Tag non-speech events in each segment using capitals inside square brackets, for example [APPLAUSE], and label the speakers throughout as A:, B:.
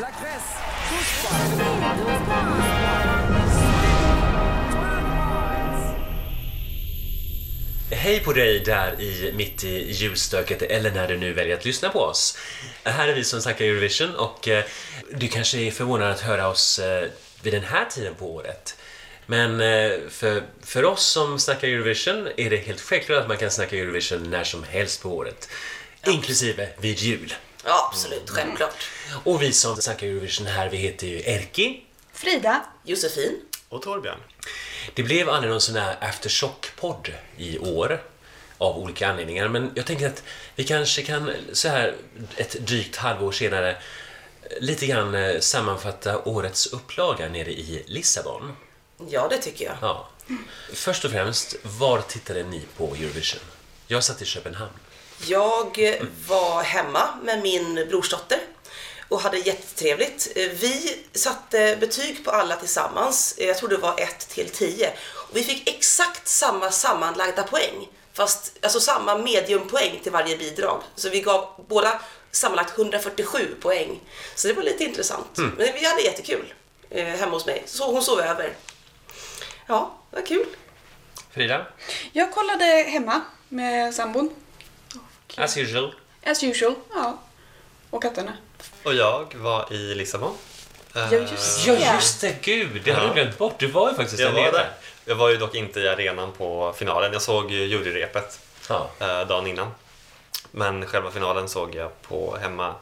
A: La Grèce.
B: Hej på dig där i, mitt i julstöket eller när du nu väljer att lyssna på oss. Här är vi som snackar Eurovision och eh, du kanske är förvånad att höra oss eh, vid den här tiden på året. Men eh, för, för oss som snackar Eurovision är det helt självklart att man kan snacka Eurovision när som helst på året. Inklusive vid jul.
C: Ja, absolut. Självklart.
B: Och vi som snackar Eurovision här, vi heter ju Erki.
D: Frida.
C: Josefin.
E: Och Torbjörn.
B: Det blev aldrig någon sån här aftershock-podd i år av olika anledningar, men jag tänker att vi kanske kan så här ett drygt halvår senare lite grann eh, sammanfatta årets upplaga nere i Lissabon.
C: Ja, det tycker jag.
B: Ja. Först och främst, var tittade ni på Eurovision? Jag satt i Köpenhamn.
C: Jag var hemma med min brorsdotter och hade jättetrevligt. Vi satte betyg på alla tillsammans. Jag tror det var 1 till 10. Och vi fick exakt samma sammanlagda poäng. Fast alltså samma mediumpoäng till varje bidrag. Så vi gav båda sammanlagt 147 poäng. Så det var lite intressant. Men vi hade jättekul eh, hemma hos mig. Så hon sov över. Ja, vad kul.
B: Frida?
D: Jag kollade hemma med sambon.
B: As usual.
D: As usual. Ja. Och katterna.
E: Och jag var i Lissabon. Eh,
D: Ja, just
B: Ja, just det! Gud, det hade
E: Ja.
B: glömt bort. Du var ju faktiskt
E: Jag
B: där
E: var där. Jag var ju dock inte i arenan på finalen. Jag såg ju juryrepet
B: Ja.
E: eh, dagen innan. Men själva finalen såg jag på hemma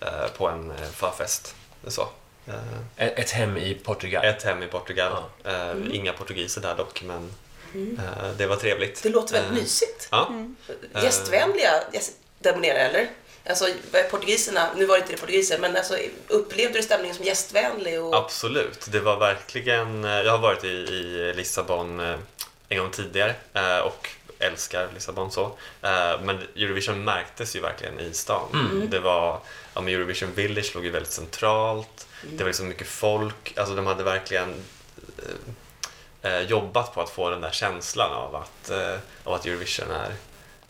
E: eh, på en eh, förfest. Så. Eh,
B: Ett hem i Portugal.
E: ett hem i Portugal. Eh, Inga portugiser där dock, men eh, det var trevligt.
C: Det låter väldigt
E: Eh,
C: mysigt.
E: Ja.
C: Gästvänliga gäst- demonerar eller? Alltså portugiserna, nu var det inte det portugiser, men alltså, upplevde du stämningen som gästvänlig? Och...
E: Absolut, det var verkligen... eh, Jag har varit i, i Lissabon eh, en gång tidigare eh, och älskar Lissabon så. Eh, Men Eurovision märktes ju verkligen i stan. Det var, ja, men Eurovision Village låg ju väldigt centralt. Det var liksom mycket folk. Alltså de hade verkligen eh, eh, jobbat på att få den där känslan av att, eh, av att Eurovision är,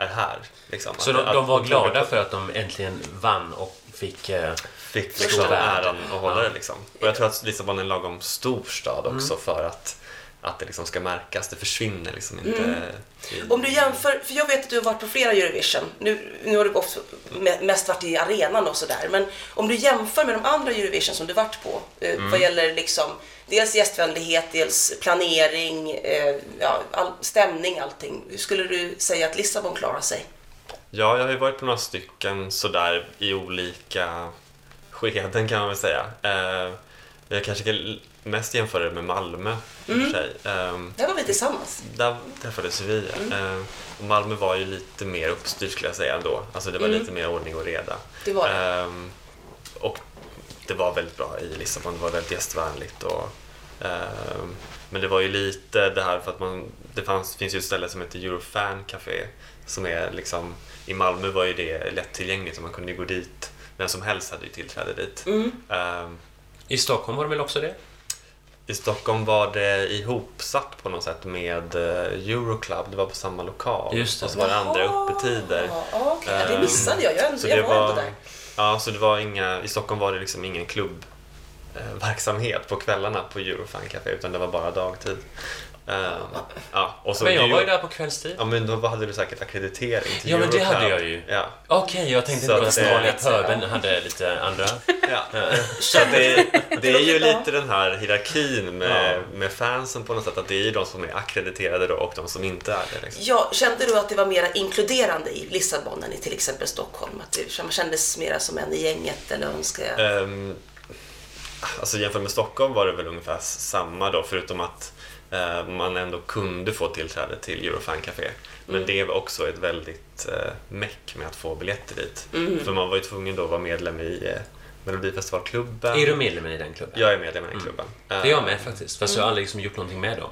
E: är här. Liksom.
B: Så
E: att,
B: de,
E: att
B: de var
E: plocka
B: glada för att de äntligen vann och fick... Eh,
E: fick
B: Stor
E: liksom äran att hålla det. Liksom. Och jag tror att Lissabon är en lagom stor stad också
B: Mm.
E: för att, att det liksom ska märkas. Det försvinner liksom inte. i-
C: Om du jämför, för jag vet att du har varit på flera Eurovision, nu, nu har du gått, me- mest varit i arenan och sådär, men om du jämför med de andra Eurovision som du varit på, eh,
E: Mm.
C: vad gäller liksom dels gästvänlighet, dels planering, eh, ja, all, stämning, allting. Hur skulle du säga att Lissabon klarar sig?
E: Ja, jag har ju varit på några stycken sådär i olika skeden kan man väl säga. Eh, jag kanske kan mest jämföra det med Malmö för sig. Eh,
C: Där var vi tillsammans.
E: Där träffades vi. Eh, och Malmö var ju lite mer uppstyrt skulle jag säga ändå. Alltså det var lite mer ordning och reda.
C: Det var det.
E: Ehm, och det var väldigt bra i Lissabon. Det var väldigt gästvänligt. Och, ehm, men det var ju lite det här för att man, det fanns, finns ju ett ställe som heter Eurofan Café som är liksom, i Malmö var ju det lättillgängligt och man kunde gå dit. Vem som helst hade ju tillträde dit.
C: Mm.
E: Ehm,
B: I Stockholm var det väl också det?
E: i Stockholm var det ihopsatt på något sätt med eh, Euroclub. Det var på samma lokal.
B: Just det.
E: Och så var det andra öppettider.
C: Ja, okej. Ja, det
E: Ehm,
C: missade jag. Jag,
E: Så
C: jag
E: det
C: var
E: var,
C: där
E: ja, så det var inga, I Stockholm var det liksom ingen klubbverksamhet eh, på kvällarna på Eurofan Café utan det var bara dagtid. Ehm, ja, och så
B: Men jag
E: det
B: var ju där på kvällstid.
E: Ja, men då hade du säkert akkreditering till
B: Ja, men det hade jag ju.
E: Ja.
B: Okej, jag tänkte
E: Så
B: på
E: att det-
B: vanliga puben hade lite andra.
E: Ja. [LAUGHS] Så det, det är ju lite den här hierarkin med,
B: Ja.
E: med fansen på något sätt. Att det är ju de som är akkrediterade då och de som inte är det. Liksom.
C: Ja, kände du att det var mer inkluderande i Lissabon än i till exempel Stockholm? Att det man kändes mer som en i gänget eller önskar jag?
E: Um, alltså jämfört med Stockholm var det väl ungefär samma då förutom att man ändå kunde få tillträde till Eurofan Café. Men
C: Mm.
E: det var också ett väldigt uh, meck med att få biljetter dit.
C: Mm.
E: För man var ju tvungen då att vara medlem i uh, Melodifestivalklubben.
B: Är du medlem i den klubben?
E: Jag är medlem i den klubben.
B: Det är jag med faktiskt, fast jag har aldrig liksom gjort någonting med dem.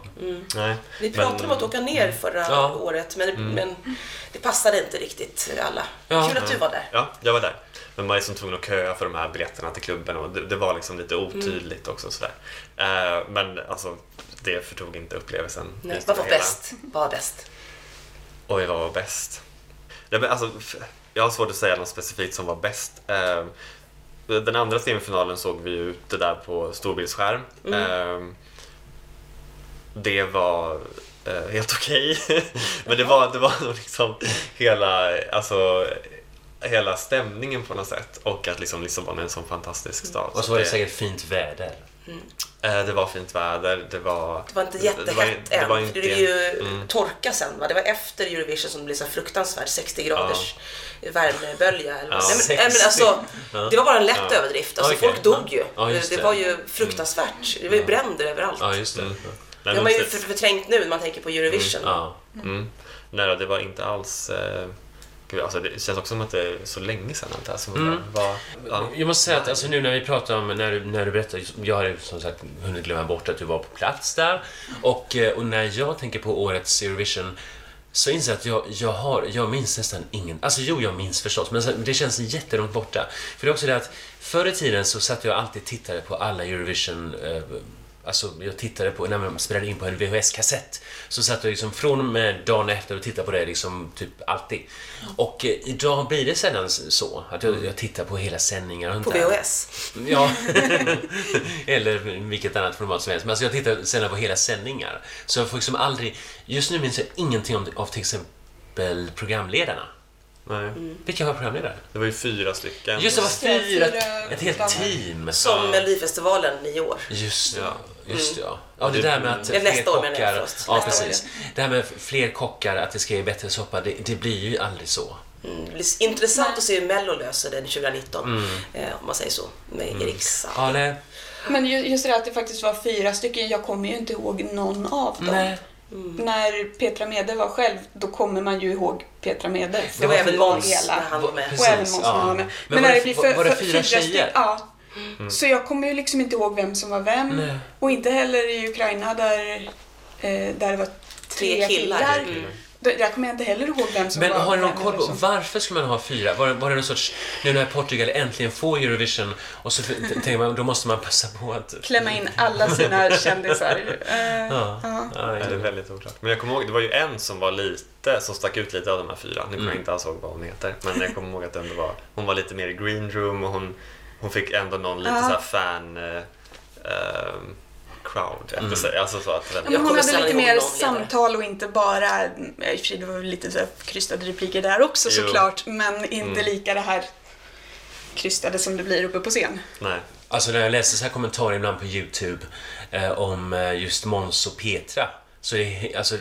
E: Nej.
C: Vi pratade
E: men-
C: om att åka ner förra
B: Ja. Mm.
C: året, men, men det passade inte riktigt alla.
B: Ja.
C: Kul att du var där.
E: Ja, jag var där. Men man är som tvungen att köa för de här biljetterna till klubben och det, det var liksom lite
C: Mm.
E: otydligt också sådär. Eh, men alltså, det förtog inte upplevelsen.
C: Nej, vad var bäst? Vad var bäst?
E: Oj, vad var bäst? Nej, men alltså, jag har svårt att säga något specifikt som var bäst. Eh, den andra semifinalen såg vi ju det där på storbildsskärm. Ehm, det var eh, helt okej. [LAUGHS] Men det var, det var [LAUGHS] liksom hela, alltså, hela stämningen på något sätt. Och att liksom Lissabon är en sån fantastisk stad.
B: Och så var det säkert fint väder.
E: Eh, Det var fint väder, det var...
C: Det var inte
E: det
C: jättehett
E: var-
C: än.
E: det var
C: för
E: inte-
C: Det blev ju
E: Mm.
C: torka sen. Va? Det var efter Eurovision som det blev så fruktansvärt 60 graders värmebölja. Eller.
E: Ja.
C: nej, men,
B: 60.
C: nej, men alltså,
B: Ja.
C: Det var bara en lätt
E: Ja.
C: överdrift. Alltså,
B: Okej.
C: Folk dog ju.
B: Ja,
C: det.
B: det.
C: var ju fruktansvärt. Det var ju bränder överallt.
B: Ja, just det.
E: Nej,
C: det har
E: men
C: man ju förträngt nu när man tänker på Eurovision.
B: Ja.
E: Mm. Nej, det var inte alls... Eh, gud, alltså, det känns också som att det är så länge sedan allt det här som
B: Mm.
E: var... Ja.
B: Jag måste säga att alltså, nu när vi pratar om, när du, när du berättar, jag har som sagt hunnit glömma bort att du var på plats där. Och, eh, och när jag tänker på årets Eurovision så inser jag att jag, jag, har, jag minns nästan ingen... Alltså jo, jag minns förstås, men det känns jättelångt borta. För det är också det att förr i tiden så satt jag alltid och tittade på alla Eurovision eh, Alltså, jag tittade på, när man spelade in på en VHS-kassett, så satt jag liksom från och med dagen efter och tittade på det liksom typ alltid. Och eh, idag blir det sällan så, att jag, jag tittar på hela sändningar. och
C: På
B: där.
C: VHS.
B: Ja, [LAUGHS] [LAUGHS] eller vilket annat format som helst. Men alltså jag tittar sällan på hela sändningar. Så jag får liksom aldrig... Just nu minns jag ingenting om, av till exempel programledarna.
E: Nej.
B: Vilka var programledare?
E: Det var ju fyra stycken.
B: Just det, var
D: det,
B: fyra... Ett helt team.
C: Som Melodifestivalen i år.
B: Just det,
E: Ja.
B: just det, ja. Ja, det där med att
C: Det är
B: fler kockar...
C: först.
B: Ja,
C: Nästa år,
B: precis. Det här med fler kockar, att det ska ge bättre soppa, det, det blir ju aldrig så.
C: Mm, Det blir intressant att se hur Mello löser den 2019. Eh, om man säger så. Med Erik Saade.
B: Ja, nej.
D: Men ju- just det där att det faktiskt var fyra stycken, jag kommer ju inte ihåg någon av dem.
B: nej.
D: När Petra Mede var själv, då kommer man ju ihåg Petra Mede.
C: Det var även Måns
D: hela.
C: när han var med.
B: Precis,
D: Och även Måns
B: ja.
D: var med.
B: Men
D: Men,
B: var
D: när
B: det-
D: det blir
B: var-
D: för,
B: var det
D: för
B: fyra tjejer?
D: Ja. Så jag kommer ju liksom inte ihåg vem som var vem.
B: Nej.
D: Och inte heller i Ukraina där, eh, där det var tre,
C: Tre killar.
D: killar.
C: Mm.
D: Där kommer jag inte heller ihåg vem som
B: Men
D: var
B: har ni någon koll på
D: som-
B: varför ska man ha fyra? Var, var det någon sorts, nu när Portugal äntligen får Eurovision och så tänker man, då måste man passa på att...
D: Klämma in alla sina [LAUGHS] kändisar. Eh,
B: Ja.
D: ja.
E: Det är väldigt oklart. Men jag kommer ihåg, det var ju en som var lite, som stack ut lite av de här fyra. Nu kommer
B: Mm.
E: jag inte alls ihåg vad hon heter. Men jag kommer ihåg att det ändå var, hon var lite mer i green room och hon, hon fick ändå någon lite
D: Ja.
E: så här fan eh, ehm, crowd efter sig. Alltså så att
D: men hon hade lite mer samtal och inte bara, i och för sig det var lite så krystade repliker där också
E: Jo.
D: såklart, men inte
E: Mm.
D: lika det här krystade som det blir uppe på scen.
E: nej.
B: Alltså när jag läser så här kommentarer ibland på YouTube eh, om eh, just Måns och Petra så det är, alltså,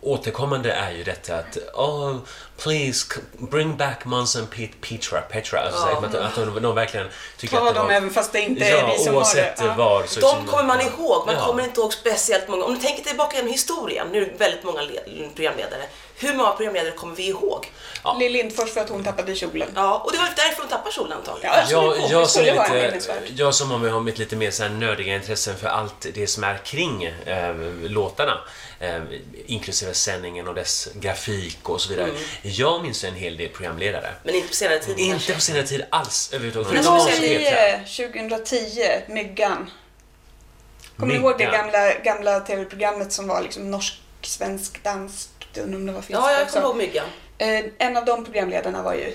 B: återkommande är ju detta att oh, please bring back Måns and Pet- Petra, Petra. Alltså, så här, att, att de, de verkligen tycker
D: Ta
B: att det
D: dem
B: var...
D: även fast det inte är
B: ja,
D: vi som har det. Ja.
B: var. Så
C: De kommer man ihåg, man
B: Ja.
C: kommer inte ihåg speciellt många. Om du tänker tillbaka genom historien, nu är det väldigt många le- programledare. Hur många programledare kommer vi ihåg?
D: Lill Lindfors för att hon tappade kjolen.
C: Ja, och det var därför de tappade kjolen antagligen.
D: Ja, jag,
B: Jag, jag, som lite, jag som har, har mitt lite mer så här nördiga intressen för allt det som är kring eh, låtarna, eh, inklusive sändningen och dess grafik och så vidare.
C: Mm.
B: Jag minns en hel del programledare.
C: Men inte på senare tid
B: Inte
C: kanske.
B: på senare tid alls överhuvudtaget. Petra.
D: 2010, 2010, Myggan. Kommer ni ihåg det gamla, gamla tv-programmet som var liksom norsk, svensk, dansk? Jag undrar om det var finska
C: Ja, jag kommer ihåg Myggan.
D: Eh, en av de programledarna var ju...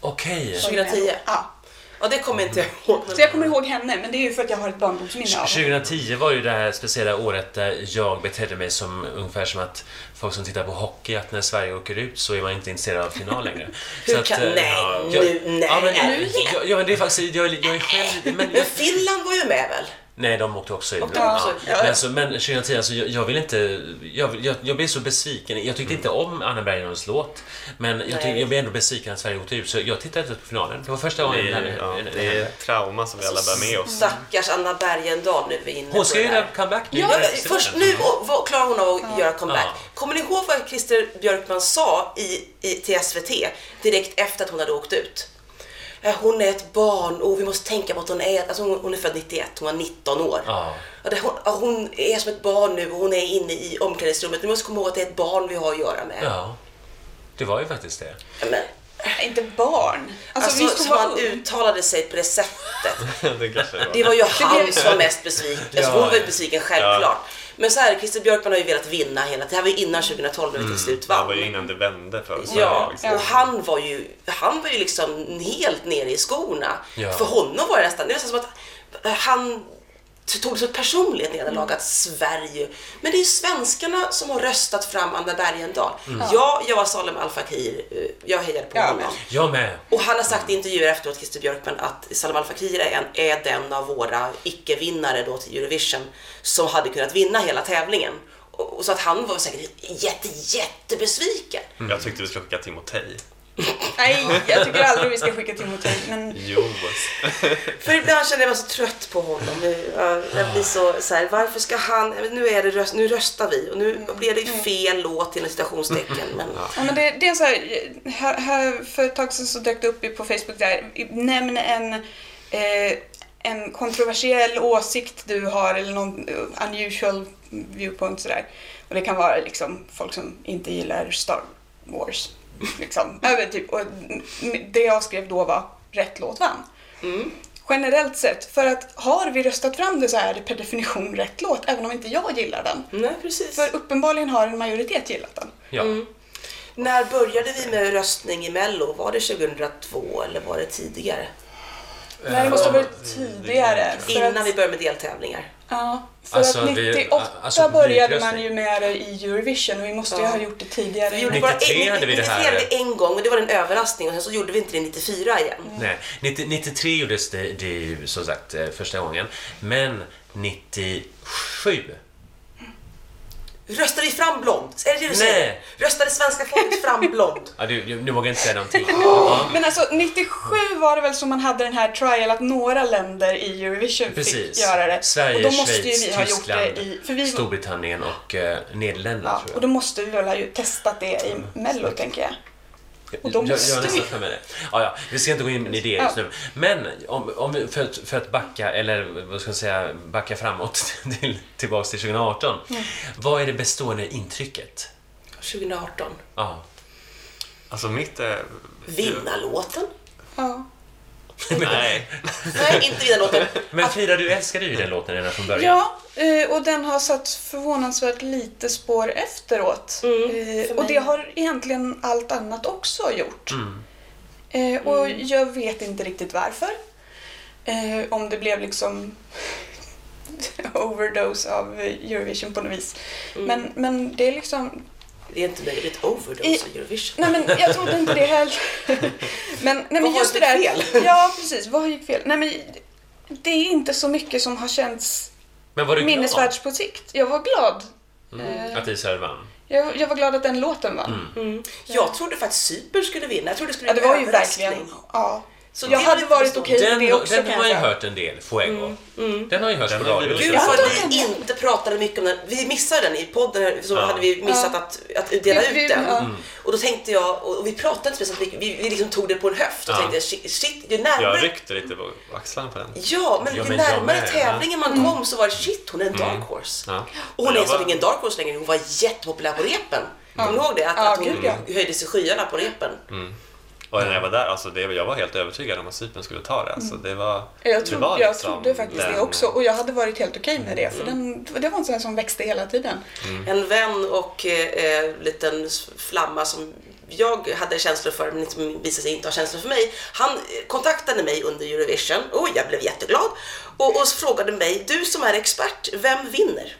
B: Okej.
C: 2010.
D: Ja.
C: Ja, det kommer inte jag ihåg.
D: Så jag kommer ihåg henne, men det är ju för att jag har ett barndomsminne av henne.
B: 2010 var ju det här speciella året där jag betedde mig som ungefär som att folk som tittar på hockey, att när Sverige åker ut så är man inte intresserad av final längre. [LAUGHS]
C: Hur
B: Så att,
C: kan-
B: eh,
C: nej,
B: ja,
C: nu-
B: jag-
C: nej.
B: Ja, men,
C: Nu
B: ja, ja, men det är faktiskt, jag, jag är själv... Men,
C: Men Finland var ju med väl?
B: Nej, de åkte också.
C: Åkte ut?
B: Ja. Men, så, men 2010, alltså, jag, jag vill inte... Jag, jag, jag blev så besviken. Jag tyckte inte om Anna Bergenholms låt. Men jag, tyck, jag blev ändå besviken att Sverige åkte ut, så jag tittade inte på finalen. Det var första gången...
E: Det
B: här-
E: ja,
B: här-
E: det är ett trauma som vi alla bär med oss.
C: Stackars Anna Bergendahl nu är vi inne
B: Hon ska
C: det
B: göra comeback nu.
C: Ja, först nu klarar hon av att göra comeback.
B: Ja.
C: Kommer ni ihåg vad Christer Björkman sa i, i, till SVT direkt efter att hon hade åkt ut? Eh, Hon är ett barn och vi måste tänka på att hon är, alltså hon, hon är född 91, hon var 19 år.
B: Ja.
C: Ja, det, hon, ja, hon är som ett barn nu och hon är inne i omklädningsrummet. Vi måste komma ihåg att det är ett barn vi har att göra med.
B: Ja, det var ju faktiskt det.
C: Men,
D: Nej, Inte barn. Alltså,
C: alltså,
D: visst,
C: som han
D: ung.
C: uttalade sig på det sättet. [LAUGHS]
E: det det var.
C: Det var ju han som var mest besviken. Alltså,
B: Ja.
C: hon var ju besviken självklart. Men så här, Christer Björkman har ju velat vinna hela tiden. Det här var ju innan 2012 när vi till slut
E: Det
C: vann.
E: var ju innan det vände för Sverige.
C: Ja,
E: liksom.
C: och han var ju, han var ju liksom helt nere i skorna.
B: Ja.
C: För honom var det nästan, det är nästan som att han tog det som ett personligt nederlag att Sverige... Men det är ju svenskarna som har röstat fram Anna Bergendahl. Ja, jag var Salem Al Fakir, jag hejade på
D: Ja,
C: honom.
D: men-
B: Jag med.
C: Och han har sagt i intervjuer efteråt, Christer Björkman, att Salem Al Fakir är, en, är den av våra icke-vinnare då till Eurovision som hade kunnat vinna hela tävlingen. Och, och så att han var säkert jätte, jättebesviken.
E: Jag tyckte vi skulle skicka Timotej.
D: Nej, jag tycker aldrig vi ska skicka Timotej. Men
E: Jo. [LAUGHS]
C: För ibland känner jag mig så trött på honom. Jag, blir så, så här, varför ska han, nu, är det röst, nu röstar vi och nu blir det fel låt inom citationstecken. Men,
D: Ja, men det, det är så här, här, här, för ett tag sedan så dök det upp på Facebook där, nämn en, eh, en kontroversiell åsikt du har eller någon eh, unusual viewpoint sådär. Och det kan vara liksom folk som inte gillar Star Wars. Liksom. Men typ, och det jag skrev då var rätt låt vann.
C: mm.
D: Generellt sett, för att har vi röstat fram det så är det per definition rätt låt, även om inte jag gillar den.
C: Nej, precis.
D: För uppenbarligen har en majoritet gillat den.
B: Ja.
C: När började vi med röstning i Mello? Var det 2002 eller var det tidigare?
D: Nej, det måste ha varit tidigare. För
C: Innan
D: att,
C: vi började med deltävlingar.
D: Ja, för
B: Alltså,
D: att
B: vi-
D: 98
B: alltså
D: började man ju med det i Eurovision och vi måste ju
C: Ja.
D: ha gjort det tidigare.
C: Vi gjorde bara
B: 93
C: en,
B: hade vi det
C: 93
B: här.
C: hade vi en gång och det var en överraskning och sen så gjorde vi inte det 94 igen.
B: Nej, 90, 93 gjordes det, det ju som sagt eh, första gången. Men 97
C: Röstade vi fram blond? Är det det du säger? Röstade svenska folket fram blond?
B: Ja, du, du, nu vågar jag inte säga någonting. Ja,
D: Men alltså 97 var det väl som man hade den här trial att några länder i Eurovision
B: precis.
D: fick göra det.
B: Sverige,
D: och då måste
B: Schweiz,
D: ju vi ha
B: Tyskland,
D: gjort det i... För vi,
B: Storbritannien och eh, Nederländerna
D: ja,
B: tror
D: och
B: jag.
D: då måste vi väl ha ju testat det i Mello tänker jag. Och då
B: jag, jag
D: måste
B: har nästan
D: vi-
B: för mig det. Ja, ja, vi ska inte gå in i det just nu. Men om, om, vi- för, att, för att backa, eller vad ska jag säga, backa framåt [LAUGHS] till, tillbaks till 2018.
D: Mm.
B: Vad är det bestående intrycket?
C: 2018.
B: Ja.
E: Alltså mitt är...
C: Vinnarlåten?
D: Ja.
E: Nej.
C: Nej, inte vinnarlåten.
B: Men Frida, du älskade ju den låten redan från början.
D: Ja, eh, och den har satt förvånansvärt lite spår efteråt.
C: Mm,
D: Eh, och det har egentligen allt annat också gjort.
B: Mm.
D: Eh, och
C: Mm.
D: jag vet inte riktigt varför. Om det blev liksom [LAUGHS] overdose av Eurovision på något vis.
C: Mm.
D: Men, men det är liksom...
C: Det är inte möjligt. Overdose av Eurovision.
D: Nej men jag trodde inte det heller. [LAUGHS] men, nej, men
C: Vad
D: just det
C: gick
D: där...
C: fel?
D: Ja, precis. Vad gick fel? Nej men det är inte så mycket som har känts
B: Men var du glad
D: minnesvärt på sikt. Jag var glad. Eh,
B: att Israel vann?
D: Jag, jag var glad att den låten vann.
C: Mm. Jag trodde faktiskt Cypern skulle vinna. Jag trodde det skulle
D: Ja, det var ju verkligen... Ja.
C: Så
D: jag hade varit okej med
B: Den,
D: det också
B: den har
D: jag
B: ju hört en del, Fuego.
C: Mm.
B: Den har ju hörts
E: Den
B: på radio.
C: Gud vad vi inte pratade mycket om den. Vi missade den i podden, så
E: Ja.
C: hade vi missat
D: Ja.
C: att, att dela ut
D: vi-
C: den.
D: ja.
B: Mm.
C: Och då tänkte jag, och vi pratade inte speciellt mycket, vi, vi liksom tog det på en höft och
E: Ja.
C: tänkte shit, shit ju närmare
E: Jag ryckte lite på axlarna på den.
C: Ja, men ju
B: men
C: närmare
B: med,
C: tävlingen man kom så var det shit, hon är en dark horse.
E: Ja.
C: Och hon är
E: var-
C: ingen dark horse längre, hon var jättepopulär på repen. Kommer du ihåg det? Att,
D: Ja,
C: att hon höjdes i skyarna på repen.
E: Och när jag var där, alltså det, jag var helt övertygad om att Cypern skulle ta det. Alltså det var,
D: Jag,
E: det
D: trodde,
E: var
D: jag
E: liksom
D: trodde faktiskt det
E: den-
D: också och jag hade varit helt okej med det för den, det var en sån här som växte hela tiden.
C: En vän och eh, eh, liten flamma som jag hade känslor för men som visade sig inte ha känslor för mig. Han kontaktade mig under Eurovision och jag blev jätteglad och, och frågade mig, du som är expert, vem vinner?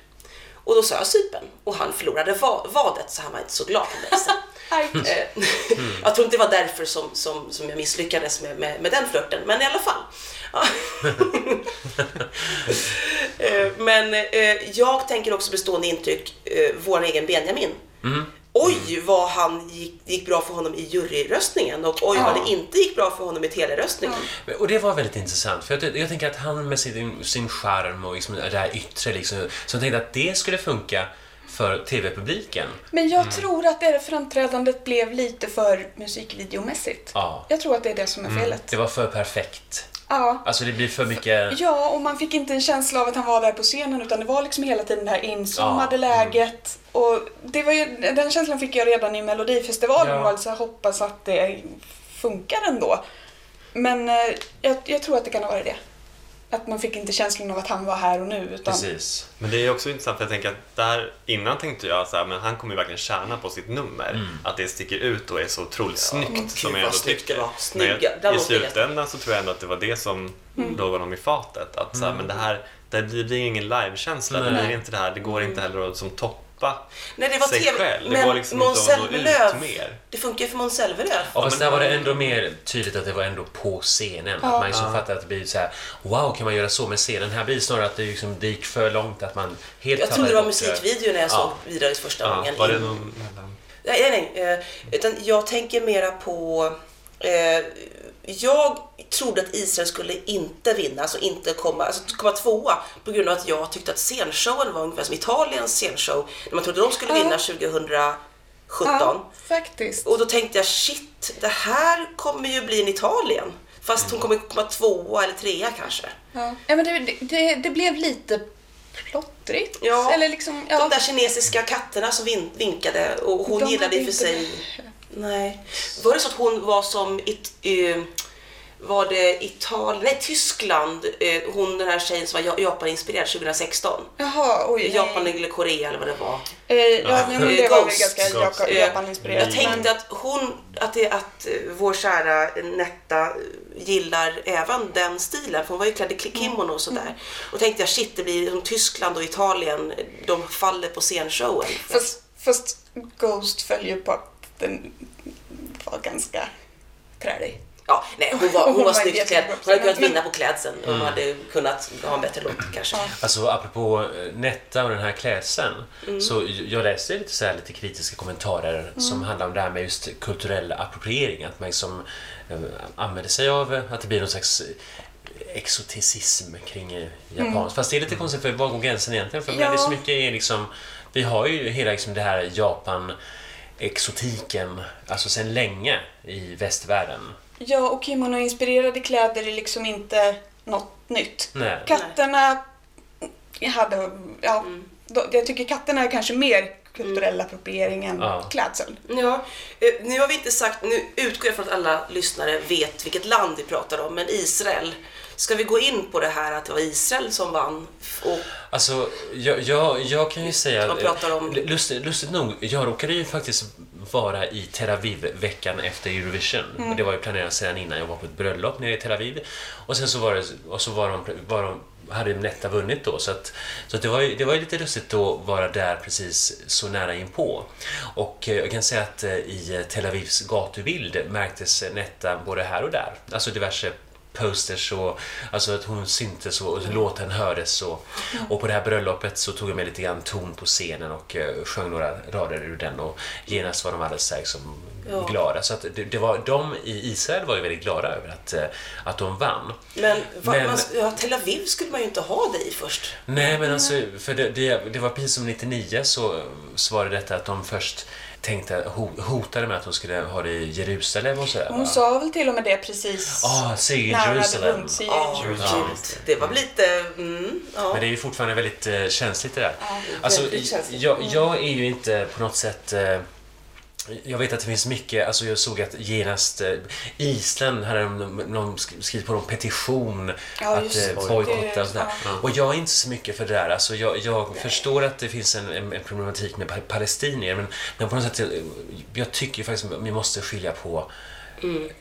C: Och då sa jag Cypern och han förlorade va- vadet så han var inte så glad och ledsen. Eh, [LAUGHS] Jag tror inte det var därför som, som, som jag misslyckades med, med, med den flörten, men i alla fall. Ja. [LAUGHS] Eh, men eh, jag tänker också bestående intryck, eh, vår egen Benjamin. Oj vad han gick, gick bra för honom i juryröstningen och oj vad
D: Ja.
C: det inte gick bra för honom i teleröstningen.
B: Och det var väldigt intressant, för jag, jag tänker att han med sin, sin charm och liksom det här yttre, liksom, så jag tänkte att det skulle funka för TV-publiken.
D: Men jag tror att det framträdandet blev lite för musikvideomässigt.
B: Ja.
D: Jag tror att det är det som är felet.
B: Det var för perfekt.
D: Ja.
B: Alltså det blir för mycket...
D: Ja, och man fick inte en känsla av att han var där på scenen utan det var liksom hela tiden det här inzoomade
B: Ja,
D: läget. Och det var ju, den känslan fick jag redan i Melodifestivalen
B: Ja.
D: och alltså hoppas att det funkar ändå. Men eh, jag, jag tror att det kan ha varit det. Att man fick inte känslan av att han var här och nu. Utan,
B: Precis.
E: Men det är också intressant för jag tänker att där innan tänkte jag så här, men han kommer ju verkligen tjäna på sitt nummer. Att det sticker ut och är så otroligt snyggt
C: gud,
E: som jag ändå tycker.
C: det var. Snygga.
E: jag, I slutändan så tror jag ändå att det var det som låg honom i fatet. Att så här, men det här, det blir det blir ingen livekänsla. Det blir inte det här, det går inte heller att som toppa
C: Nej, det var
E: sig
C: TV.
E: själv. Det
C: Men
E: går liksom
C: Måns
E: inte att nå ut
C: Zelmerlöw,
E: mer.
C: det funkar ju för Måns Zelmerlöw.
B: Ja, fast
E: men-
B: där var det ändå mer tydligt att det var ändå på scenen. Att man liksom fattar att det blir så här, wow, kan man göra så med scenen? Här blir det snarare att det, liksom, det gick för långt att man helt
C: Jag trodde det var musikvideo när jag
B: Ja.
C: såg vidare första
E: Ja,
C: gången.
E: var det någon mellan...
C: Nej, nej, nej. eh, Utan jag tänker mera på... Eh, jag trodde att Israel skulle inte vinna, alltså inte komma, alltså komma tvåa på grund av att jag tyckte att scenshowen var ungefär som Italiens scenshow. När man trodde de skulle
D: Ja.
C: vinna 2017.
D: Ja, faktiskt.
C: Och då tänkte jag shit, det här kommer ju bli en Italien. Fast hon kommer komma tvåa eller trea kanske.
D: Ja, ja men det, det, det blev lite plottrigt.
C: Ja.
D: Eller liksom,
C: De
D: ja.
C: där kinesiska katterna som vin- vinkade och hon
D: De
C: gillade i och för
D: inte
C: sig... Nej. Var det så att hon var som... It, eh, var det Italien? Nej, Tyskland. Eh, hon den här tjejen som var Ja- Japan-inspirerad 2016.
D: Jaha, oj. nej.
C: Japan eller Korea eller vad det var.
D: Eh, ja, men det var väl ganska. Japa-
C: Eh,
D: Japan-inspirerat.
C: Jag tänkte att hon, att, det, att eh, vår kära Netta gillar även den stilen, för hon var ju klädd i
D: Mm.
C: kimono och sådär. Och tänkte jag shit, det blir som Tyskland och Italien, de faller på scenshowen.
D: Fast, fast Ghost följer på att den var ganska trälig.
C: Ja, nej, hon var, hon
D: Hon
C: var snyggt klädd. Hon hade kunnat vinna på klädseln. Hon hade kunnat ha en bättre låt kanske.
B: Alltså apropå eh, Netta och den här klädseln.
C: Mm.
B: Så jag läste lite, så här, lite kritiska kommentarer som handlar om det här med just kulturell appropriering. Att man liksom eh, använder sig av eh, att det blir någon slags exoticism kring japanskt. Fast det är lite konstigt för var går gränsen egentligen? För
D: Ja.
B: det är så mycket är liksom, vi har ju hela liksom det här Japan exotiken, alltså sedan länge i västvärlden.
D: Ja, och kimono-inspirerade kläder är liksom inte något nytt.
B: Nej.
D: Katterna hade, ja,
C: Mm.
D: då, jag tycker katterna är kanske mer kulturell appropriering än
B: Ja.
D: klädsel.
C: Ja, eh, nu har vi inte sagt, nu utgår jag från att alla lyssnare vet vilket land vi pratar om, men Israel. Ska vi gå in på det här att det var Israel som vann? Och,
B: Alltså, jag, jag, jag kan ju säga...
C: Man pratar om-
B: Lustigt, lustigt nog, jag råkade ju faktiskt vara i Tel Aviv veckan efter Eurovision.
C: Mm.
B: Det var ju planerat sedan innan. Jag var på ett bröllop nere i Tel Aviv. Och sen så var det, och så var de, var de hade Netta vunnit då. Så, att, så att det, var ju, det var ju lite lustigt att vara där precis så nära inpå. Och eh, jag kan säga att eh, i Tel Avivs gatubild märktes Netta både här och där. Alltså diverse posters och alltså att hon syntes och, låten hördes och, och på det här bröllopet så tog jag med lite grann ton på scenen och eh, sjöng några rader ur den och genast var de alldeles liksom
C: Ja.
B: glada. Så att det, det var, de i Israel var ju väldigt glada över att, eh, att de vann.
C: men va,
B: Men-
C: Man, ja, Tel Aviv skulle man ju inte ha det i först.
B: Nej, men alltså, för det, det, det var precis som 99 så, så var det detta att de först tänkte, ho- hotade med att de skulle ha det i Jerusalem och sådär.
D: Hon
B: va?
D: sa väl till och med det precis
B: Ah, säg
D: när hon hade
B: Jerusalem.
D: vunnit.
C: Ja,
B: Ja.
C: gud. Det var lite... Mm, ja.
B: Men det är ju fortfarande väldigt eh, känsligt det där. alltså,
C: väldigt känsligt.
B: jag, jag är ju inte på något sätt... Jag vet att det finns mycket, alltså jag såg att genast eh, Island hade de, de sk- skrivit på någon petition
D: Ja,
B: att eh,
D: det.
B: bojkotta och sådär.
D: Ja.
B: Och jag är inte så mycket för det där. Alltså jag, jag förstår att det finns en, en, en problematik med pa- palestinier men, men på något sätt, eh, jag tycker faktiskt att vi måste skilja på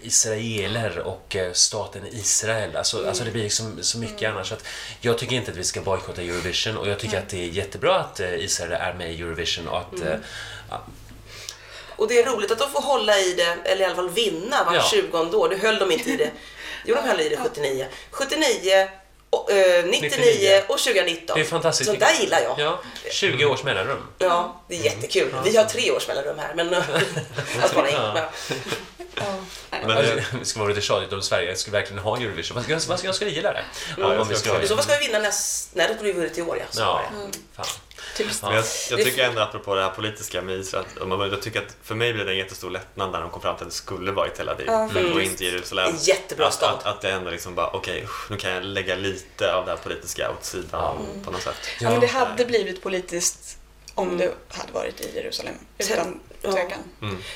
B: israeler och staten Israel. Alltså, alltså det blir liksom så mycket annars. Att jag tycker inte att vi ska bojkotta Eurovision och jag tycker att det är jättebra att Israel är med i Eurovision och att ja,
C: Och det är roligt att de får hålla i det, eller i alla fall vinna vart
B: Ja.
C: 20 år. Nu höll de inte i det. [LAUGHS] Jo, de höll i det 79. 79, och, eh, 99,
B: 99
C: och 2019.
B: det är fantastiskt.
C: Så där gillar jag.
B: Ja, 20 års mellanrum.
C: Ja, det är jättekul. Vi har tre års mellanrum här, men... [LAUGHS] in.
B: Ja.
C: Ja.
E: Men
B: Alltså,
E: det,
B: ska vara lite tjatigt om Sverige skulle verkligen ha Eurovision. Jag, fast jag skulle gilla det.
E: Ja, jag
B: om vi
E: ska
B: skulle ha
C: I så fall ska vi vinna näst... Nej, då skulle vi vunnit i år, ja. Så
B: Ja,
C: det.
B: fan.
D: Typiskt.
E: Jag, jag tycker ändå apropå det här politiska med Israel, att jag tycker att för mig blev det en jättestor lättnad när de kom fram till att det skulle vara i Tel Aviv
D: Ja,
E: och inte Jerusalem.
C: En jättebra
E: att,
C: stad.
E: Att, att det ändå liksom bara, okej, usch, nu kan jag lägga lite av det här politiska åt sidan på något sätt.
D: Ja, men det hade blivit politiskt om det hade varit i Jerusalem. Utan
C: Ja.
D: tvekan.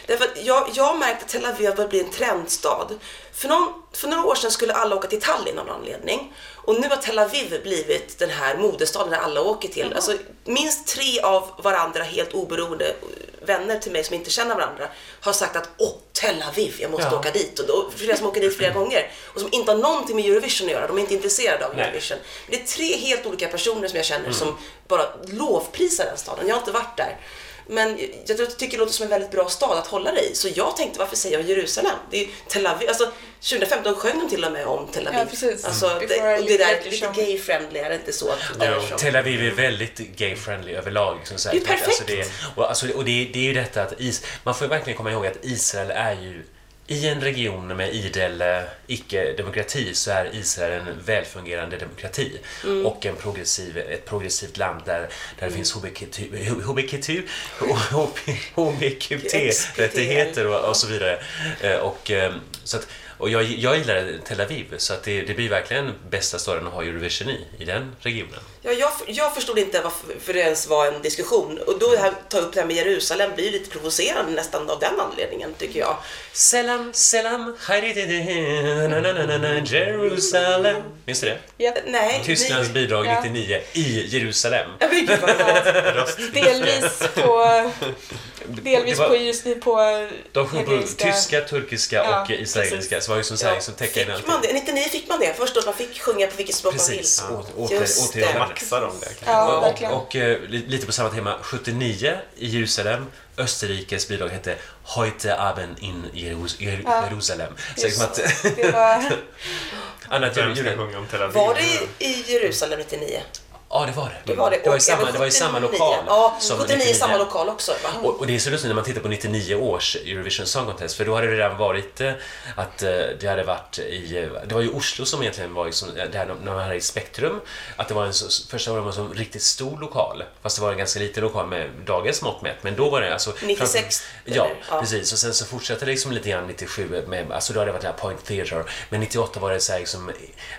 C: Därför att jag, jag har märkt att Tel Aviv börjar bli en trendstad. För, någon, för några år sedan skulle alla åka till Tallinn av någon anledning. Och nu har Tel Aviv blivit den här modestaden där alla åker till. Alltså, minst tre av varandra helt oberoende vänner till mig som inte känner varandra har sagt att åh, Tel Aviv, jag måste
B: Ja.
C: åka dit. Och då, flera som åker dit flera [CLEARS THROAT] gånger och som inte har någonting med Eurovision att göra. De är inte intresserade av
B: Nej.
C: Eurovision. Men det är tre helt olika personer som jag känner som bara lovprisar den staden. Jag har inte varit där. Men jag jag tycker det låter som en väldigt bra stad att hålla dig i. Så jag tänkte, varför säger jag Jerusalem? Det är Tel Aviv. Alltså, 2015 sjöng de till och med om Tel Aviv.
D: Ja, precis.
C: Alltså,
D: Mm.
C: det, och det där är lite gay-friendly, är det inte så? Att det är som-
B: Tel Aviv är väldigt gay-friendly överlag. Liksom, så här.
C: Det är perfekt.
B: Alltså, det, och, alltså, och det, det är ju detta att is, man får verkligen komma ihåg att Israel är ju i en region med idel eh, icke-demokrati så är Israel en välfungerande demokrati
C: Mm.
B: och en progressiv, ett progressivt land där, där det finns HBQT, HBQT, HBQT-rättigheter och, och så vidare. Eh, Och, eh, så att, och jag, jag gillar Tel Aviv, så att det, det blir verkligen bästa staden att ha Eurovision i, i den regionen.
C: Ja, jag, jag förstod inte varför för det ens var en diskussion. Och då här, ta upp det här med Jerusalem blir ju lite provocerande nästan av den anledningen, tycker jag.
B: Selam, selam, Jerusalem. Minns du det?
D: Ja.
C: Nej,
B: Tysklands
C: ni-
B: bidrag
D: Ja.
B: 99 i Jerusalem.
C: Ja, men gud vad bra. [LAUGHS]
D: Delvis på, delvis
B: var-
D: på, just, på
B: De sjöng på tyska, turkiska
D: Ja,
B: och israeliska.
D: precis.
B: Så var ju som, här,
C: Ja,
B: som täcker in
C: fick man det? 99 fick man det. Först då man fick sjunga på vilket språk
B: Precis,
C: man
B: åt,
C: vill.
B: åter,
C: Just
B: återigen.
C: det.
E: Maxar de det?
D: Ja,
B: och,
D: verkligen.
B: och, och eh, li- lite på samma tema, 79 i Jerusalem, Österrikes bidrag hette Heute Abend in Jerus Jer-
D: Ja.
B: Jerusalem. Så liksom att,
D: Det var, [LAUGHS]
B: annat
E: Vem ska sjunga om Tel Aviv?
C: Var det i, i Jerusalem 99?
B: Ja, det var det.
C: Det var det.
B: Det var i samma, det var i samma
C: 79.
B: lokal.
C: Ja,
B: som
C: 79 i
B: 99.
C: samma lokal också.
B: Och, och det är så lustigt när man tittar på 99 års Eurovision Song Contest för då hade det redan varit eh, att eh, det hade varit i, eh, det var ju Oslo som egentligen var liksom, det här, när man hade i Spektrum, att det var en första gången var en riktigt stor lokal, fast det var en ganska liten lokal med dagens mått mätt, men då var det alltså...
C: 96,
B: Ja,
C: eller? Ja.
B: precis. Och sen så fortsatte det liksom lite grann 97 med, alltså då hade det varit det här Point Theatre, men 98 var det så här liksom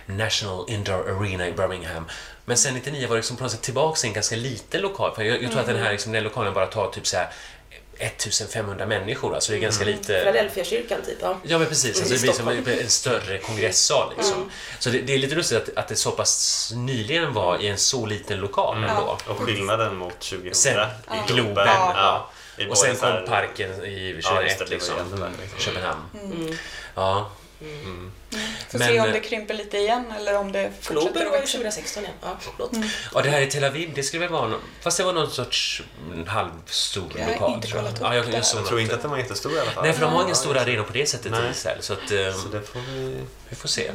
B: National Indoor Arena i Birmingham. Men sen 99 var det liksom på något sätt tillbaka i en ganska liten lokal. För jag, jag tror att den här, liksom, den lokalen bara tar typ så här 1500 människor, alltså det är ganska lite...
C: Philadelphia-kyrkan typ. Ja.
B: Ja men precis, alltså
C: I
B: det blir som en större kongressal liksom. Så det, det är lite lustigt att, att det så pass nyligen var i en så liten lokal ändå.
E: Och skillnaden mot 2000
B: Sen
E: i
B: Globen,
E: Globen.
B: ja.
E: I
B: Och sen
E: här-
B: kom parken i
E: Ja,
B: 21
E: just det, det var
B: liksom,
E: jättevärdigt, liksom.
C: Mm.
D: Får
B: Men,
D: se om
B: eh,
D: det krymper lite igen eller om det fortsätter att växa.
C: 2016 ja. ja förlåt.
B: ja, det här i Tel Aviv, det skulle väl vara någon, fast det var någon sorts mm, halvstor
D: Jag har
B: lokal
D: inte
B: tror jag.
D: kollat upp
B: Ja, jag, jag
E: Jag tror inte att den var jättestor i alla fall.
B: Nej, för de har ingen
E: Ja,
B: stor arena på det sättet
E: Nej.
B: i Israel. Så att, eh,
E: Så det får vi...
B: Vi får se.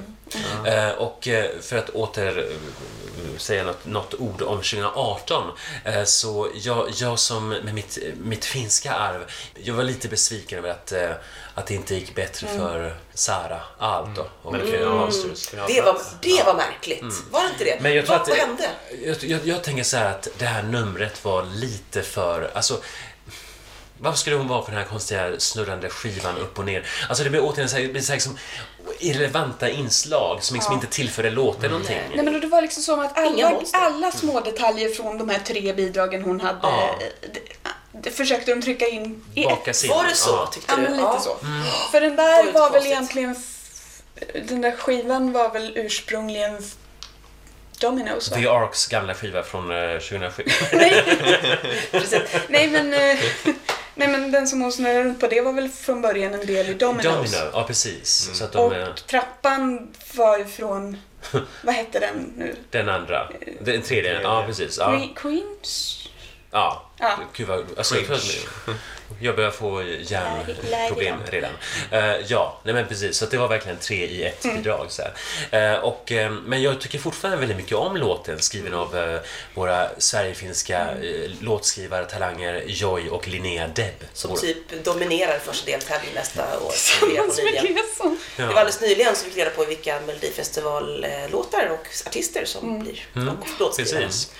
B: Eh, och eh, för att åter eh, säga något, något ord om 2018 eh, så jag, jag som med mitt, mitt finska arv, jag var lite besviken över att, eh, att det inte gick bättre för Sara Ahl Kevin
E: final-
B: Masters.
C: Det var, det var märkligt. Var det inte det?
B: Mm. Men jag tror
C: vad,
B: att
C: vad hände?
B: Jag, jag, jag tänker så här att det här numret var lite för... Alltså, varför skulle hon vara på den här konstiga snurrande skivan upp och ner? Alltså det blir återigen så här, det blir så här liksom irrelevanta inslag som liksom
D: Ja.
B: inte tillförde låten någonting.
D: Nej men det var liksom som att alla, alla små detaljer från de här tre bidragen hon hade
B: Ja.
D: det, det försökte de trycka in i ett.
C: Var det så,
B: Ja.
C: tyckte
D: Ja,
C: du?
D: men lite
C: Ja.
D: så.
B: Mm.
D: För den där var väl egentligen den där skivan var väl ursprungligen Dominos va?
B: The Arks gamla skiva från eh, 2007.
D: Nej. [LAUGHS] Precis. nej men eh, Nej men den som hon snurrade runt på det var väl från början en del i Dominos.
B: Domino, ja precis. Så att de,
D: Och
B: eh,
D: trappan var ju från, [LAUGHS] vad hette den nu?
B: den andra, den tredje, ja precis. Ja,
D: Que- Queens?
B: Ja.
D: Ja.
B: Gud vad, alltså, jag, börjar få hjärnproblem redan. Eh, ja, nej men precis. Så att det var verkligen tre i ett
D: Mm.
B: bidrag. Så här. Eh, och, eh, men jag tycker fortfarande väldigt mycket om låten skriven av våra Sverigefinska
D: Mm.
B: eh, låtskrivartalanger Joy och Linnea Deb.
C: Som
B: Vår-
C: typ dominerar första deltävlingen nästa år. [LAUGHS]
D: Tillsammans med
C: nyligen.
D: Reson.
C: Det var alldeles nyligen som vi fick reda på vilka Melodifestivallåtar och artister som blir
D: Mm.
C: låtskrivare.
B: Precis.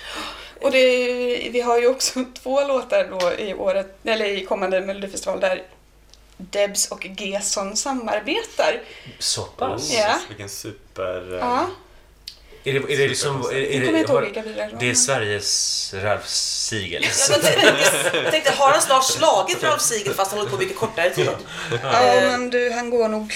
D: Och det, vi har ju också [LAUGHS] två låtar då i året, eller i kommande Melodifestival där Debs och Gesson samarbetar.
B: Så pass.
D: Ja.
E: Vilken super... eh,
D: Ja.
B: Är det, är det liksom... Är, är
D: Jag kommer
B: det,
D: inte ihåg
B: har,
D: vilka bilar det
B: är Sveriges Ralf Siegel.
C: Jag tänkte, har han snart slagit Ralf Siegel fast han hållit på mycket kortare tid?
D: Ja, men du, han går nog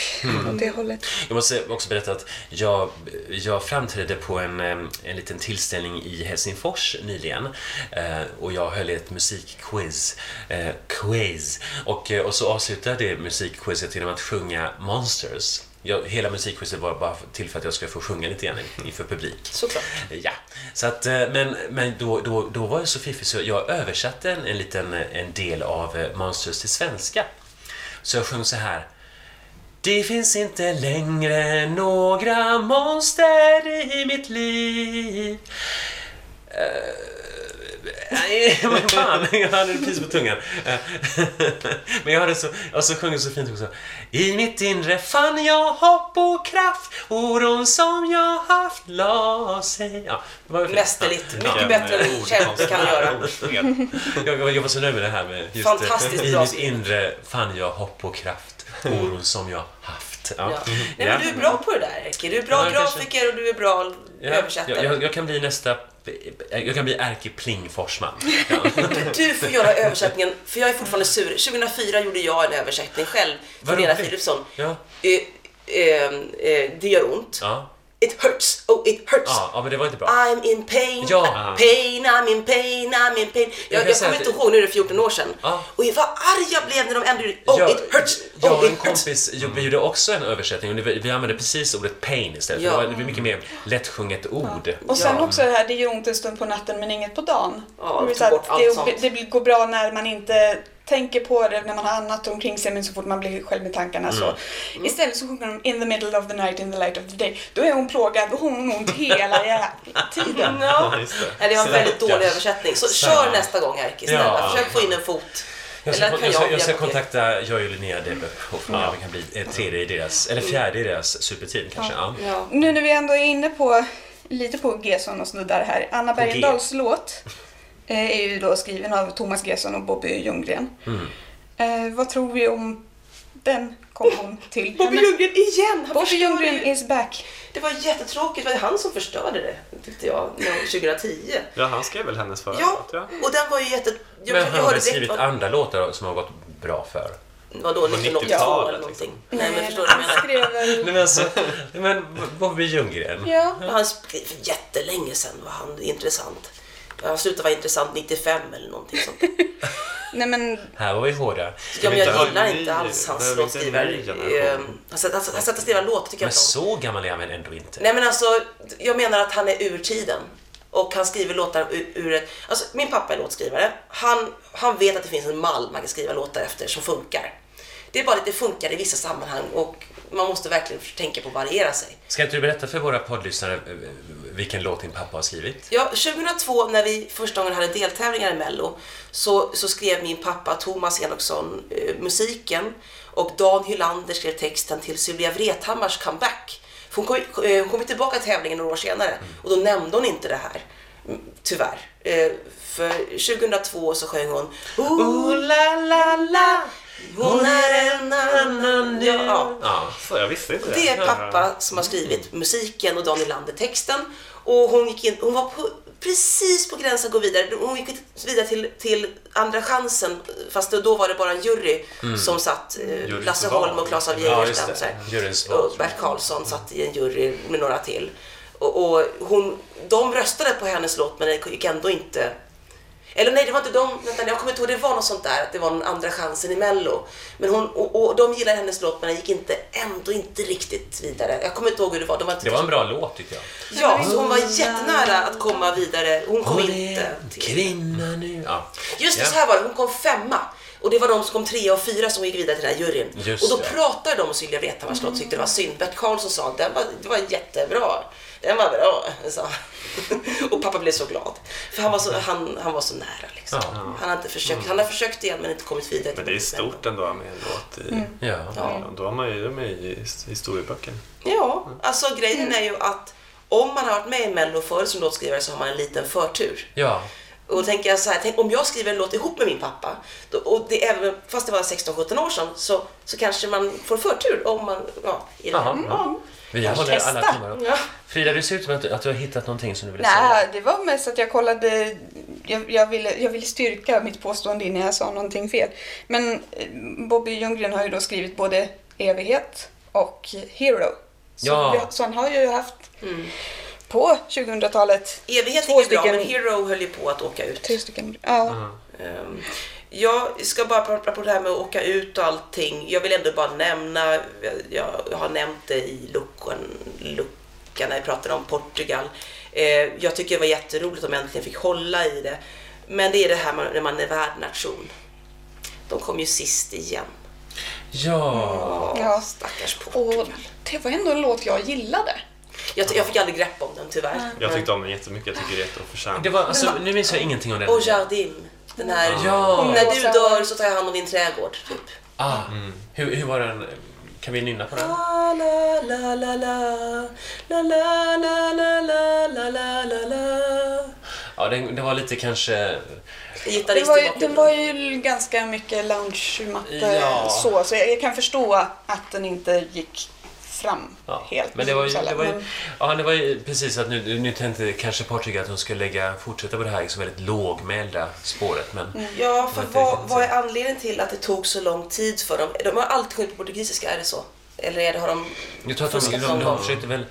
D: åt det hållet.
B: Jag måste också berätta att jag, jag framträdde på en, en liten tillställning i Helsingfors nyligen eh, och jag höll ett musikquiz. Eh, quiz. Och, eh, och så avslutade det musikquizet genom att sjunga Monsters. Jag, hela musikquizet var bara till för att jag skulle få sjunga lite grann inför publik.
C: Såklart.
B: Ja, så att, eh, men, men då, då, då var jag så fiffig så jag översatte en, en liten en del av eh, Monsters till svenska. Så jag sjöng så här. Det finns inte längre några monster i mitt liv. Eh, Nej, [LAUGHS] men fan, jag hade det precis på tungan. Men jag hade så, och så sjöng jag så fint också. I mitt inre fann jag hopp och kraft, oron som jag haft la sig. Ja, det var.
C: Mästerligt. Mycket
E: Vilken,
C: bättre än Kempe kan göra.
B: Jag, jag, var så nöjd med det här med just
C: Fantastiskt
B: eh, I
C: bra
B: mitt
C: skrivet.
B: inre fann jag hopp och kraft, oron som jag haft. Ja.
C: Ja. Nej, men du är bra på det där, Erkki. Du är bra
B: Ja, kanske.
C: grafiker och du är bra
B: Ja,
C: översättare.
B: jag, jag kan bli nästa... Jag kan bli Erkki Pling Forsman. Ja. [LAUGHS]
C: Du får göra översättningen, för jag är fortfarande sur. 2004 gjorde jag en översättning själv för
B: Vad
C: Lena. Philipsson.
B: Ja.
C: Eh, eh, eh, det gör ont.
B: Ja.
C: It hurts, oh it hurts.
B: Ja, ja, men det var inte bra.
C: I'm in pain,
B: Ja.
C: pain, I'm in pain, I'm in pain. Jag, jag,
B: säga
C: kommer inte ihåg, nu är det 14 år sedan.
B: Ja.
C: Och vad arg jag blev när de ändrade Oh
B: jag,
C: it hurts,
B: jag
C: oh
B: och en
C: hurts.
B: kompis vi gjorde också en översättning och vi använde precis ordet pain istället.
C: Ja.
B: För det, var, mycket mer lättsjunget ord.
D: Och sen
C: Ja.
D: också det här, det gör ont en stund på natten men inget på dagen.
C: Ja,
D: det, är
C: ta
D: så att
C: bort allt
D: det, det går bra när man inte tänker på det, när man har annat omkring sig men så fort man blir själv med tankarna så.
C: Mm.
D: Istället så sjunger de In the middle of the night, in the light of the day. Då är hon plågad och hon har ont hela [LAUGHS] jävla tiden.
C: Ja.
E: det.
C: Nej, det var en väldigt dålig översättning. Så kör nästa gång Erkki, snälla.
B: Ja.
C: Försök få in en fot.
B: Jag ska,
C: Eller kan
B: jag, ska,
C: jag
B: jag ska kontakta Joy och Linnea Debe och fråga om vi kan bli tredje i deras, eller fjärde i deras superteam kanske. Ja.
C: Ja.
D: Nu när vi ändå är inne på lite på Gesson och snuddar här. Anna. Bergendahls låt är ju då skriven av Thomas Gesson och Bobby Ljunggren.
B: Mm.
D: Eh, vad tror vi om den kombon [LAUGHS] till?
C: Bobby Ljunggren igen! Han
D: Bobby Ljunggren
C: ju.
D: is back.
C: Det var jättetråkigt. Det var han som förstörde det, tyckte jag, någon- 2010.
E: Ja, han skrev väl hennes förra
C: Ja,
E: jag.
C: och den var ju jätte... Jag,
B: Men
C: jag
B: han har skrivit
C: vad,
B: andra låtar som har gått bra för?
C: vadå,
E: På
C: 1982
E: 90-talet,
C: eller någonting.
E: liksom.
C: Nej, men förstår du vad jag
D: han
C: menar?
D: skrev.
B: Nej men alltså, men Bobby Ljunggren.
D: Ja.
C: Han skrev för jättelänge sedan var han intressant. Han slutade vara intressant 95 eller någonting sånt. [LAUGHS]
D: Nej men
B: Här var vi hårda.
C: Ja, men jag gillar
E: ny-
C: inte alls hans låtskrivare.
E: ny generation.
C: Eh, Han satt och skrev låt tycker jag
B: Men
C: inte om.
B: så gammal är han väl ändå inte?
C: Nej men alltså, jag menar att han är ur tiden. Och han skriver låtar ur, ur ett... Alltså min pappa är låtskrivare. Han, han vet att det finns en mall man kan skriva låtar efter som funkar. Det är bara att det funkar i vissa sammanhang och man måste verkligen tänka på att variera sig.
B: Ska inte du berätta för våra poddlyssnare eh, vilken låt din pappa har skrivit?
C: Ja, 2002 när vi första gången hade deltävlingar i Mello så, så skrev min pappa Thomas Enoksson eh, musiken och Dan Hylander skrev texten till Sylvia Vrethammars comeback. För hon kom, eh, hon kom tillbaka till tävlingen några år senare och då nämnde hon inte det här. Mm, Tyvärr. Eh, för 2002 så sjöng hon Ooh la la la hon är en annan nu. Ja,
B: Ja.
E: Så jag visste inte
C: det är pappa som har skrivit musiken och Daniel Lander texten. Och hon, gick in, hon var på, precis på gränsen att gå vidare. Hon gick vidare till, till Andra chansen, fast då, var det bara en jury som satt. Eh,
E: Juryns
C: Lasse. Holm och Claes av
B: Ja,
C: Geijerstam.
B: det. val,
C: och. Bert Karlsson satt i en jury med några till. Och, och hon, de röstade på hennes låt men det gick ändå inte eller nej, det var inte de. Vänta, jag kommer inte ihåg. Det var något sånt där. Att det var en andra chansen i Mello. Men hon, och, och de gillade hennes låt men den gick inte, ändå inte riktigt vidare. Jag kommer inte ihåg hur det var. De var inte
B: Det var en bra låt tyckte jag.
C: Ja, så hon var jättenära att komma vidare. Hon kom
B: Hon
C: inte till...
B: kvinna nu. Ja.
C: Just det,
B: Ja.
C: så här var det. Hon kom femma. Och det var de som kom trea och fyra som gick vidare till den här juryn.
B: Just
C: och då
B: det.
C: pratade de om Sylvia Vrethammars låt tyckte det var synd. Bert Karlsson sa att det var jättebra. Den var bra, sa. Och pappa blev så glad. För han var så, han, han var så nära liksom.
B: Ja.
C: Han, har inte försökt, han har försökt igen men inte kommit vidare.
E: Men det är stort ändå med en låt i...
B: Ja.
C: Ja.
E: Då har man ju, ju i historieböckerna.
C: Ja, alltså grejen är ju att om man har varit med i Mello förut som låtskrivare så har man en liten förtur.
B: ja.
C: Och då tänker jag så här, tänk, om jag skriver en låt ihop med min pappa, då, och det, även, fast det var 16-17 år sedan, så, så kanske man får förtur om man, ja, i det här.
B: Jaha.
C: Ja.
B: Vi håller alla upp.
C: Ja.
B: Frida, det ser ut som att du, att du har hittat någonting som du vill säga.
D: Nej, det var mest att jag kollade, jag, jag, ville, jag ville styrka mitt påstående innan jag sa någonting fel. Men eh, Bobby Ljunggren har ju då skrivit både Evighet och Hero. Så,
B: Ja.
D: vi, så han har ju haft på 2000-talet
C: Evighet gick ju bra, men Hero höll ju på att åka ut.
D: tre stycken. Ja.
C: Ehm, Jag ska bara prata på det här med att åka ut och allting. Jag vill ändå bara nämna, jag jag har nämnt det i luckan, luckan när vi pratade om Portugal. Eh, Jag tycker det var jätteroligt att de äntligen fick hålla i det. Men det är det här när man är värdnation. De kom ju sist igen.
B: Ja.
D: Ja.
C: Stackars
D: Och
C: Portugal.
D: det var ändå en låt jag gillade.
C: Jag, jag fick aldrig grepp om den tyvärr.
E: Jag tyckte om den jättemycket, jag tycker det är jätteoförtjänt.
B: Det var, alltså, nu minns jag ingenting om den.
C: Och Jardin. Den här,
B: Ja.
C: när du dör så tar jag hand om din trädgård. Typ.
B: Ah, hur, hur var den? Kan vi nynna på den?
C: La, la, la, la, la. La, la, la, la, la, la, la, la, la.
B: Ja, den, det var lite kanske...
D: Det
C: Gitarrist
D: var, ju, den var ju ganska mycket loungematte
B: Ja.
D: så, så jag, jag kan förstå att den inte gick fram
B: Ja,
D: helt.
B: men det var ju, det var ju,
D: men-
B: ja, det var ju precis att nu, nu tänkte kanske Portugal att de skulle lägga, fortsätta på det här liksom väldigt lågmälda spåret. Men
D: Mm.
C: Ja, för vad, vad är anledningen till att det tog så lång tid för dem? De har alltid sjungit på portugisiska, är det så? Eller är det, har de
B: jag tror att de, de, de,
C: gång?
B: försökte väl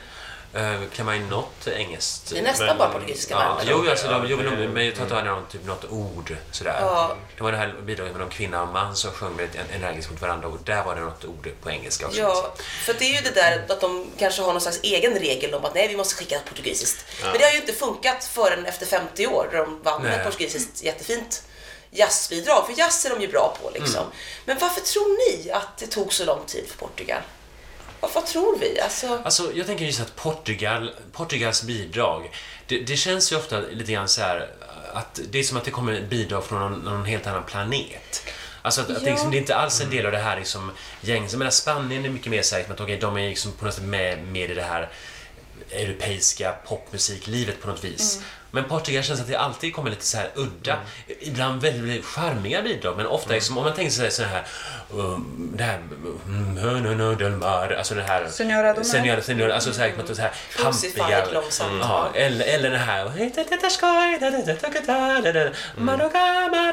B: klämma in något engelskt.
C: Det är nästan
E: Men-
C: bara portugisiska
B: Ja,
C: verk.
B: jo, alltså, de, jo, men,
E: Ja,
B: de, var någon, typ, något ord sådär.
C: Ja.
B: Det var det här bidraget med någon kvinna och man som sjöng väldigt energiskt mot varandra och där var det något ord på engelska också.
C: Ja, för det är ju det där att de kanske har någon slags egen regel om att nej, vi måste skicka portugisiskt. Men det har ju inte funkat förrän efter 50 år då de vann
B: Nej.
C: ett portugisiskt jättefint jazzbidrag. För jazz är de ju bra på liksom.
B: Mm.
C: Men varför tror ni att det tog så lång tid för Portugal? Vad, vad tror vi? Alltså,
B: Alltså, jag tänker just att Portugal, Portugals bidrag, det, det känns ju ofta lite grann så här att det är som att det kommer bidrag från någon, någon helt annan planet. Alltså att, att det,
D: Ja.
B: liksom, det är inte alls en del av det här liksom, gängs... Jag menar, Spanien är mycket mer säkert att okej, de är liksom på något sätt med, med i det här europeiska popmusiklivet på något vis. Men Portugal känns att det alltid kommer lite så här udda, ibland väldigt charmiga bidrag, men ofta liksom, om man tänker sig så här, um, det här, um, no, no, no, del mar, alltså det här,
D: Senora del Mar.
B: Senora, senora, alltså så här, så här pampiga,
C: långsamt.
B: ja, eller, eller den här,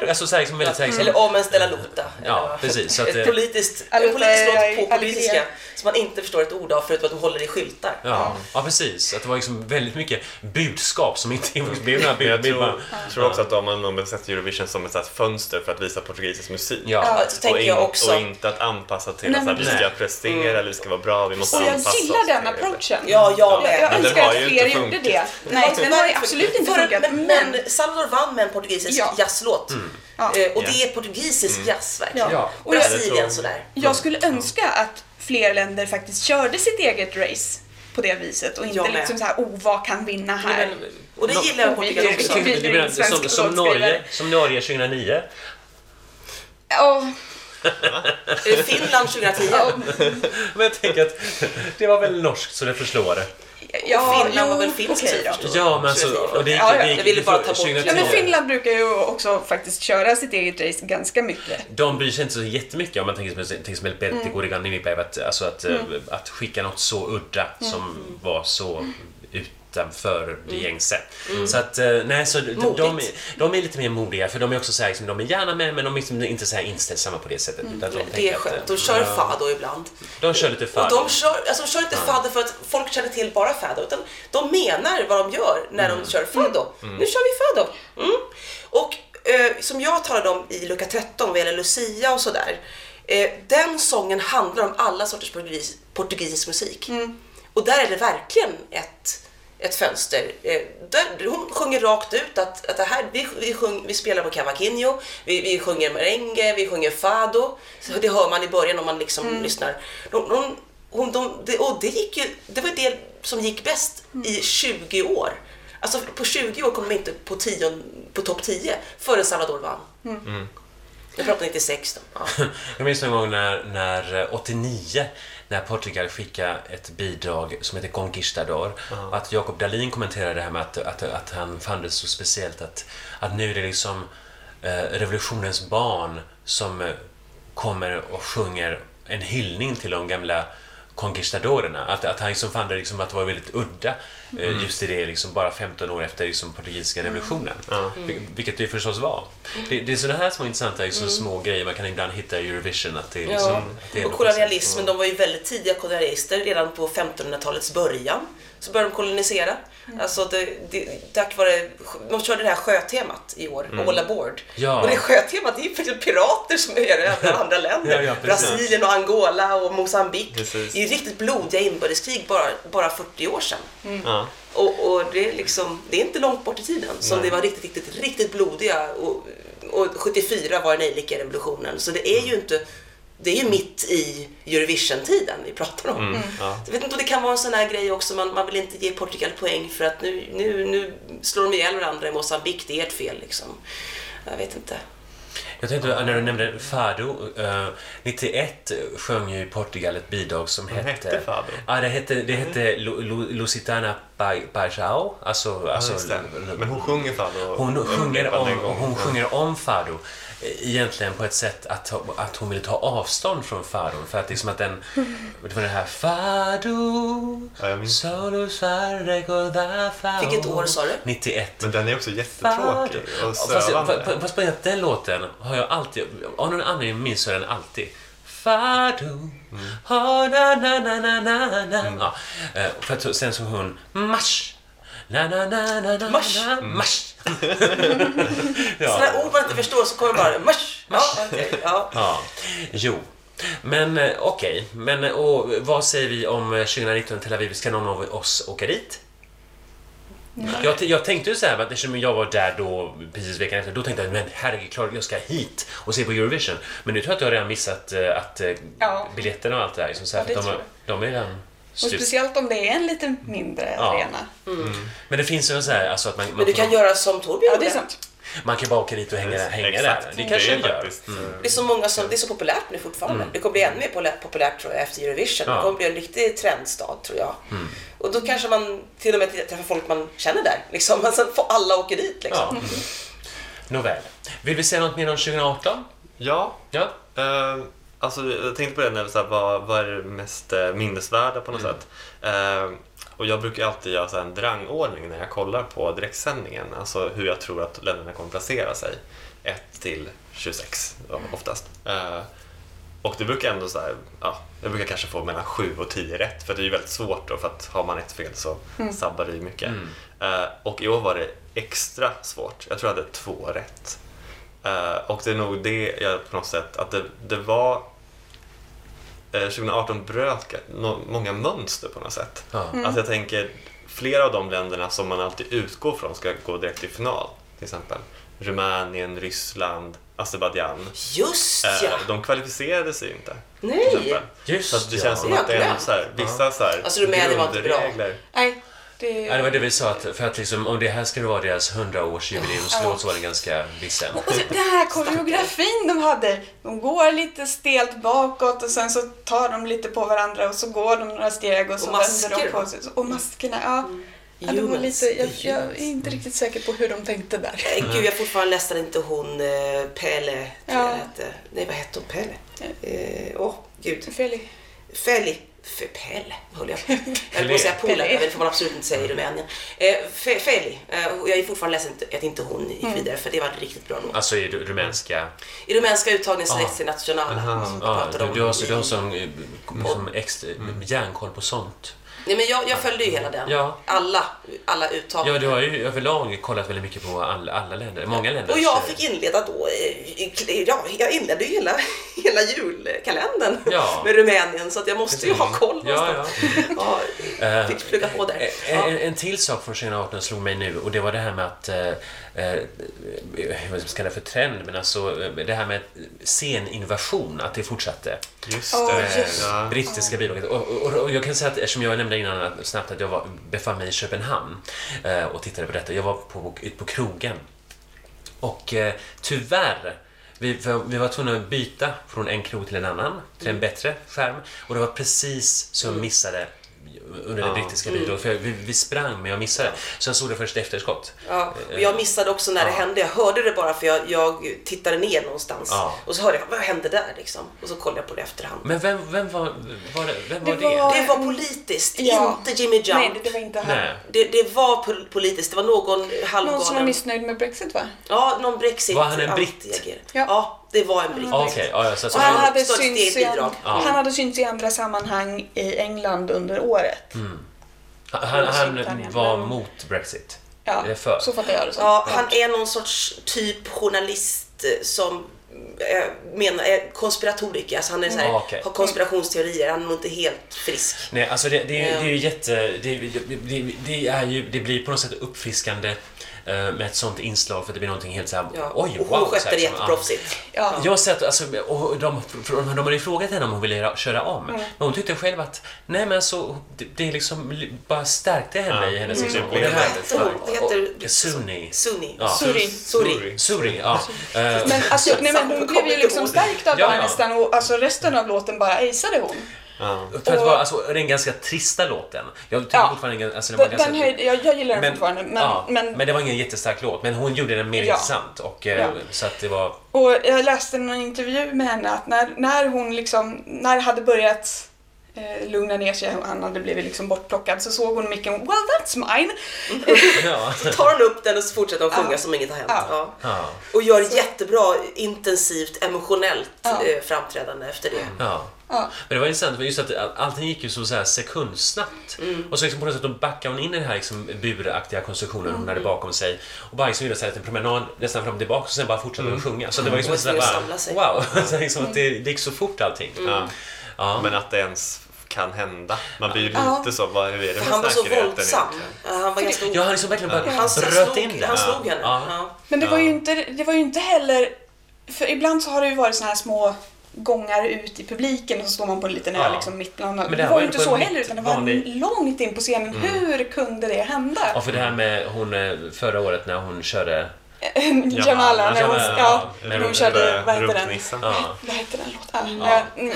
B: alltså så här, liksom väldigt så här, liksom,
C: Eller om en Stella Luta.
B: Ja, precis, så att
C: ett politiskt, en politisk låt på
D: alegria.
C: som man inte förstår ett ord av förutom att de håller i skyltar.
B: Ja, ja, precis. Att det var liksom väldigt mycket budskap som inte
E: Men jag tror, tror också att de har sett Eurovision som ett fönster för att visa portugisisk musik.
B: Ja.
C: Ja, så tänker
E: och,
C: jag också.
E: och inte att anpassa till att vi ska prestera eller vi ska vara bra, vi måste
D: Och jag
E: anpassa oss.
D: gillar den
E: till det.
D: approachen.
C: Ja, jag
D: Jag,
C: med.
D: jag
E: den
D: önskar
E: har
D: att fler
E: inte
D: gjorde
E: funkat.
D: det. Nej, den har absolut inte funkat.
C: Men, Salvador vann med en portugisisk
D: Ja.
C: jazzlåt.
D: Ja.
C: Eh, och det
E: Ja.
C: är portugisisk jazzverk.
D: Ja.
B: Ja.
D: Och jag-
C: Brasilien
E: Jag
C: sådär.
D: jag skulle önska att fler länder faktiskt körde sitt eget race på det viset och inte liksom så här, oh, vad kan vinna här?
C: Och det gillar jag Portugal också.
D: vilken-
B: Du menar, som, som. Norge, som Norge 2009?
D: Ja,
C: Eh, Finland 2010.
D: ja, [LAUGHS]
B: Men jag tänker att det var väl norskt så det förslår.
D: Ja,
C: Finland var väl
D: jo,
C: finskt
D: okej då.
C: förstås.
B: Ja, men alltså...
C: 2010.
B: Och det gick,
D: Ja, ja,
B: det gick,
C: jag ville bara ta bort-
B: 2010.
D: Ja, men Finland brukar ju också faktiskt köra sitt eget race ganska mycket.
B: De bryr sig inte så jättemycket om man tänker som, tänker som El Berti
D: Mm.
B: Att, alltså att, eh, att skicka något så udda
D: Mm.
B: som var så utanför det gängse. Så att, eh, nej, så de, de, de är lite mer modiga, för de är också så här, liksom, de är gärna med, men de är liksom inte så här inställsamma på det sättet. Utan de
C: Mm. Det är skönt.
B: eh,
C: De kör fado ibland.
B: De kör lite
C: Och
B: för.
C: de kör, alltså de kör inte fado för att folk känner till bara fado, utan de menar vad de gör när de kör fado. Nu kör vi fado. Mm. Och eh, som jag talade om i lucka 13 vad gäller Lucia och sådär, eh, den sången handlar om alla sorters portugis, portugisisk musik. Och där är det verkligen ett ett fönster. Eh, där, hon sjunger rakt ut att, att det här, vi, vi, sjung, vi spelar på cavaquinho, vi, vi sjunger merengue, vi sjunger fado. Så det hör man i början om man liksom lyssnar. De, de, hon, de, det, och det, gick ju, det var det som gick bäst i 20 år. Alltså på 20 år kom de inte på, på topp 10 förrän Salvador vann. Jag pratar 96 då. Ja. [LAUGHS]
B: Jag minns en gång när, när eh, 89 när Portugal skickade ett bidrag som heter Conquistador. Att Jakob Dalin kommenterade det här med att, att, att han fann det så speciellt att, att nu är det liksom eh, revolutionens barn som eh, kommer och sjunger en hyllning till de gamla conquistadorerna. Att, att han liksom fann det liksom att det var väldigt udda eh, just i det, liksom bara 15 år efter liksom, portugisiska revolutionen.
E: Ja.
B: Vil- Vilket det förstås var. Det, det är sådana här små intressanta liksom, små grejer man kan ibland hitta i Eurovision. Att det liksom,
C: Ja,
B: det
C: och kolonialismen, de var ju väldigt tidiga kolonialister redan på 1500-talets början. Så började de kolonisera. Alltså det, det, tack vare, de körde det här sjötemat i år, All aboard.
B: Ja.
C: Och det sjötemat, det är ju faktiskt pirater som det i andra [LAUGHS] länder.
B: Ja, ja.
C: Brasilien och Angola och Mosambik. Det är riktigt blodiga inbördeskrig bara, bara 40 år sedan.
E: Ja.
C: Och, och det, är liksom, det är inte långt bort i tiden som
E: Nej.
C: det var riktigt, riktigt, riktigt blodiga. Och, och 74 var nejlika-revolutionen. Så det är ju inte... Det är ju mitt i Eurovision-tiden vi pratar om.
E: Mm. Ja.
C: Jag vet inte om det kan vara en sån här grej också, man, man vill inte ge Portugal poäng för att nu, nu, nu slår de ihjäl varandra i Mosambik, det är ert fel liksom. Jag vet inte.
B: Jag tänkte när du nämnde Fado. eh, 91 sjöng ju Portugal ett bidrag som
E: Vad
B: hette...
E: hette Fado?
B: Ja, det hette, det hette Lu- Lusitana Paixão. Alltså,
E: Ja,
B: alltså.
E: Men hon sjunger Fado.
B: hon sjunger om, hon sjunger om Fado egentligen på ett sätt att, att hon vill ta avstånd från Fado för att liksom att den det var det här Fado
E: Ja,
B: Fado
C: Vilket år sa du?
B: 91
E: Men den är också jättetråkig och
B: Fast, fast,
E: sövande.
B: fast på att den låten har jag alltid, av någon anledning minns jag den alltid. Fado, ha na na na na na na. Ja, eh, för att sen så hon marsch. Na na na na na
C: Marsch.
B: na marsch.
C: Sådana ord man inte förstår så kommer bara marsch. Ja, okej, ja.
B: Ja, jo. Men eh, okej, men eh, och vad säger vi om eh, 2019 i Tel Aviv? Ska någon av oss åka dit? Jag, jag tänkte ju så här, att eftersom jag var där då precis veckan efter, då tänkte jag men herregud, klart jag ska hit och se på Eurovision. Men nu tror jag att jag har redan missat eh, att eh,
D: Ja.
B: biljetterna och allt det där. Liksom, så här,
D: Ja, det
B: att de,
D: tror
B: de är redan
D: Och
B: slut.
D: speciellt om det är en lite mindre
B: Ja.
D: arena.
B: Men det finns ju så här, alltså att man, man,
C: Men du kan göra som Torbjörn
D: Ja, det är sant.
B: man kan bara åka dit och hänga, hänga
E: Exakt.
B: där. Det kanske
E: är
B: jag gör.
E: faktiskt, eh,
C: Det är så många som, det är så populärt nu fortfarande. Det kommer bli ännu mer populä- populärt tror jag efter Eurovision.
B: Ja.
C: Det kommer bli en riktig trendstad tror jag. Och då kanske man till och med träffar folk man känner där. Liksom. Men sen får alla åka dit liksom.
B: Ja. Nåväl. Vill vi säga något mer om 2018?
E: Ja,
B: Ja.
E: Eh, alltså, jag tänkte på det, när, så här, vad, vad är det mest eh, minnesvärda på något sätt? Eh, och jag brukar alltid göra så en drangordning när jag kollar på direktsändningen, alltså hur jag tror att länderna kommer placera sig. 1 till 26 ja, oftast. Eh, och det brukar ändå så här, ja, jag brukar kanske få mellan 7 och 10 rätt för det är ju väldigt svårt då för att har man ett fel så sabbar det ju mycket. Eh, och i år var det extra svårt. Jag tror jag hade två rätt. Eh, och det är nog det jag på något sätt, att det, det var 2018 bröt ga- nå- många mönster på något sätt.
B: Ja.
E: Alltså jag tänker, flera av de länderna som man alltid utgår från ska gå direkt till final, till exempel Rumänien, Ryssland, Azerbajdzjan.
C: Just
E: Eh,
C: ja!
E: de kvalificerade sig inte.
C: Nej!
B: Just
E: Så att det
B: ja.
E: känns som att det är så här, vissa så här,
C: Alltså, Rumänien var inte bra.
D: Nej, det...
B: Ja, det var det vi sa, att för att liksom, om det här skulle vara deras 100-årsjubileumslåt så var den ganska vissen.
D: Och så den här koreografin de hade. De går lite stelt bakåt och sen så tar de lite på varandra och så går de några steg och så
C: Och
D: vänder de på sig. Och maskerna, ja. ja det var lite, jag, jag är inte riktigt säker på hur de tänkte där.
C: Eh, Gud, jag fortfarande nästan inte hon eh, Pelle. tror
D: Ja.
C: Nej, vad hette hon? Pelle? Åh, oh, gud.
D: Feli.
C: Feli. För Pelle, höll jag på. Att säga det får man absolut inte säga i Rumänien. Eh, Fe- Feli. Eh, och jag är fortfarande ledsen att inte hon gick vidare, för det var riktigt bra nog.
B: Alltså i ru- rumänska...
C: I rumänska uttagningen Selection Nationala. pratade
B: du,
C: om
B: du har, du har
C: i-
B: som, eh, extra, järnkoll på sånt.
C: Nej, men jag, jag följde ju hela den.
B: Ja.
C: Alla, alla
B: Ja,
C: uttagningar.
B: du har ju överlag kollat väldigt mycket på alla, alla länder, många länder.
C: Och jag fick inleda då, eh, ja, jag inledde ju hela, [LAUGHS] hela julkalendern
B: Ja. [LAUGHS]
C: med Rumänien så att jag måste ju ha koll
B: Ja, ja.
C: Ja,
B: Eh,
C: fick plugga på där.
B: En,
C: Ja.
B: en, en till sak från 2018 slog mig nu och det var det här med att, eh, eh, vad ska jag kalla det för trend, men alltså eh, det här med sceninvasion, att det fortsatte.
E: Just det.
D: just
E: Ja.
B: brittiska bidraget. Och, och, och jag kan säga att eftersom jag nämnde innan att, snabbt att jag var, befann mig i Köpenhamn eh, och tittade på detta. Jag var på, ute på krogen. Och eh, tyvärr, vi, vi var tvungna att byta från en krog till en annan, till en bättre skärm. Och det var precis så jag missade under det
E: Ja.
B: brittiska bidraget. För vi, vi sprang, men jag missade. Så jag såg det först efterskott.
C: Ja, och jag missade också när det hände. Jag hörde det bara för jag, jag tittade ner någonstans.
B: Ja.
C: Och så hörde jag, vad hände där liksom? Och så kollade jag på det i efterhand.
B: Men vem, vem var, var det? Vem var
D: Det
B: det?
D: var-
C: Det var politiskt,
D: Ja.
C: inte Jimmy Jump.
D: Nej, det, var inte han.
B: Nej.
C: Det, det var pol- politiskt, det var någon halvgalen...
D: Någon som var missnöjd med Brexit va?
C: Ja, någon brexit
B: Var han en britt?
D: Ja.
C: Ja. det var en britt.
B: Ah, Okej, ja, så, så,
D: han
C: han
D: hade, synts i, han hade synts i andra sammanhang i England under året.
B: Mm. han, han var
D: Men-
B: mot Brexit?
D: Ja,
B: Eller för?
D: så fattar jag det som.
C: Ja, han är någon sorts typ journalist eh, som eh, menar, är konspiratoriker. Alltså han är så här,
B: Mm.
C: Har konspirationsteorier. Han är nog inte helt frisk.
B: Nej, alltså det, det, är,
C: Ja.
B: det är ju jätte... Det, det, det, är ju, det blir på något sätt uppfriskande eh, med ett sånt inslag för det blir någonting helt såhär,
C: Ja.
B: oj,
C: och
B: wow.
C: hon skötte det jätteproffsigt.
D: Ja.
B: Jag har sett, alltså, och de, de hade ju frågat henne om hon ville göra- köra om.
C: Mm.
B: Men hon tyckte själv att, nej men så, det, det liksom bara stärkte henne
E: Ja.
B: i hennes
E: Mm. Det
B: och det
C: heter...
B: Suni.
C: Suni.
B: Ja.
D: Suri.
C: Suri.
B: Suri, ja. Eh,
D: Men, alltså, nej, men hon blev ju liksom stärkt av det
B: Ja,
D: här
B: ja.
D: nästan och alltså, resten av låten bara aceade hon.
E: Ja.
B: För att
D: Och-
B: vara alltså, den ganska trista låten. Jag tycker
D: Ja.
B: fortfarande alltså, den var
D: Den,
B: ganska...
D: den höjde, jag, jag gillar den fortfarande men,
B: ja,
D: men,
B: men det var ingen jättestark låt. Men hon gjorde den mer
D: Ja.
B: intressant. Och, eh,
D: Ja.
B: Så att det var...
D: Och jag läste någon intervju med henne att när, när hon liksom, när det hade börjat eh, lugna ner sig, han hade blivit liksom bortplockad, så såg hon micken Well that's mine! [LAUGHS]
B: Ja.
C: Tar hon upp den och så fortsätter hon sjunga
D: Ja.
C: som inget har hänt.
D: Ja.
C: Ja.
B: ja.
C: Och gör jättebra, intensivt, emotionellt
D: Ja.
C: eh, framträdande efter det.
B: Ja. Men det var intressant, för just att all- allting gick ju så, så här sekundsnabbt.
C: Mm.
B: Och så liksom på något sätt då backade hon in i den här liksom buraktiga konstruktionen hon hade bakom sig. Och bara liksom gjorde så här en promenad nästan fram och tillbaka och sen bara fortsatte hon sjunga. Så det var liksom så här
C: tvungen att
B: bara,
C: samla sig.
B: wow! [LAUGHS] Så liksom att det, det gick så fort allting.
E: Ja.
B: Ja.
E: Men att det ens kan hända. Man blir ju
D: Ja.
E: lite så, vad, hur är det
C: För
E: med
C: han var så våldsam. Han var ganska
B: Ja, han liksom verkligen bara
C: Han,
B: bröt
C: slog,
B: in det.
C: han slog henne.
B: Ja.
C: Ja.
D: Men det var, ju inte, det var ju inte heller, för ibland så har det ju varit såna här små gångar ut i publiken och så står man på en liten ö
B: Ja.
D: liksom mitt bland
B: Men
D: det,
B: det
D: var ju inte så heller utan det var
B: vanlig-
D: långt in på scenen. Hur kunde det hända?
B: Ja, för det här med hon eh, förra året när hon körde...
D: Jamala, när hon, ja, när hon körde, vad heter den? Vad heter den låten?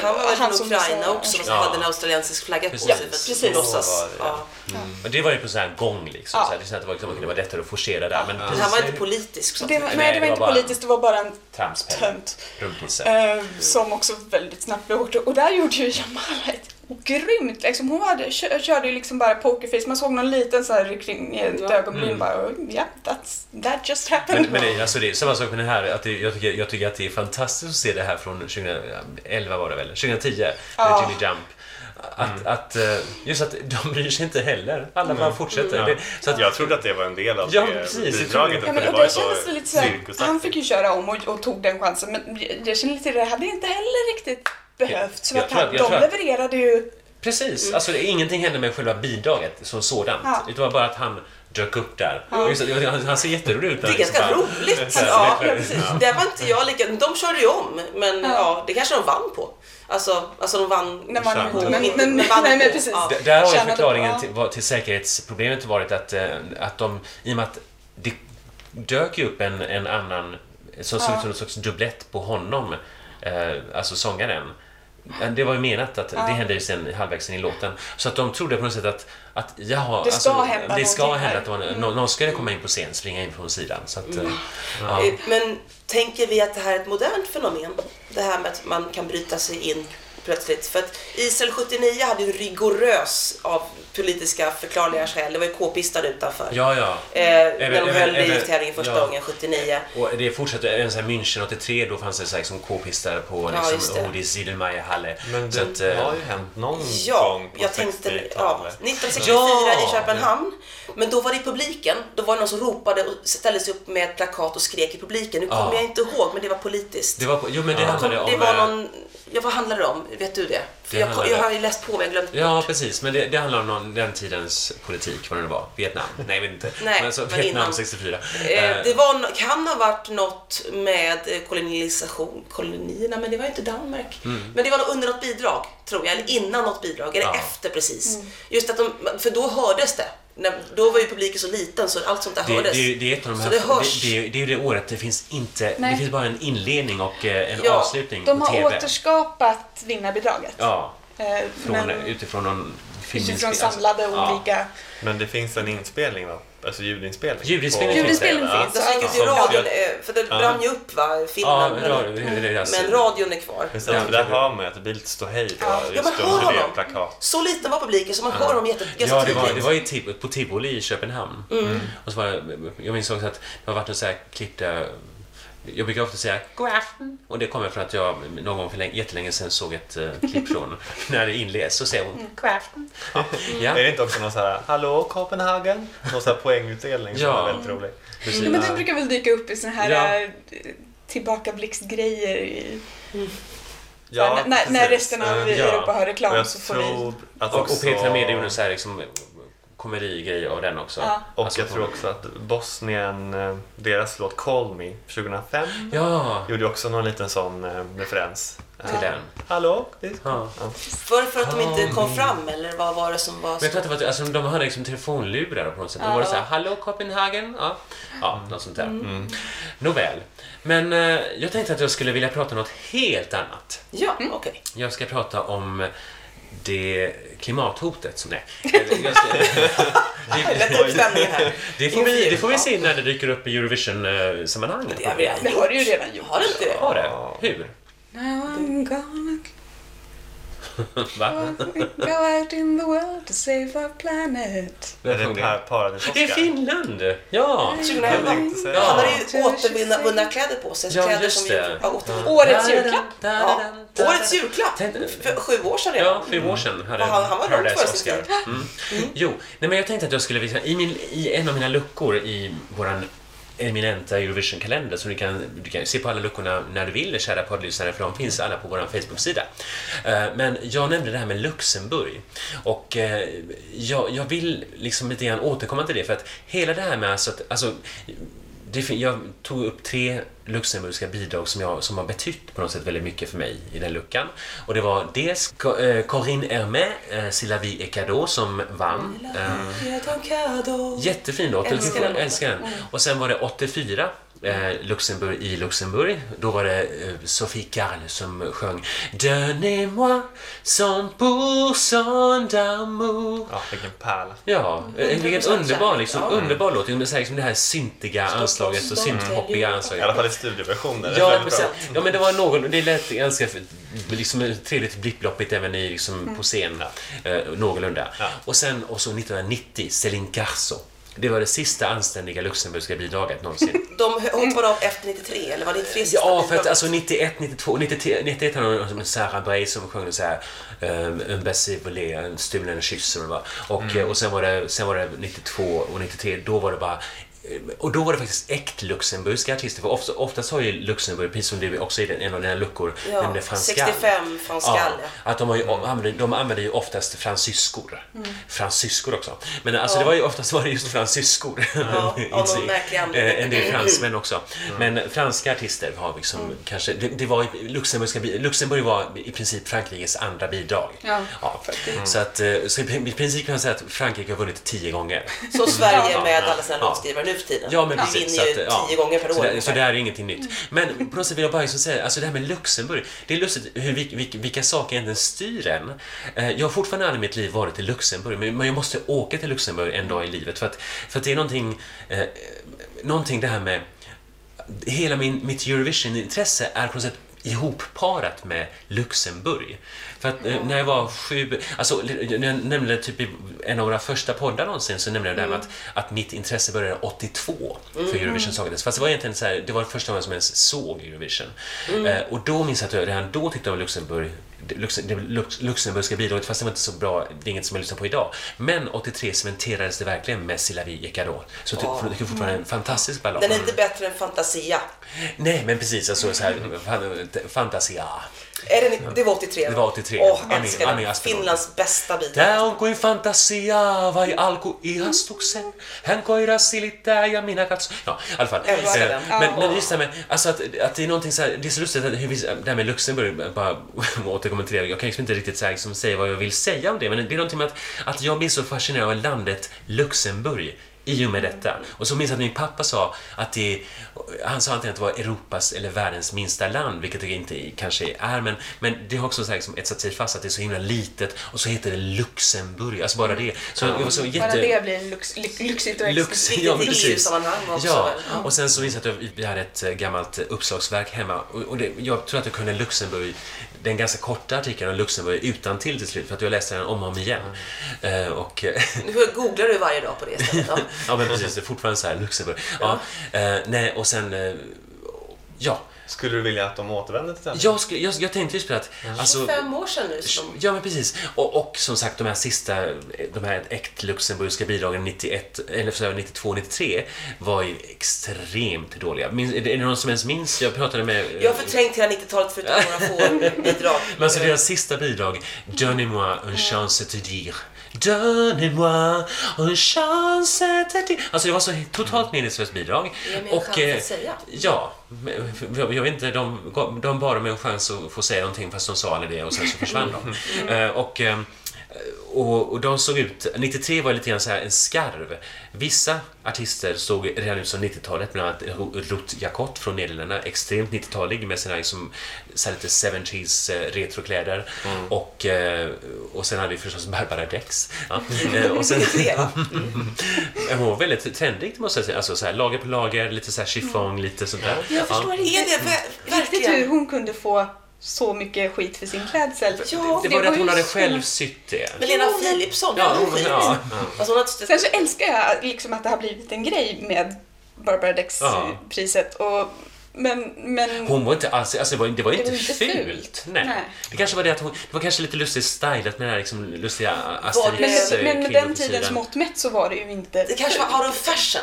C: Han var väl från Ukraina också som
B: Ja.
C: hade en australiensisk flagga på sig. För att
D: precis.
C: låtsas.
E: Var det,
C: Ja.
B: Och det var ju på sån här gång liksom.
D: Ja.
B: Så här, det var, liksom, det var lättare att forcera där. Men
C: Men han var inte politisk. Så
D: Det var, nej, det var inte politiskt, det var bara en tönt. Eh, som också väldigt snabbt blev hårt. Och där gjorde ju Jamala ett grymt, liksom, hon hade, kö, körde ju liksom bara pokerface, man såg någon liten så här ryckning i ett
C: Ja.
D: ögonbryn
B: Mm.
D: bara, ja, that's, that just happened.
B: Men, men det, alltså det är samma sak med det här, att det, jag, tycker, jag tycker att det är fantastiskt att se det här från 2011 var det väl, 2010, med
D: Ja.
B: Jimmy Jump. Att, att, eh, just att de bryr sig inte heller. Alla bara fortsätter.
E: Ja.
B: Det, så att,
E: Jag trodde att det var en del av
B: Ja,
E: det
B: precis.
E: bidraget.
D: Ja, men,
E: det
D: och det
E: så
D: kändes lite såhär,
E: cirkusaktigt.
D: han fick ju köra om och, och tog den chansen men jag- jag känner lite det hade inte heller riktigt behövts. För
B: Jag
D: att
B: att-
D: han,
B: jag
D: de
B: att-
D: levererade ju,
B: Precis, alltså det, ingenting hände med själva bidraget som sådant.
D: Ja.
B: Det var bara att han dök upp där. Det, han, han ser jätterolig ut.
C: Det är
B: liksom
C: ganska
B: bara-
C: roligt.
B: Så
C: Ja,
B: det är-
C: precis. Det var inte jag lika... De körde ju om, men
D: Ja.
C: ja. det kanske de vann på. Alltså, alltså de vann
D: när man,
E: Kärnan.
D: men, men,
C: vann
D: nej, men
C: på.
D: precis.
C: Ja.
B: Där har ju
D: Tjänade
B: förklaringen
D: på-
B: till, till säkerhetsproblemet varit att, eh, att de, i och med att det dök ju upp en, en annan, som såg ut som en sorts dubblett på honom, eh, alltså sångaren. Det var ju menat att det hände ju sen halvvägs in i låten. Så att de trodde på något sätt att, att jaha,
D: Det ska
B: alltså,
D: hända
B: det ska hända att en- nå- någon skulle komma in på scen, springa in från sidan. Så att, eh, ja.
C: Eh, Men tänker vi att det här är ett modernt fenomen? Det här med att man kan bryta sig in plötsligt. För att Israel 79 hade ju rigorös av politiska förklarliga skäl. Det var ju k-pistade utanför.
B: ja, ja.
C: Eh, när de höll i
B: även-
C: tävlingen första
B: ja.
C: gången 79.
B: Och det fortsatte även så här München 83, då fanns det så här liksom k-pistar på
C: Ja, just
B: liksom. Odis Halle.
E: Men
B: Så
E: det
B: att, eh,
E: har ju hänt någon
C: Ja,
E: gång på
C: jag tänkte... Ja,
E: 60-talet.
C: 1964
B: Ja!
C: i Köpenhamn. Men då var det i publiken. Då var det någon som ropade och ställde sig upp med ett plakat och skrek i publiken. Nu kommer
B: Ja.
C: jag inte ihåg, men det var politiskt.
B: det var, jo men det
E: Ja.
B: handlade om...
C: det var
B: eh,
C: någon... Ja, vad handlar det om? Vet du det? För
B: Det
C: jag, jag har ju läst på, men jag glömt
B: Ja, precis. Men det, det handlar om någon, den tidens politik, vad det nu var. Vietnam? Nej, jag vet inte.
C: Nej,
B: men alltså,
C: men
B: Vietnam
C: innan.
B: 64.
C: Eh,
B: Eh,
C: det var, kan ha varit något med eh, kolonisation, kolonierna, men det var ju inte Danmark.
B: Mm.
C: Men det var nog under något bidrag, tror jag, eller innan något bidrag, eller
B: Ja.
C: efter precis. Just att de, för då hördes det. När, då var ju publiken så liten så allt sånt där
B: det,
C: hördes.
B: det, det är ett av de
C: Så
B: här...
C: det hörs.
B: Det, det, är ju det året det finns inte...
D: Nej.
B: Det finns bara en inledning och eh, en
C: Ja,
B: avslutning
D: De har
B: TV.
D: återskapat vinnarbidraget.
B: Ja,
D: Eh,
B: från,
D: men,
B: utifrån någon filminspel-
D: Utifrån samlade
B: ja.
D: olika...
E: Men det finns en inspelning va? Alltså ljudinspelning.
B: Ljudinspelning
E: på-
B: finns det.
D: Ljudinspelning
E: Ja.
D: finns.
C: Den gick ut i
E: Ja.
C: radion, för det
E: Ja.
C: brann ju upp va,
B: Ja,
C: filmen. men,
B: radio, det
C: men radion är kvar.
E: Det,
B: Ja.
E: för där hör man ju att Bildt står hej då.
D: Ja.
C: Ja,
E: Just
C: man hör
E: under det
C: honom.
E: plakat.
C: Så liten var publiken så man hör dem jätte, ganska
B: Ja, det var, det var på Tivoli i Köpenhamn.
C: Mm.
B: Och så var det, jag minns också att det har varit en så här klipp där jag brukar ofta säga God afton och det kommer från att jag någon gång för länge, jättelänge sedan såg ett uh, klipp från [LAUGHS] när det inleds så säger hon God afton. Ja,
E: Är det inte också någon så här Hallå Copenhagen? Någon så här poängutdelning som
B: Ja.
E: är väldigt rolig.
B: precis.
D: Ja, men det brukar väl dyka upp i såna här
B: Ja.
D: eh, tillbakablicksgrejer. I,
E: Ja,
D: när, när resten av
B: ja.
D: Europa har reklam
E: jag
D: så får vi...
E: att
B: Och,
E: också...
B: och Petra Mede gjorde en så här liksom komedigrej av den också.
D: Ja.
E: Och
B: Alltså,
E: jag tror också att Bosnien, eh, deras låt Call Me 2005
B: Ja,
E: gjorde också någon liten sån eh, referens.
B: till den.
E: Hallå?
B: Ja.
C: Var det för att de inte kom fram eller vad var det som var
B: Men jag tror att det var, alltså, de hade liksom telefonlurar på något sätt. Då
D: Ja.
B: var det så här, Hallå Copenhagen? Ja, ja något sånt där.
E: Mm.
B: Nåväl. Men eh, jag tänkte att jag skulle vilja prata om något helt annat.
C: Ja,
B: Mm.
C: okej.
B: Jag ska prata om det klimathotet som [LAUGHS]
C: stämningen här.
B: det, får vi, det får vi se när det dyker upp i Eurovision-sammanhang.
C: Det har
D: Det har ju redan gjort.
C: Har du inte det?
B: Har det? Hur?
D: Now I'm gonna [LAUGHS]
B: Va?
D: go out in the world to save our planet.
E: Är det Per Paradis
B: Det är Finland! Ja!
C: 2011.
E: tänkte säga.
C: Han hade ju återvunna vunna kläder på sig.
B: Ja,
C: kläder
B: just
C: som
B: det.
C: ju- Ja, återvunna.
D: Årets julklapp.
C: Ja. Årets julklapp! För sju år sedan redan.
B: Ja, sju år sedan hade
C: Han- han var
B: Oscar. Mm. Jo, nej, men jag tänkte att jag skulle visa, i, min, i en av mina luckor i våran eminenta Eurovision-kalender som du kan, du kan se på alla luckorna när du vill, kära poddlyssnare, för de finns alla på vår Facebook-sida. Eh, men jag nämnde det här med Luxemburg och eh, jag, jag vill liksom lite grann återkomma till det för att hela det här med alltså, att, alltså det, jag tog upp tre luxemburgska bidrag som, jag, som har betytt på något sätt väldigt mycket för mig i den luckan. Och det var dels eh, Corinne Hermé, eh, C'est la vie est cadeau, som vann. Eh,
C: cadeau.
B: Jättefin låt,
C: Älskar.
B: Älskar
C: den.
B: Och sen var det 84, eh, Luxemburg i Luxemburg. Då var det eh, Sophie Carl som sjöng Donnez-moi 100% d'amour.
E: Ja, vilken pärla.
B: Ja, eh, vilken
C: 100%
B: underbar, liksom,
C: ja.
B: underbar låt. Det är liksom det här syntiga anslaget och synthoppiga
E: I
B: anslaget.
E: alla fall i studioversionen.
B: Ja, ja, men det var någon, det lät ganska liksom, trevligt blipploppigt även i, liksom, på scen, eh, någorlunda.
E: Ja.
B: Och sen och så 1990, Céline Carso. Det var det sista anständiga luxemburgska bidraget någonsin. [LAUGHS]
C: De hoppade av efter 93, eller var det 93 sista
B: Ja, för att alltså 91, 92, 93, 91 hade de som Sarah Bray som sjöng så här um, Un baiser volé, en stulen kyss eller vad och,
E: Mm.
B: eh, och sen var, det, sen var det 92 och 93, då var det bara och då var det faktiskt äkt luxemburgska artister, för ofta, oftast har ju Luxemburg, precis som det är också i den, en av dina luckor,
C: Ja,
B: nämligen franska.
C: 65 franskal,
B: Ja,
C: ja.
B: att de, har ju,
E: Mm.
B: använder, de använder ju oftast fransyskor.
C: Mm.
B: Fransyskor också. Men alltså
C: Ja.
B: det var ju oftast var det just fransyskor.
C: Ja, av någon [LAUGHS]
B: Inte-
C: märklig anledning.
B: eh, En del fransmän också.
E: Mm.
B: Men franska artister har liksom
C: Mm.
B: kanske... Det, det var Luxemburgska, Luxemburg var i princip Frankrikes andra bidrag.
D: Ja,
B: Mm. Så, att, eh, så i princip kan man säga att Frankrike har vunnit tio gånger.
C: Så Sverige
B: Ja,
C: med
B: ja,
C: alla sina
B: ja.
C: låtskrivare nu för tiden.
B: Ja, men
C: Vi
B: precis.
C: vinner ju
B: att, ja.
C: tio gånger per år.
B: Så, det, så det här är ingenting nytt. Men på något sätt vill jag bara liksom säga, alltså det här med Luxemburg, det är lustigt hur, vilka, vilka, saker egentligen styr en. Eh, Jag har fortfarande aldrig i mitt liv varit i Luxemburg, men men jag måste åka till Luxemburg en dag i livet för att, för att det är någonting, eh, någonting det här med hela min, mitt Eurovision-intresse är på något sätt ihopparat med Luxemburg. För att eh, när jag var sju, alltså jag nämnde typ i en av våra första poddar någonsin så nämnde jag det här med att, att mitt intresse började 82 för Eurovision Song Contest. Fast det var egentligen så här, det var första gången som jag ens såg Eurovision. Eh, och då minns jag att jag redan då tyckte om Luxemburg Lux, det Lux, luxemburgska bidraget, fast det var inte så bra, det är inget som jag lyssnar på idag. Men 83 cementerades det verkligen med C'est la vie cadeau. Så
C: Ja.
B: det är fortfarande en fantastisk ballad.
C: Den är inte bättre än Fantasia.
B: Nej, men precis. Alltså, så här, fan- Fantasia.
C: Är det, det var 83?
B: Det var 83.
C: Åh, älskar
B: Annie
C: den. Finlands bästa bidrag.
B: Tää on kuin fantasia vai alku ihastuksen. Hän koira silittää ja minä katson. Ja, i alla fall.
C: Älskar
B: Eh,
C: den.
B: Men, men just det här med, alltså att, att det är någonting så här, det är så lustigt att hur vi, det här med Luxemburg, bara [LAUGHS] återkommer till det, jag kan liksom inte riktigt liksom säga vad jag vill säga om det, men det är någonting med att, att jag blir så fascinerad av landet Luxemburg i och med detta. Och så minns jag att min pappa sa att det, han sa antingen att det var Europas eller världens minsta land, vilket det inte kanske är, men, men det har också så här, liksom etsat sig fast att det är så himla litet och så heter det Luxemburg, alltså bara det. Så jag var så jätte...
D: Bara det blir lux, lyx, lyxigt och
B: Lux, ja, precis.
C: EU-sammanhang också
B: Ja, och sen så minns jag att vi hade ett eh, gammalt uppslagsverk hemma och, och det, jag tror att jag kunde Luxemburg, den ganska korta artikeln om Luxemburg utan till till slut för att jag läste den om och om igen. Eh, och, eh,
C: Nu googlar du varje dag på det stället. Ja. [LAUGHS]
B: ja men precis, det är fortfarande så här Luxemburg. Ja, eh, nej, och sen, eh, ja.
E: Skulle du vilja att de återvänder till det?
B: Jag, skulle, jag, jag tänkte just på det att, alltså,
C: Fem år sedan nu. Som
B: Ja, men precis. Och, och som sagt, de här sista, de här äkt luxemburgska bidragen 91, eller så här, 92, 93 var ju extremt dåliga. Minns, är det någon som ens minns? Jag pratade med...
C: jag har förträngt hela 90-talet förutom [LAUGHS] några få bidrag.
B: Men alltså deras sista bidrag, Donnez-moi une chance te dire. Donnez-moi une chance. Alltså det var så totalt meningslöst bidrag.
C: Ge mig en chans
B: eh,
C: att säga.
B: Ja, jag, jag vet inte, de, de bad mig en chans att få säga någonting fast de sa aldrig det och sen så försvann de. Eh, och, eh, och, och de såg ut, 93 var lite grann så här en skarv. Vissa artister såg redan ut som 90-talet, bland annat Ruth Jacot från Nederländerna, extremt 90-talig med sina liksom, så här lite 70s eh, retrokläder. Och, eh, och sen hade vi förstås Barbara Dex. Ja. Eh, och sen, [LAUGHS]
C: 93, va?
B: hon var väldigt trendig måste jag säga. Alltså, så här, lager på lager, lite så här chiffong, lite sånt där.
D: Jag förstår inte
C: det
D: riktigt hur hon kunde få så mycket skit för sin klädsel.
C: Ja,
B: Det var det att hon hade själv sytt det.
C: Men Lena Philipsson,
B: Ja,
C: ja, hon skit.
B: ja.
C: Alltså hon
D: Sen så älskar jag liksom att det har blivit en grej med Barbara
B: Ja.
D: Dex-priset. Och, men, men
B: Hon var inte alls, alltså det var, det var
D: Det
B: inte
D: var inte
B: fult.
D: fult.
B: Nej.
D: Nej.
B: Det kanske var det att hon, det var kanske lite lustigt stylat med den här liksom lustiga
D: men,
B: Asterix eh,
D: men med den tidens mått mätt så var det ju inte
C: Det kanske var out of fashion.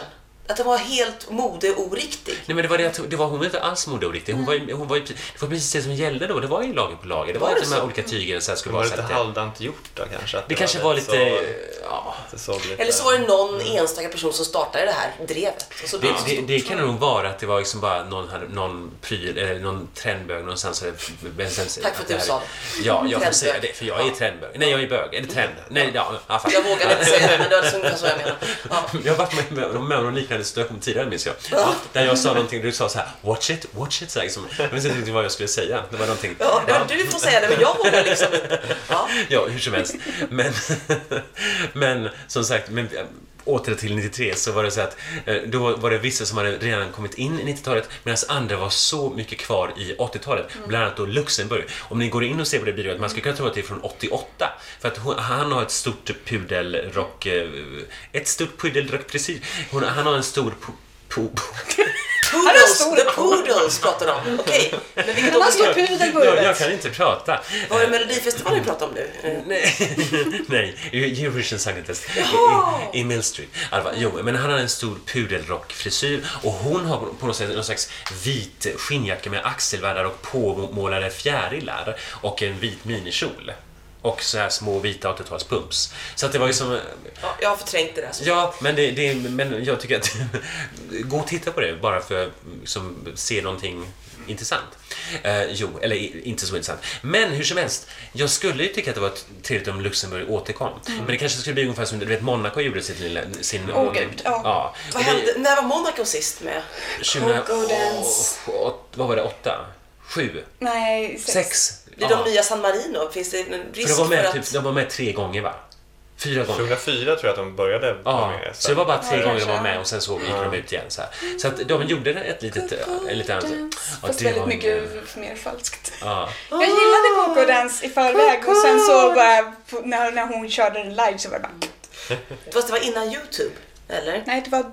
C: Att den var helt modeoriktig.
B: Nej men det var det att det var, hon var inte alls modeoriktig. Hon var, ju- hon var ju, det var precis det som gällde då. Det var ju lager på lager. Det var,
C: Var
B: inte
C: det
B: de här olika tygen så här skulle
E: Var
B: vara
E: det
B: så
E: lite
B: det,
E: halvdant gjort då kanske? Att
B: det kanske var lite...
E: Så,
B: Ja,
E: det lite...
C: Eller så var det någon enstaka person som startade det här drevet. Och så
B: det,
C: det
B: det, det kan det nog vara att det var liksom bara någon, någon pryl eller någon trendbög någonstans. Eller, men sen-
C: Tack för att du
B: det här-
C: sa
B: Ja, jag får säga det för jag är trendbög. Nej, jag är bög. Är det trend? Nej, ja, ja.
C: Jag vågade inte säga det, men det var så jag menade. Ja.
B: Jag har varit med, med, med om någon liknande situation tidigare minns jag. Ja, där jag sa någonting, du sa så här watch it, watch it. Så här, liksom. Jag visste inte riktigt vad jag skulle säga. Det var någonting.
C: Ja, men du får säga det, men jag vågar liksom inte. [LAUGHS] Ja.
B: Ja, hur som helst. Men, [LAUGHS] men som sagt, men, åter till 93 så var det så att eh, då var det vissa som hade redan kommit in i 90-talet medan andra var så mycket kvar i 80-talet. Bland annat då Luxemburg. Om ni går in och ser på det bidraget, man skulle kunna tro att det är från 88. För att hon, han har ett stort pudelrock... eh, Ett stort pudelrockfrisyr. Hon- Han har en stor... Po, po,
C: Poodles, the poodles pratar de om. [LAUGHS] Okej, men vilket år?
D: pudel på
B: jag, kan inte prata.
C: Var det Melodifestivalen vi pratar om nu? Eh,
B: Nej, [LAUGHS] nej. Eurovision Song Contest i, i Mill Street. Alva, jo, men han har en stor pudelrockfrisyr och hon har på något sätt någon slags vit skinnjacka med axelvaddar och påmålade fjärilar och en vit minikjol. Och så här små vita 80-talspumps. Så att det var ju som...
C: Ja, jag har förträngt det där. Så.
B: Ja, men, det, det, men jag tycker att... [LAUGHS] gå och titta på det bara för att liksom, se någonting intressant. Eh, jo, eller inte så intressant. Men hur som helst, jag skulle ju tycka att det var trevligt om Luxemburg återkom. Men det kanske skulle bli ungefär som du vet, Monaco gjorde sitt lilla, sin...
D: Åh, gud, ja.
B: ja.
C: Vad hände? När var Monaco sist med?
B: 2000
D: Coco Dance.
B: Åh, åt- vad var det? Åtta? Sju?
D: Nej, sex.
B: Sex?
C: Blir
B: Ja.
C: de nya San Marino? Finns det en
B: För
C: risk
B: de var,
C: för
B: med,
C: att...
B: typ, de var med tre gånger, va? Fyra gånger.
E: 2004 tror jag att de började vara
B: Ja,
E: med.
B: så det var bara tre
D: Ja,
B: gånger de var med och sen så gick de ut igen. Så, här. så att de gjorde ett litet... En liten, ja,
D: Fast
B: det
D: väldigt
B: var
D: mycket
B: en-
D: mer falskt.
B: Ja.
D: Jag gillade Coco Dance i förväg och sen så bara, när, när hon körde den live så var det bara...
C: Fast det var innan Youtube, eller?
D: Nej, det var,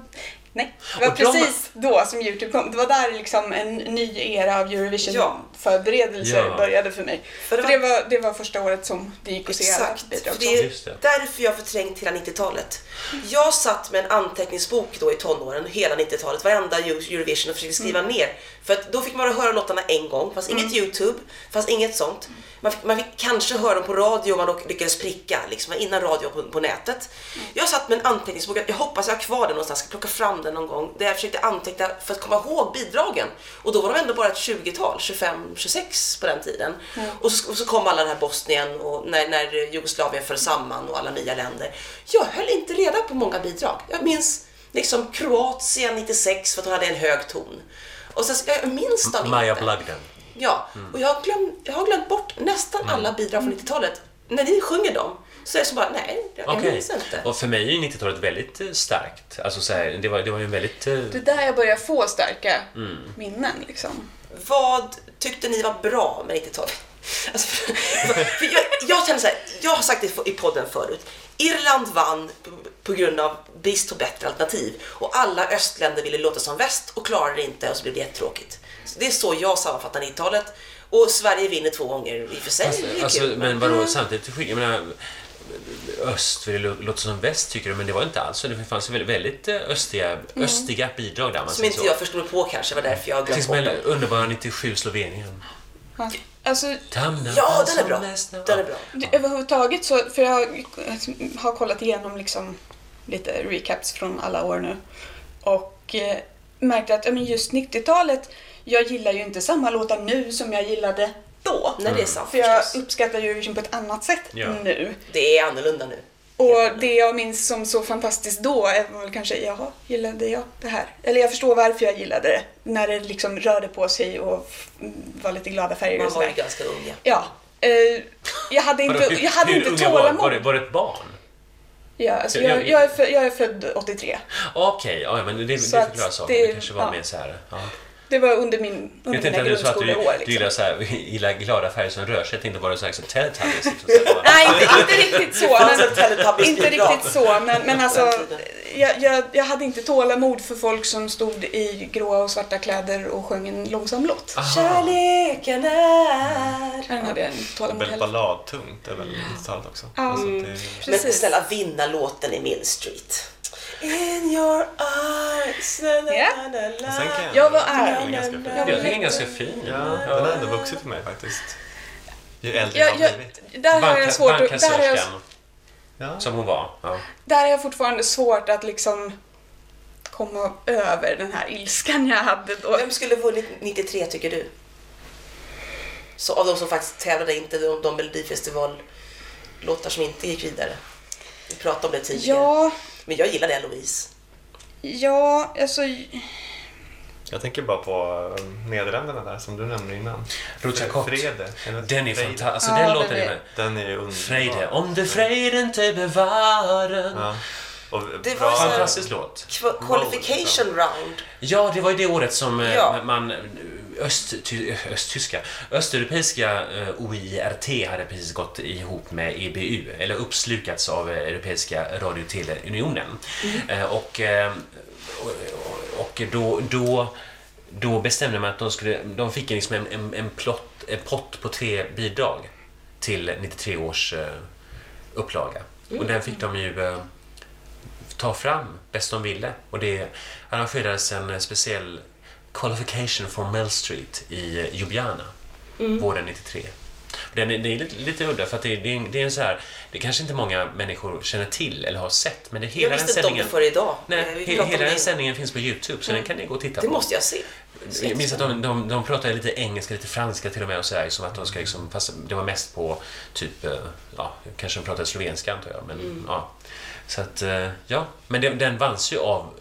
D: nej, det var
B: Och de-
D: precis då som Youtube kom. Det var där liksom en ny era av
C: Ja.
D: Eurovision-förberedelser
B: Ja.
D: började för mig.
C: För
D: För
C: det
D: det
C: var-
D: var, det var första året som det gick att se alla bidrag.
C: det är
B: det.
C: därför jag har förträngt hela 90-talet. Jag satt med en anteckningsbok då i tonåren, hela 90-talet, varenda Euro- Eurovision och försökte skriva
D: Mm.
C: ner. För att då fick man bara höra låtarna en gång, fast inget Youtube, fast inget sånt. Man fick, man fick kanske höra dem på radio om man lyckades pricka, liksom innan radio på, på nätet.
D: Mm.
C: Jag satt med en anteckningsbok, jag hoppas jag har kvar den någonstans, ska plocka fram den någon gång, där jag försökte anteckna för att komma ihåg bidragen. Och då var de ändå bara ett 20-tal, 25, 26 på den tiden. Och, så, och så kom alla den här Bosnien och när, när Jugoslavien föll samman och alla nya länder. Jag höll inte reda på många bidrag. Jag minns liksom Kroatien 96 för att hon hade en hög ton. Och sen, jag minns dem
B: Maja
C: inte.
B: Blagden.
C: Ja, och jag har, glömt, jag har glömt bort nästan
B: Mm.
C: alla bidrag från 90-talet. När ni sjunger dem så är det så bara, nej, jag
B: Okej.
C: minns inte.
B: Och för mig är ju 90-talet väldigt eh, starkt. Alltså så här, det, var, det var ju en väldigt... eh,
D: Det är där jag börjar få starka
B: Mm.
D: minnen liksom.
C: Vad tyckte ni var bra med 90-talet? [LAUGHS] Alltså, för, för jag, jag känner så här, jag har sagt det i podden förut. Irland vann på, grund av brist på bättre alternativ och alla östländer ville låta som väst och klarade det inte och så blev det jättetråkigt. Så det är så jag sammanfattar 90-talet. Och Sverige vinner två gånger i och för sig.
B: Alltså, alltså, men vadå, samtidigt, jag menar, öst ville lå- låta som väst tycker du, men det var inte alls så. Det fanns väldigt, väldigt eh, östiga, östiga bidrag där. Man
C: Som inte
B: så.
C: jag förstod på kanske, var därför jag glömt bort den.
B: underbara 97 Slovenien.
D: Ja. Alltså,
B: Tamna
C: Ja, den är bra.
B: nästan-
C: Den är bra.
D: det- överhuvudtaget så, för jag har kollat igenom liksom lite recaps från alla år nu. Och eh, märkte att ja, men just 90-talet, jag gillar ju inte samma låtar nu som jag gillade då.
C: Nej, det är sant
D: För jag
C: förstås.
D: uppskattar Eurovision på ett annat sätt
B: Ja.
D: nu.
C: Det är annorlunda nu.
D: Och det jag minns som så fantastiskt då är väl kanske, jaha, gillade jag det här? Eller jag förstår varför jag gillade det. När det liksom rörde på sig och var lite glada färger
C: Man var ju ganska ung, ja.
D: Ja. Eh, jag hade inte,
B: hur-
D: jag hade
B: hur
D: inte
B: unga var,
D: tålamod.
B: var, det, var det ett barn?
D: Ja, alltså
B: Jag-
D: jag, jag, är född, jag är född 83.
B: Okej, ja, men det, det förklarar saken.
D: det-
B: Det, kanske var
D: ja.
B: mer så här. Ja.
D: Det var under, min,
B: Jag
D: under
B: tänkte
D: mina
B: att du sa att du,
D: grundskoleår.
B: du
D: Liksom.
B: gillar, så här, gillar glada färger som rör sig. Jag tänkte bara så här, så Teletubbies. Liksom,
D: Nej, inte, inte riktigt så. Men, inte riktigt så, men, men alltså jag, jag, jag hade inte tålamod för folk som stod i gråa och svarta kläder och sjöng en långsam låt.
B: Aha.
C: Kärleken är...
D: Den hade jag inte tålamod
E: Väldigt balladtungt, det är väl 90-talet också. Alltså,
C: Mm.
E: det,
C: Men snälla, vinna låten i Mill Street. In your eyes. La,
D: Ja.
C: la, la, la.
E: sen kan jag,
D: Jag var
E: tycker
D: arg.
E: den är ganska fin.
D: Jag
B: tycker den är ganska fin.
E: Ja, den har ändå vuxit för mig faktiskt. Ju äldre
D: Jag,
E: jag har blivit.
D: där har jag svårt att, där har jag,
E: Ja.
B: som hon var. Ja.
D: där har jag fortfarande svårt att liksom komma över den här ilskan jag hade då.
C: Vem skulle vunnit 93 tycker du? Så av de som faktiskt tävlade, inte de, de Melodifestival-låtar som inte gick vidare. Vi pratade om det tidigare.
D: Ja,
C: Men jag gillade Eloise.
D: ja, alltså...
E: Jag tänker bara på eh, Nederländerna där som du nämnde innan.
B: Rutja Kott.
E: Frede.
B: Den är
E: Frede.
B: fantastisk. Alltså,
D: Ja,
B: den låten är...
E: Den är underbar.
B: Frejde. Om du frejden te bevaren.
E: Ja. Och
C: Det
E: bra-
C: var
B: Fantastisk låt.
C: Qu- Qualification round.
B: Ja, det var ju det året som eh,
C: Ja.
B: man... Öst, ty, östtyska, östeuropeiska eh, OIRT hade precis gått ihop med EBU, eller uppslukats av eh, Europeiska radio och teleunionen. Eh, och och, och då, då, då bestämde man att de, skulle, de fick liksom en, en, en, plott, en pott på tre bidrag till 93 års upplaga. Och den fick de ju ta fram bäst de ville. Och det arrangerades en speciell qualification for Mel Street i eh, Ljubljana våren 93. Den är, det är lite, lite udda för att det, det, är, det är en så här, det kanske inte många människor känner till eller har sett, men det, hela den
C: det
B: sändningen,
C: för idag.
B: nej, he, hela
C: det
B: den sändningen finns på Youtube, så den kan ni gå och titta
C: Det
B: på.
C: måste jag se.
B: Jag minns att de, de, de pratade lite engelska, lite franska till och med och sådär, som att de ska liksom, fast det var mest på typ, eh, ja, kanske de pratade slovenska antar jag, men
C: Mm.
B: ja. Så att, eh, ja, men den, den vanns ju av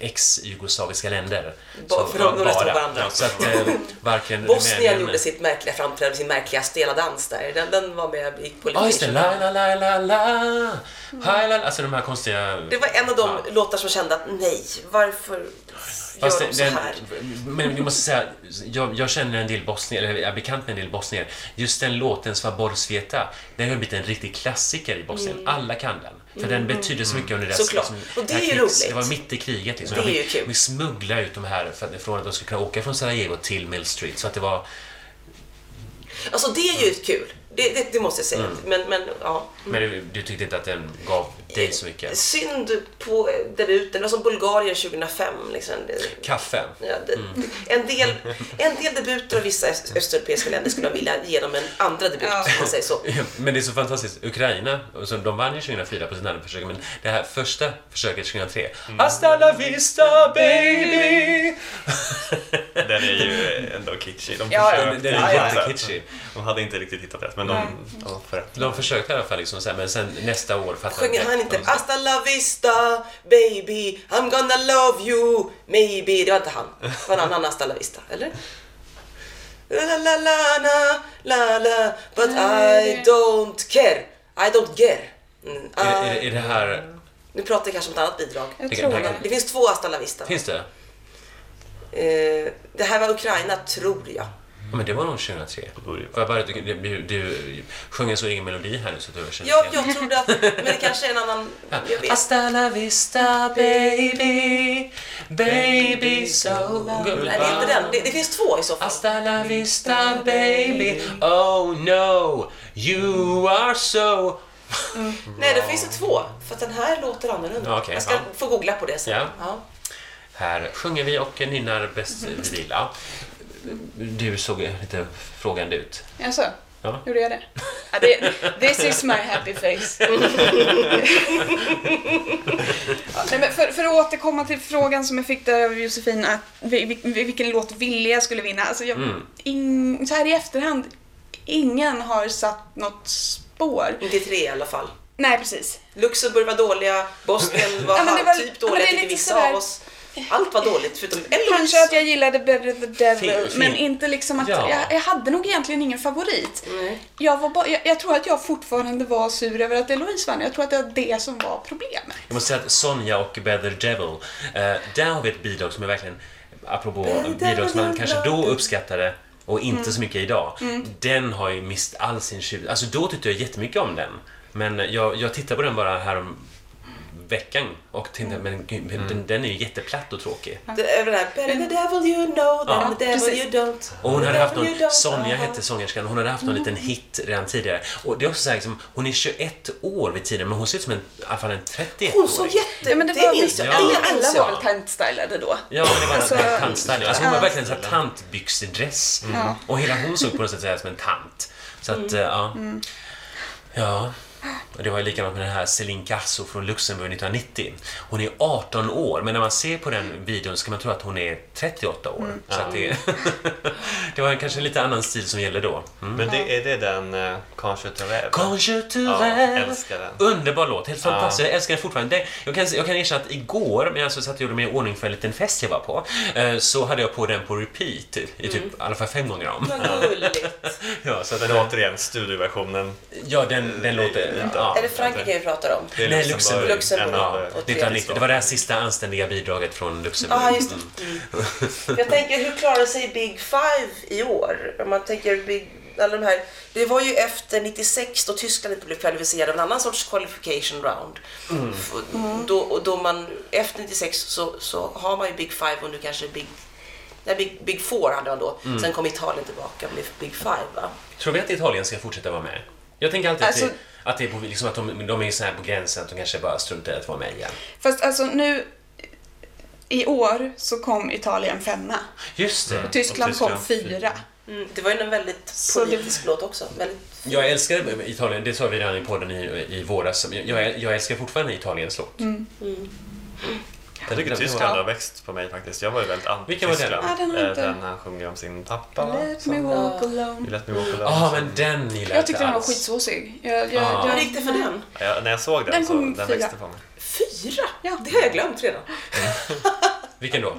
B: ex-jugoslaviska länder.
C: Ba-
B: Så,
C: för de- varandra.
B: Så att eh, [LAUGHS] varken
C: Bosnien gjorde sitt märkliga framträdande, sin märkliga stela dans där. Den, den var med i
B: Ja, just det. La, la, la, la, la. La. Alltså de här konstiga...
C: Det var en av de
B: Ja.
C: låtar som kände att nej, varför
B: Fast
C: gör de så
B: den-
C: här?
B: Men vi måste säga, jag, jag känner en del bosnier, eller jag är bekant med en del bosnier. Just den låten, Svabor Sveta, den har blivit en riktig klassiker i Bosnien. Alla kan den. För den betyder så mycket under deras...
C: Mm. Såklart. Och det är ju roligt.
B: Det var mitt i kriget. Liksom.
C: Det är ju kul.
B: vi smugglade ut de här för att, från att de skulle kunna åka från Sarajevo till Mill Street. Så att det var...
C: Alltså det är ju kul. Det, det, det måste jag säga.
B: Mm.
C: Men, men ja.
B: Men du, du tyckte inte att den gav dig så mycket?
C: Synd på debuten. Det var som Bulgarien 2005. Liksom. Det,
B: Kaffe?
C: ja, det, en, del, en del debuter av vissa öst- östeuropeiska länder skulle jag vilja ge dem en andra debut,
D: Ja.
C: om man säger så.
B: Men det är så fantastiskt. Ukraina, de vann ju 2004 på andra försök, men det här första försöket 2003. Hasta la vista baby! [LAUGHS]
E: Den är ju ändå kitschig. De
D: Ja,
E: försökte
B: Den, är jättekitschig.
E: De hade inte riktigt hittat rätt, men de,
D: Nej.
E: de.
B: De försökte i alla fall liksom men sen nästa år fattade de
C: inte. Hasta la vista baby, I'm gonna love you maybe. Det var inte han. Det var en annan [LAUGHS] Hasta la vista, eller? La la la la la la but I don't care. I don't care. Mm,
B: Är, är,
C: I-
B: är det här...
C: Nu pratar jag kanske om ett annat bidrag.
D: Jag tror det.
C: Det finns två Hasta la vista.
B: Finns det?
C: Eh, det här var Ukraina, tror jag.
B: Ja, men det var nog 2003. Och jag bara, du, du, du sjöng en så egen melodi här nu så att du känner
C: Ja, jag trodde att... Men det kanske är en annan... Jag vet.
B: Hasta la vista baby, baby so
C: Nej, det är inte den. Det, det finns två i så fall.
B: Hasta la vista baby, oh no, you are so...
C: Nej, det finns det två. För att den här låter annorlunda.
B: Ja, okej,
C: jag ska
B: ja.
C: få googla på det sen.
B: Ja.
C: Ja.
B: Här sjunger vi och nynnar bäst vi vill. Ja. Du såg lite frågande ut.
D: Jaså?
B: Ja.
D: Gjorde jag det? Ja, det? This is my happy face. ja, nej, men för, för att återkomma till frågan som jag fick där av Josefin, att vi- vi- vilken låt ville jag skulle vinna? Alltså jag,
B: Mm.
D: in, så här i efterhand, ingen har satt något spår.
C: 93 i alla fall.
D: Nej, precis.
C: Luxemburg var dåliga, Bosnien var,
D: Ja, var-
C: typ
D: ja,
C: dåliga,
D: är
C: tycker vissa
D: sådär-
C: av oss. Allt var dåligt förutom Eloise.
D: Kanske att jag gillade Better the Devil,
B: Fin- fin.
D: men inte liksom att
B: Ja.
D: jag, jag hade nog egentligen ingen favorit.
C: Nej.
D: Jag, var bara, jag, jag tror att jag fortfarande var sur över att Eloise vann. Jag tror att det var det som var problemet.
B: Jag måste säga att Sonja och Better Devil, eh, där har vi ett bidrag som är verkligen, apropå bidrag som man kanske då uppskattade och inte
D: Mm.
B: så mycket idag. Den har ju mist all sin tjuv. Alltså då tyckte jag jättemycket om den. Men jag, jag tittade på den bara här om veckan och tänkte,
D: Mm.
B: men gud, den, den är ju jätteplatt och tråkig.
C: Det är den här Better the devil you know than
B: Ja.
C: the devil
D: Precis.
C: you don't.
B: Och hon hade haft någon. Sonja hette sångerskan, hon hade haft någon liten hit redan tidigare. Och det är också så här, liksom, hon är 21 år vid tiden, men hon ser ut som en, i alla fall en 31-åring.
C: Hon såg jätte...
D: Ja, men det,
C: det
D: var,
C: minns jag.
B: Ja.
C: Det
D: alla, var väl tantstylade då?
B: Ja, det var
D: Alltså,
B: en tantstyling. Alltså hon var verkligen en sån här tantbyxedress.
D: Ja.
B: Och hela hon såg på något sätt som en tant. Så
C: Mm.
B: att, eh, ja. Ja. Det var ju likadant med den här Céline Casso från Luxemburg 1990. Hon är 18 år, men när man ser på den videon ska man tro att hon är 38 år.
C: Mm.
B: Så det, [LAUGHS] det var kanske en lite annan stil som gäller då. Mm.
E: Men det, är det den uh, Quand je te rêve?
B: Quand je te rêve. Underbar låt, helt fantastisk. Jag älskar den fortfarande. Det- Jag kan, jag kan erkänna att igår, när jag alltså satt och gjorde mig i ordning för en liten fest jag var på, eh, så hade jag på den på repeat i typ i alla fall fem gånger om.
C: Vad gulligt. [LAUGHS]
B: Ja, så den,
E: återigen, studioversionen.
B: ja, den, den låter... Ja.
C: Är det Frankrike vi pratar om?
E: Det är
B: Nej,
E: Luxemburg.
C: Luxemburg. Ja,
E: eh,
C: och
B: 1990, det var det här sista anständiga bidraget från Luxemburg.
C: Ja, just.
B: Mm.
C: För Jag tänker, hur klarar sig Big Five i år? Om man tänker Big... Alla de här, det var ju efter 96 då Tyskland inte blev kvalificerade av en annan sorts qualification round. F- Då, och då man, efter 96 så, så har man ju Big Five och nu kanske Big... Nej, Big, Big Four hade man då. Sen kom Italien tillbaka och blev Big Five va?
B: Tror vi att Italien ska fortsätta vara med? Jag tänker alltid
D: Alltså-
B: att, att, det är på, liksom att de, de är så här på gränsen att de kanske bara struntar i att vara med igen.
D: Fast alltså nu, i år så kom Italien femma.
B: Just det.
D: Tyskland,
E: Och
D: kom
E: Tyskland
D: fyra.
C: Mm, det var ju en väldigt politisk låt också. Väldigt...
B: Jag älskar Italien, det sa vi redan i podden i, i våras. Jag, jag, älskar fortfarande Italiens låt.
D: Mm.
E: Jag tycker Tyskland har växt på mig faktiskt. Jag var ju väldigt
B: Vilken var den?
E: anti-Tyskland.
D: Ah, den har
E: Eh,
D: inte-
E: Den han sjunger om sin pappa.
D: Let me walk
E: You
D: alone.
E: Let me walk alone.
B: Ja, ah, men den gillar
D: Jag tyckte den var
B: alls.
D: skitsåsig. Jag, jag,
B: Ah.
C: Hur
D: jag,
C: gick det för den?
E: Ja, när jag såg den,
D: Den
E: så
D: kom
E: den
D: fyra.
E: växte på mig.
C: Fyra?
D: Ja.
C: Det har jag glömt redan.
B: Vilken då?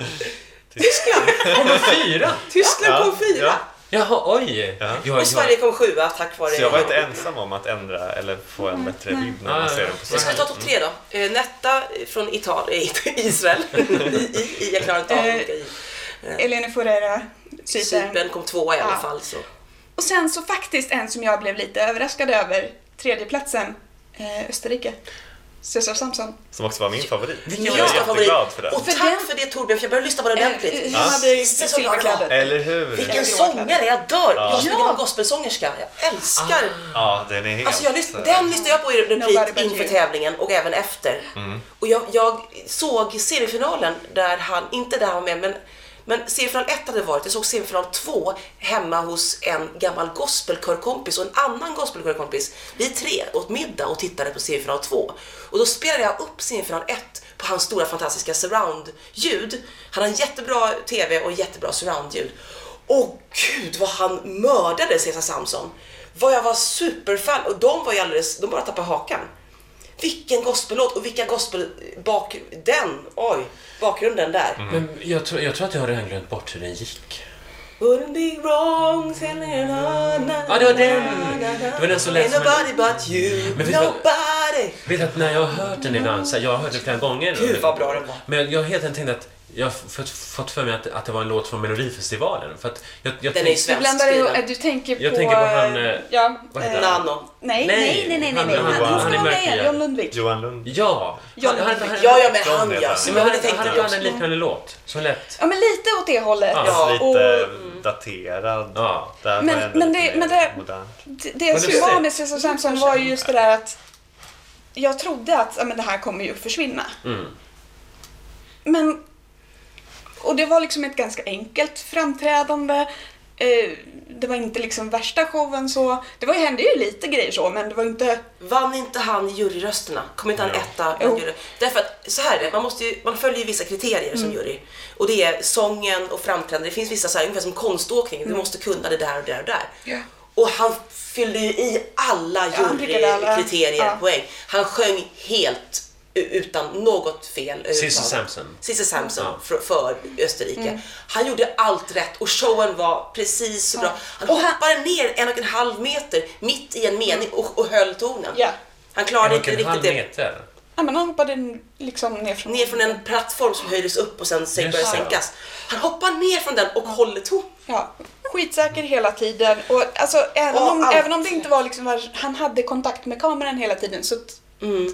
C: Tyskland!
B: Kommer fyra?
C: Tyskland
E: Ja,
C: kom fyra!
E: ja.
B: Jaha, oj!
E: Ja.
B: Jag,
C: Och Sverige kom sjua tack vare...
E: Så jag var inte ensam om att ändra eller få en bättre bild när man
B: Ah,
E: ser den på
C: Jag ska
E: scen.
C: ta topp tre då. Eh, Netta från Italien, [LAUGHS] Israel. [LAUGHS] I, i, i, jag klarar inte av
D: Eh,
C: olika i.
D: Eleni Forera, Cypern.
C: Kom tvåa i alla
D: Ja.
C: fall. Så.
D: Och sen så faktiskt en som jag blev lite överraskad över, tredjeplatsen, eh, Österrike. Cesar Samson.
E: Som också var min favorit.
B: Vilken
E: jag är
C: Min favorit.
E: jätteglad för den.
C: Och
D: För
C: tack
D: den-
C: för det Torbjörn, för jag började lyssna på det
D: Eh,
C: ordentligt.
D: eh,
E: Ja.
D: Han hade
C: är
D: silverkläder.
E: Eller hur?
C: Vilken
D: Jag
C: sångare, jag dör!
E: Ja.
C: Jag
D: Ja.
C: vara gospelsångerska. Jag älskar...
E: Ja, den är helt...
C: Alltså jag lyssn- den lyssnade jag på i replik inför tävlingen och även efter. Och jag, jag såg seriefinalen där han, inte där han var med, men men semifinal 1 hade varit, jag såg semifinal 2 hemma hos en gammal gospelkörkompis och en annan gospelkörkompis. Vi tre åt middag och tittade på semifinal 2. Och då spelade jag upp semifinal 1 på hans stora fantastiska surround-ljud. Han har en jättebra TV och jättebra surround-ljud. Och gud vad han mördade Cesar Samson. Vad jag var superfan och de var ju alldeles, de bara tappade hakan. Vilken gospellåt och vilka gospel bak, den, oj, bakgrunden där.
B: Men jag tror, jag tror att jag har redan glömt bort hur den gick.
C: Wouldn't be wrong telling
B: Ja, det var den. Det var den som lät som
C: nobody but you,
B: Men vet
C: nobody.
B: Vet att när jag har hört den ibland, så jag har hört den flera gånger.
C: Gud, vad bra den var.
B: Men jag har helt enkelt tänkt att jag har fått, för mig att, att det var en låt från Melodifestivalen. För att jag, jag
C: Den är
B: tänk-
C: svensk.
D: Du blandar ihop,
C: skriven.
D: du tänker på...
B: Jag tänker på han, eh,
D: Ja,
B: vad heter han?
C: Nano.
D: Nej,
B: Nej,
D: nej, nej, nej, nej.
B: han-
D: nej.
B: han-
D: Han,
B: han
D: ska
B: är
D: vara
B: mörk
D: med.
B: igen.
D: John Lundvik.
E: Johan Lund.
B: Ja!
D: John
B: Han- han-
D: Lundvik.
B: han-
C: Ja, ja, men han ja.
E: han.
B: Han, han,
C: att
B: han hade en liknande låt som lät...
D: Ja, men lite åt det hållet.
B: Ja.
C: Ja,
E: Lite
D: och-
E: daterad.
B: Ja.
E: Där
D: Men- men det- men det-. Det, det som var med Cesar Samson var ju just det där att jag trodde att men det här kommer ju försvinna.
B: Mm.
D: Men... Och det var liksom ett ganska enkelt framträdande. Eh, det var inte liksom värsta showen så. Det var, hände ju lite grejer så, men det var inte...
C: Vann inte han juryrösterna? Kom inte han
B: Jo.
C: etta?
D: Jo.
C: Därför att så här är det, man, måste ju, man följer ju vissa kriterier som jury. Och det är sången och framträdande. Det finns vissa så här, ungefär som konståkning. Du måste kunna det där och där och där.
D: Ja.
C: Och han fyllde ju i alla
D: Ja, alla.
C: jurykriterier
D: Ja.
C: poäng. Han sjöng helt utan något fel.
B: Cissi. Samson.
C: Cissi Samson
B: Ja.
C: för, för Österrike.
D: Mm.
C: Han gjorde allt rätt och showen var precis så bra. Han
D: Och han-
C: hoppade ner en och en halv meter mitt i en mening och, och höll tonen.
D: Ja.
C: Han
B: En
C: klarade
B: och
C: inte
B: en
C: riktigt
B: halv
C: det.
B: meter.
D: Ja, men han hoppade liksom ner från...
C: Ner från en plattform som höjdes upp och sen började
B: det.
C: sänkas. Han hoppar ner från den och håller ton.
D: Ja, skitsäker hela tiden. Och alltså, även,
C: Och
D: om,
C: allt.
D: även om det inte var liksom, han hade kontakt med kameran hela tiden så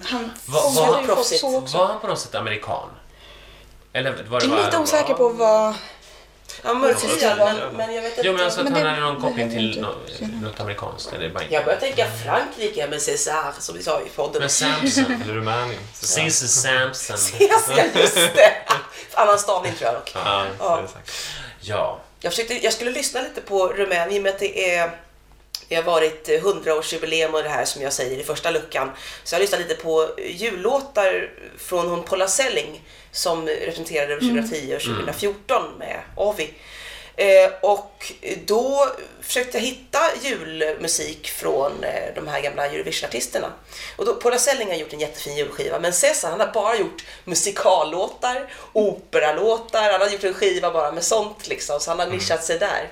D: att han
B: var-
D: ju folk
C: proffsigt.
B: Var han på något sätt amerikan? Eller var det
D: Jag är lite osäker på vad...
C: Ja,
E: Ja,
C: men, men jag vet inte.
B: Jo, men alltså att
D: Men
B: han
D: det-
B: hade någon koppling till
D: inte.
B: nå- något amerikanskt. Eller bara
C: Jag börjar tänka Frankrike med César som vi sa i podden.
B: Men Samson.
E: Eller Rumänien.
B: Cissi Samson. [LAUGHS]
C: Ja, just det! Annan stavning tror jag dock.
E: Ja,
C: Ja.
E: det är säkert.
B: Ja.
C: Jag, försökte, jag skulle lyssna lite på Rumänien i och med att det är det har varit 100-årsjubileum och det här som jag säger i första luckan. Så jag har lyssnat lite på jullåtar från hon Paula Selling som representerade 2010 och 2014 med Avi. Eh, och då försökte jag hitta julmusik från eh, de här gamla Eurovision-artisterna. Och då, Paula Selling har gjort en jättefin julskiva, men Cesar han har bara gjort musikallåtar, operalåtar, han har gjort en skiva bara med sånt liksom, så han har nischat sig där.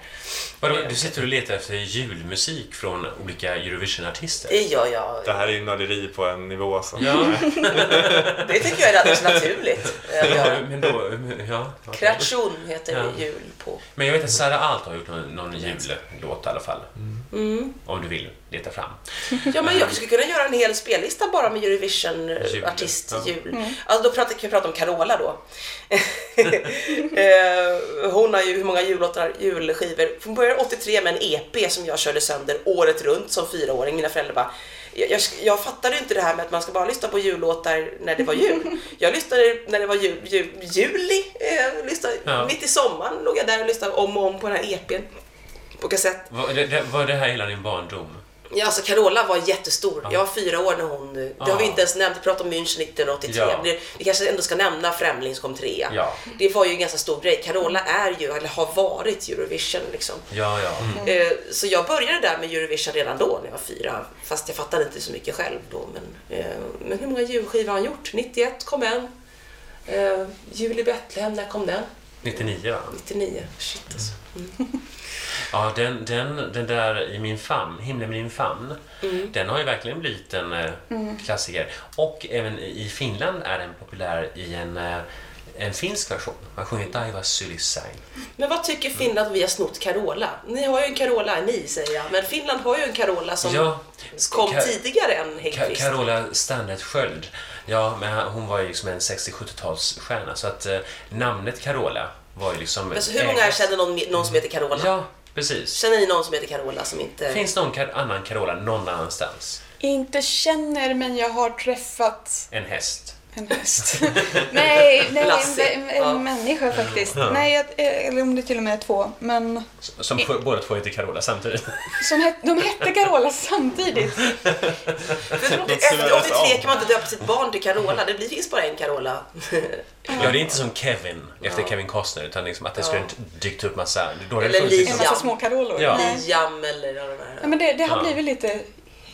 B: Vadå, du sitter och letar efter julmusik från olika Eurovision-artister?
C: Det gör jag.
E: Det här är ju nörderi på en nivå som...
B: Ja, [LAUGHS]
C: Det tycker jag är alldeles naturligt
B: ja, men då... Ja, okej.
C: Kreation heter
B: Ja.
C: jul på.
B: Men jag vet att Sara Alt har gjort någon, någon jullåt i alla fall.
C: Mm.
B: Om du vill leta fram.
C: Ja, men jag skulle kunna göra en hel spellista bara med Eurovision-artist
B: ja.
C: jul. Alltså då pratar, kan vi prata om Carola då. [LAUGHS] Eh, Hon har ju hur många jullåtar, julskivor. Hon började 83 med en EP som jag körde sönder året runt som fyraåring. Mina föräldrar bara jag, jag, jag fattade inte det här med att man ska bara lyssna på jullåtar när det var jul. [LAUGHS] Jag lyssnade när det var jul, jul, juli, eh, lyssnade,
B: Ja.
C: mitt i sommaren låg jag där och lyssnade om och om på den här EPn på kassett.
B: Var det, var det här hela din barndom?
C: Ja, alltså Carola var jättestor. Jag var fyra år när hon... Det har vi
B: Ja.
C: inte ens nämnt. Vi pratade om München 1983.
B: Ja.
C: Det, vi kanske ändå ska nämna Främling som kom trea.
B: Ja.
C: Det var ju en ganska stor grej. Carola är ju, eller har varit Eurovision liksom.
B: Ja, ja.
C: Eh, Så jag började där med Eurovision redan då när jag var fyra. Fast jag fattade inte så mycket själv då. Men, eh, men hur många julskivor har han gjort? 91 kom en. Eh, Jul i Betlehem, när kom den?
B: 99 va?
C: 99. Shit alltså.
B: Ja, den, den, den där i min famn, Himlen i min famn,
C: Mm.
B: den har ju verkligen blivit en eh, klassiker. Och även i Finland är den populär i en, eh, en finsk version. Man sjunger Daiva Sylisain.
C: Men vad tycker Finland att vi har snott Carola? Ni har ju en Carola, ni säger jag. Men Finland har ju en Carola som
B: Ja,
C: kom
B: Ka-
C: tidigare än
B: Ka-
C: Häggkvist.
B: Carola Stannet Sköld. Ja, men hon var ju liksom en 60-70-talsstjärna så att eh, namnet Carola var ju liksom...
C: Alltså, hur många här känner någon, någon som heter Carola?
B: Ja, precis.
C: Känner ni någon som heter Carola som inte...
B: Finns någon kar- annan Carola någon annanstans?
D: Inte känner, men jag har träffat
B: En häst.
D: En häst. [LAUGHS] nej, nej en, en,
C: Ja.
D: människa faktiskt.
B: Ja.
D: Nej, jag- eller om det till och med är två. Men
B: Som f- båda två heter Carola samtidigt.
D: som het, de hette Carola samtidigt.
C: För
E: De
C: efter
E: suddades
C: 83
E: av.
C: kan man inte döpa sitt barn till Carola. Det blir- finns bara en Carola.
B: Ja, det är inte som Kevin efter Kevin Costner utan liksom att det skulle
C: Ja.
B: dykt upp massa... Då
C: Eller
B: funnits
D: En
C: Liam.
D: massa små Carolor.
B: Ja.
C: Liam eller ja, de här.
D: Ja, men det, det har
B: Ja.
D: blivit lite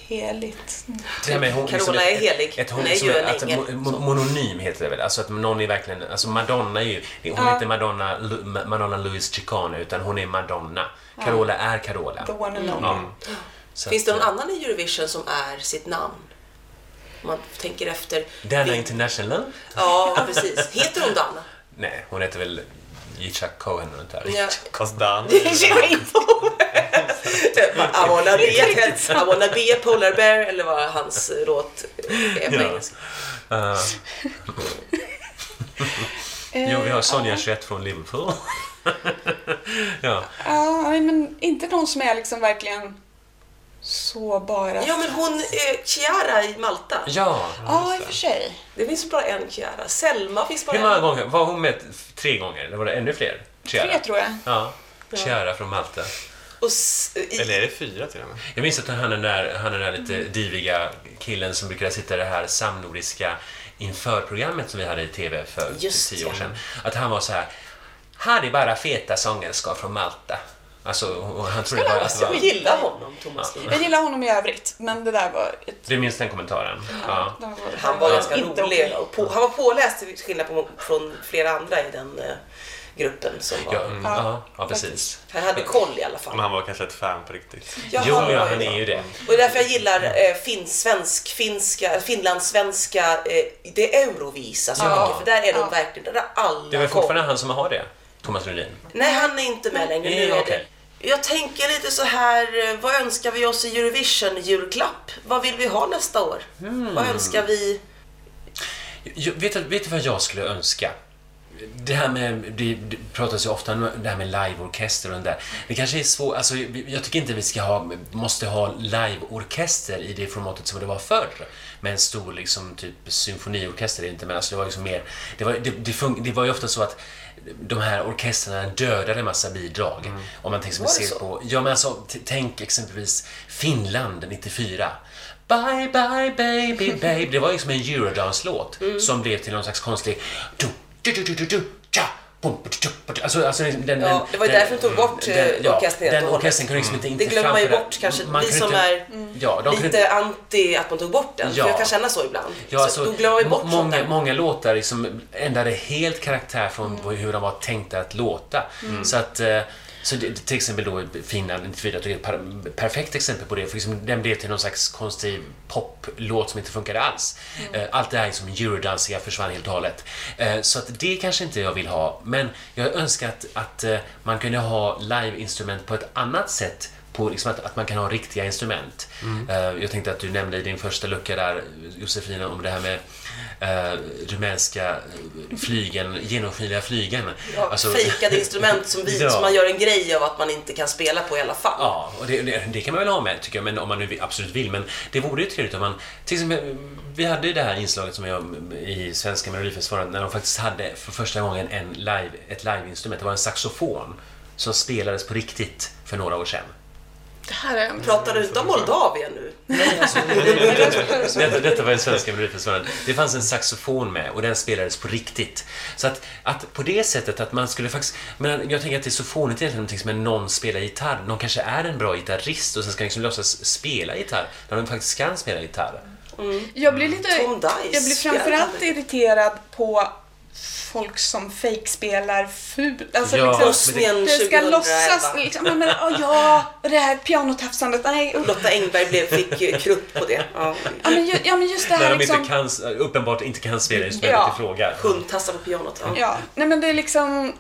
D: heligt.
B: Här med hon,
C: Carola är helig.
B: Ett,
C: Hon
B: hon
C: är
B: som
C: ju
B: är,
C: en
B: mo- mononym heter det väl? Alltså att någon är verkligen... Alltså Madonna är ju... Hon
D: Ja.
B: är inte Madonna, Madonna Louis Chicane utan hon är Madonna. Carola är Carola.
D: The one and only.
B: Ja.
C: Finns det någon annan i Eurovision som är sitt namn? Om man tänker efter.
B: Dana
C: Vi-
B: International?
C: Ja, precis. Heter hon Dana?
B: Nej, hon heter väl Yitzhak Cohen och sånt där.
E: Dan.
C: I wanna be a, I wanna be a polar bear eller vad hans låt är på
B: Ja.
C: engelska.
B: Uh,
D: Eh,
B: jo, vi har Sonja 21 från Liverpool. [LAUGHS] ja.
D: Ja, men inte någon som är liksom verkligen så bara...
C: Ja, men hon, eh, Chiara i Malta.
B: Ja.
D: Ja, i och för sig.
C: Det finns bara en Chiara. Selma finns bara
B: Hur många
C: en.
B: gånger? Var hon med tre gånger? Eller var det ännu fler? Chiara?
D: Tre tror jag.
B: Ja. Chiara från Malta.
C: Och s- i,
E: Eller är det fyra till och med?
B: Jag minns att han är den där, han är den där lite diviga killen som brukade sitta i det här samnordiska införprogrammet som vi hade i TV för
C: Just
B: tio år
C: ja.
B: sedan. Att han var så här, här är bara feta sångerskor från Malta. Alltså, han trodde bara att det
C: jag
B: var...
C: gillar honom, Thomas Liv.
D: Jag gillar honom i övrigt, men det där var ett...
B: Du minns den kommentaren? Ja.
D: var-
C: Han var ganska
D: inte
C: rolig. Och på, han var påläst till skillnad på, från flera andra i den eh, gruppen som var...
B: Ja, mm, ja, ja, precis.
C: Han hade koll i alla
E: Men
C: fall.
E: han var kanske ett fan på riktigt.
C: Ja,
B: Jo,
C: han
B: ja, han är ju det.
C: Och det är därför jag gillar eh, finsvensk, finska, finlandssvenska, eh, det är Eurovisa så
D: Ja.
C: mycket. För där är de
D: Ja.
C: verkligen, där alla
B: Det är väl
C: koll.
B: fortfarande han som har det? Thomas Lundin?
C: Nej, han är inte med längre. Nu
B: Nej,
C: är det. Jag tänker lite så här, eh, vad önskar vi oss i Eurovision-julklapp? Vad vill vi ha nästa år?
B: Hmm.
C: Vad önskar vi?
B: Jag, vet, du- vet du vad jag skulle önska? Det här med, det, det pratas ju ofta om det här med liveorkester och den där. Det kanske är svårt, alltså jag tycker inte vi ska ha, måste ha liveorkester i det formatet som det var förr. Med en stor liksom typ symfoniorkester, inte men alltså det var liksom mer, det var, det, det, fun, det var ju ofta så att de här orkestrarna dödade en massa bidrag. Om man tänker
C: så?
B: på, ja men alltså t- tänk exempelvis Finland 94. Bye bye baby baby. Det var liksom en eurodance-låt
C: Mm.
B: som blev till någon slags konstig... Du, du, du, du, du, du, tja, Alltså, alltså den, den,
C: Ja, det var ju
B: den-
C: därför de tog bort,
B: ja,
C: orkestern helt
B: Den orkestern kunde liksom inte, inte
C: Det glömmer man ju bort kanske.
B: man
C: vi som
B: inte-
C: är
B: Ja, de kunde
C: lite anti att man tog bort den.
B: Ja.
C: För jag kan känna så ibland.
B: Ja,
C: så
B: alltså,
C: då glömmer man bort
B: många, många låtar liksom ändrade helt karaktär från
C: Mm.
B: hur de var tänkta att låta. Så att eh, så det, till exempel då Finland 94 tycker jag är ett per, perfekt exempel på det. För liksom, den blev till någon slags konstig poplåt som inte funkade alls.
C: Mm.
B: Eh, allt det här liksom eurodansiga försvann helt och hållet. Eh, så att det kanske inte jag vill ha. Men jag önskar att, att eh, man kunde ha liveinstrument på ett annat sätt på liksom att, att man kan ha riktiga instrument. Eh, jag tänkte att du nämnde i din första lucka där, Josefina, om det här med uh, rumänska eh, flygen, genomskinliga flygen.
C: Ja,
B: Alltså-
C: fejkade instrument som, vi, [LAUGHS]
B: Ja.
C: som man gör en grej av att man inte kan spela på i alla fall.
B: Ja, och det, det, det kan man väl ha med tycker jag, men om man nu absolut vill. Men det vore ju trevligt om man... Till exempel, vi hade ju det här inslaget som jag i Svenska Melodifestivalen när de faktiskt hade för första gången en live, ett liveinstrument. Det var en saxofon som spelades på riktigt för några år sedan.
D: Det här är...
C: Pratar du inte om Moldavien nu?
B: Nej, alltså, detta, detta var i Svenska Melodifestivalen. Det fanns en saxofon med och den spelades på riktigt. Så att, att på det sättet att man skulle faktiskt... Men jag tänker att det är så fånigt egentligen någonting som när någon spelar gitarr. Någon kanske är en bra gitarrist och sen ska liksom låtsas spela gitarr när de faktiskt kan spela gitarr.
D: Jag blir lite... Jag blir framförallt irriterad på folk som fejkspelar ful. Alltså
B: Ja,
D: liksom,
C: Bosnien
D: det ska
C: 2011.
D: låtsas liksom, ja, men, åh, ja, och det här pianotafsandet, nej usch.
C: Lotta Engberg blev, fick krupp på det. Ja.
D: Ja men, ju, ja, men just det
B: När
D: här
B: de
D: liksom.
B: inte kan, uppenbart inte kan spela instrumentet
D: Ja.
B: i fråga.
C: Hundtassar på pianot. Ja.
D: Ja, nej men det är liksom...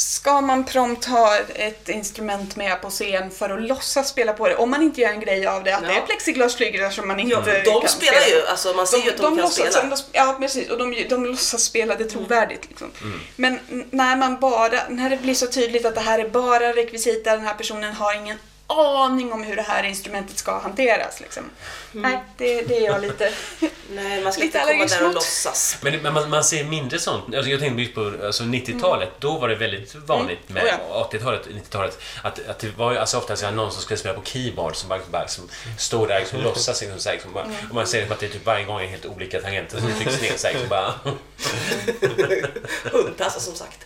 D: Ska man prompt ha ett instrument med på scen för att låtsas spela på det? Om man inte gör en grej av det, att
C: Ja.
D: det är plexiglasflygare som man inte
C: Ja,
D: kan
C: de spelar ju, alltså man ser ju att de, kan
D: låtsas,
C: spela.
D: de- Ja, precis. Och de, de låtsas spela det trovärdigt. Liksom.
B: Mm.
D: Men när man bara, när det blir så tydligt att det här är bara rekvisita, den här personen har ingen aning om hur det här instrumentet ska hanteras. Liksom. Nej, det, det är jag lite... [LAUGHS]
C: Nej, man ska
D: Lite
C: inte komma där och
D: mot.
C: låtsas.
B: Men, men man, man ser mindre sånt. Alltså jag tänkte just på alltså 90-talet. Då var det väldigt vanligt med
D: Mm. Oh
B: 80-talet, 90-talet. Att, att det var alltså ofta någon som skulle spela på keyboard som bara, bara som står där liksom, och låtsas. Liksom, så liksom, bara,
D: Mm.
B: och man ser liksom att det är typ varje gång är helt olika tangenter som trycks ner. Så här, liksom, bara, [LAUGHS]
C: Hundtassar som sagt.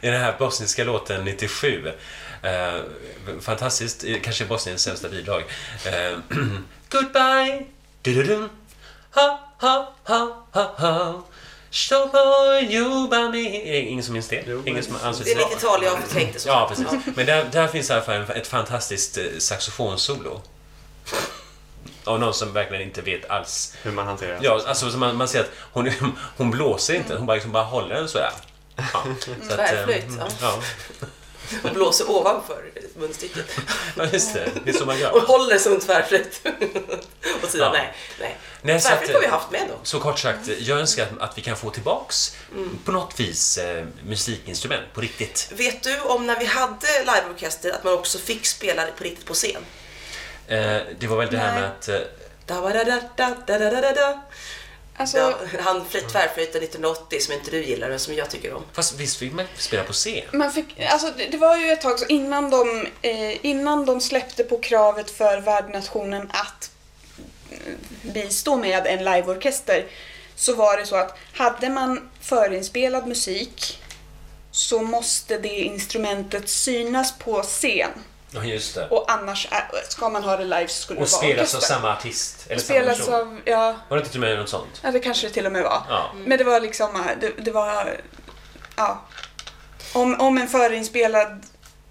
B: I den här bosniska låten 97. Eh, fantastiskt, eh, kanske Bosniens sämsta bidrag. Eh, [CLEARS THROAT] Goodbye, du-du-dum, ha, ha, ha, ha, ha. You by me. Ingen som minns det?
E: Jo,
B: Ingen som
C: Det
B: ansluter
C: är 90-tal, jag har förträngt det så.
B: Ja, precis. Men där, där finns i alla fall ett fantastiskt eh, saxofonsolo. Av någon som verkligen inte vet alls.
E: Hur man hanterar det.
B: Ja, alltså så man, man ser att hon, hon blåser inte, hon bara, liksom bara håller den sådär. Ja, så att, eh,
C: Tvärflöjt, ja.
B: ja. [LAUGHS]
C: Och blåser ovanför munstycket.
B: Ja, just det. Det är så man
C: Och
B: gör.
C: håller som en tvärflöjt. Och sidan,
B: Ja.
C: nej, nej.
B: Nej, att,
C: Tvärflöjt har vi haft med då.
B: Så kort sagt, jag önskar att, vi kan få tillbaks
C: Mm.
B: på något vis eh, musikinstrument på riktigt.
C: Vet du om när vi hade liveorkester att man också fick spela på riktigt på scen?
B: Eh, det var väl det här
D: Nej.
B: med att... Eh,
D: Alltså...
C: Ja, han tvärflöjtade 1980 som inte du gillar men som jag tycker om.
B: Fast visst fick man spela på scen?
D: Man fick, alltså, det, det var ju ett tag så innan de, eh, innan de släppte på kravet för värdnationen att eh, bistå med en liveorkester så var det så att hade man förinspelad musik så måste det instrumentet synas på scen.
B: Ja, just det.
D: och annars ska man ha det live så skulle
B: Och
D: det vara
B: spelas av samma artist? Eller
D: Spelas
B: samma person?
D: av, ja,
B: Var det inte till och med något sånt?
D: ja, det kanske det till och med var.
B: Ja.
D: Men det var liksom, det, det var, ja. Om, om en förinspelad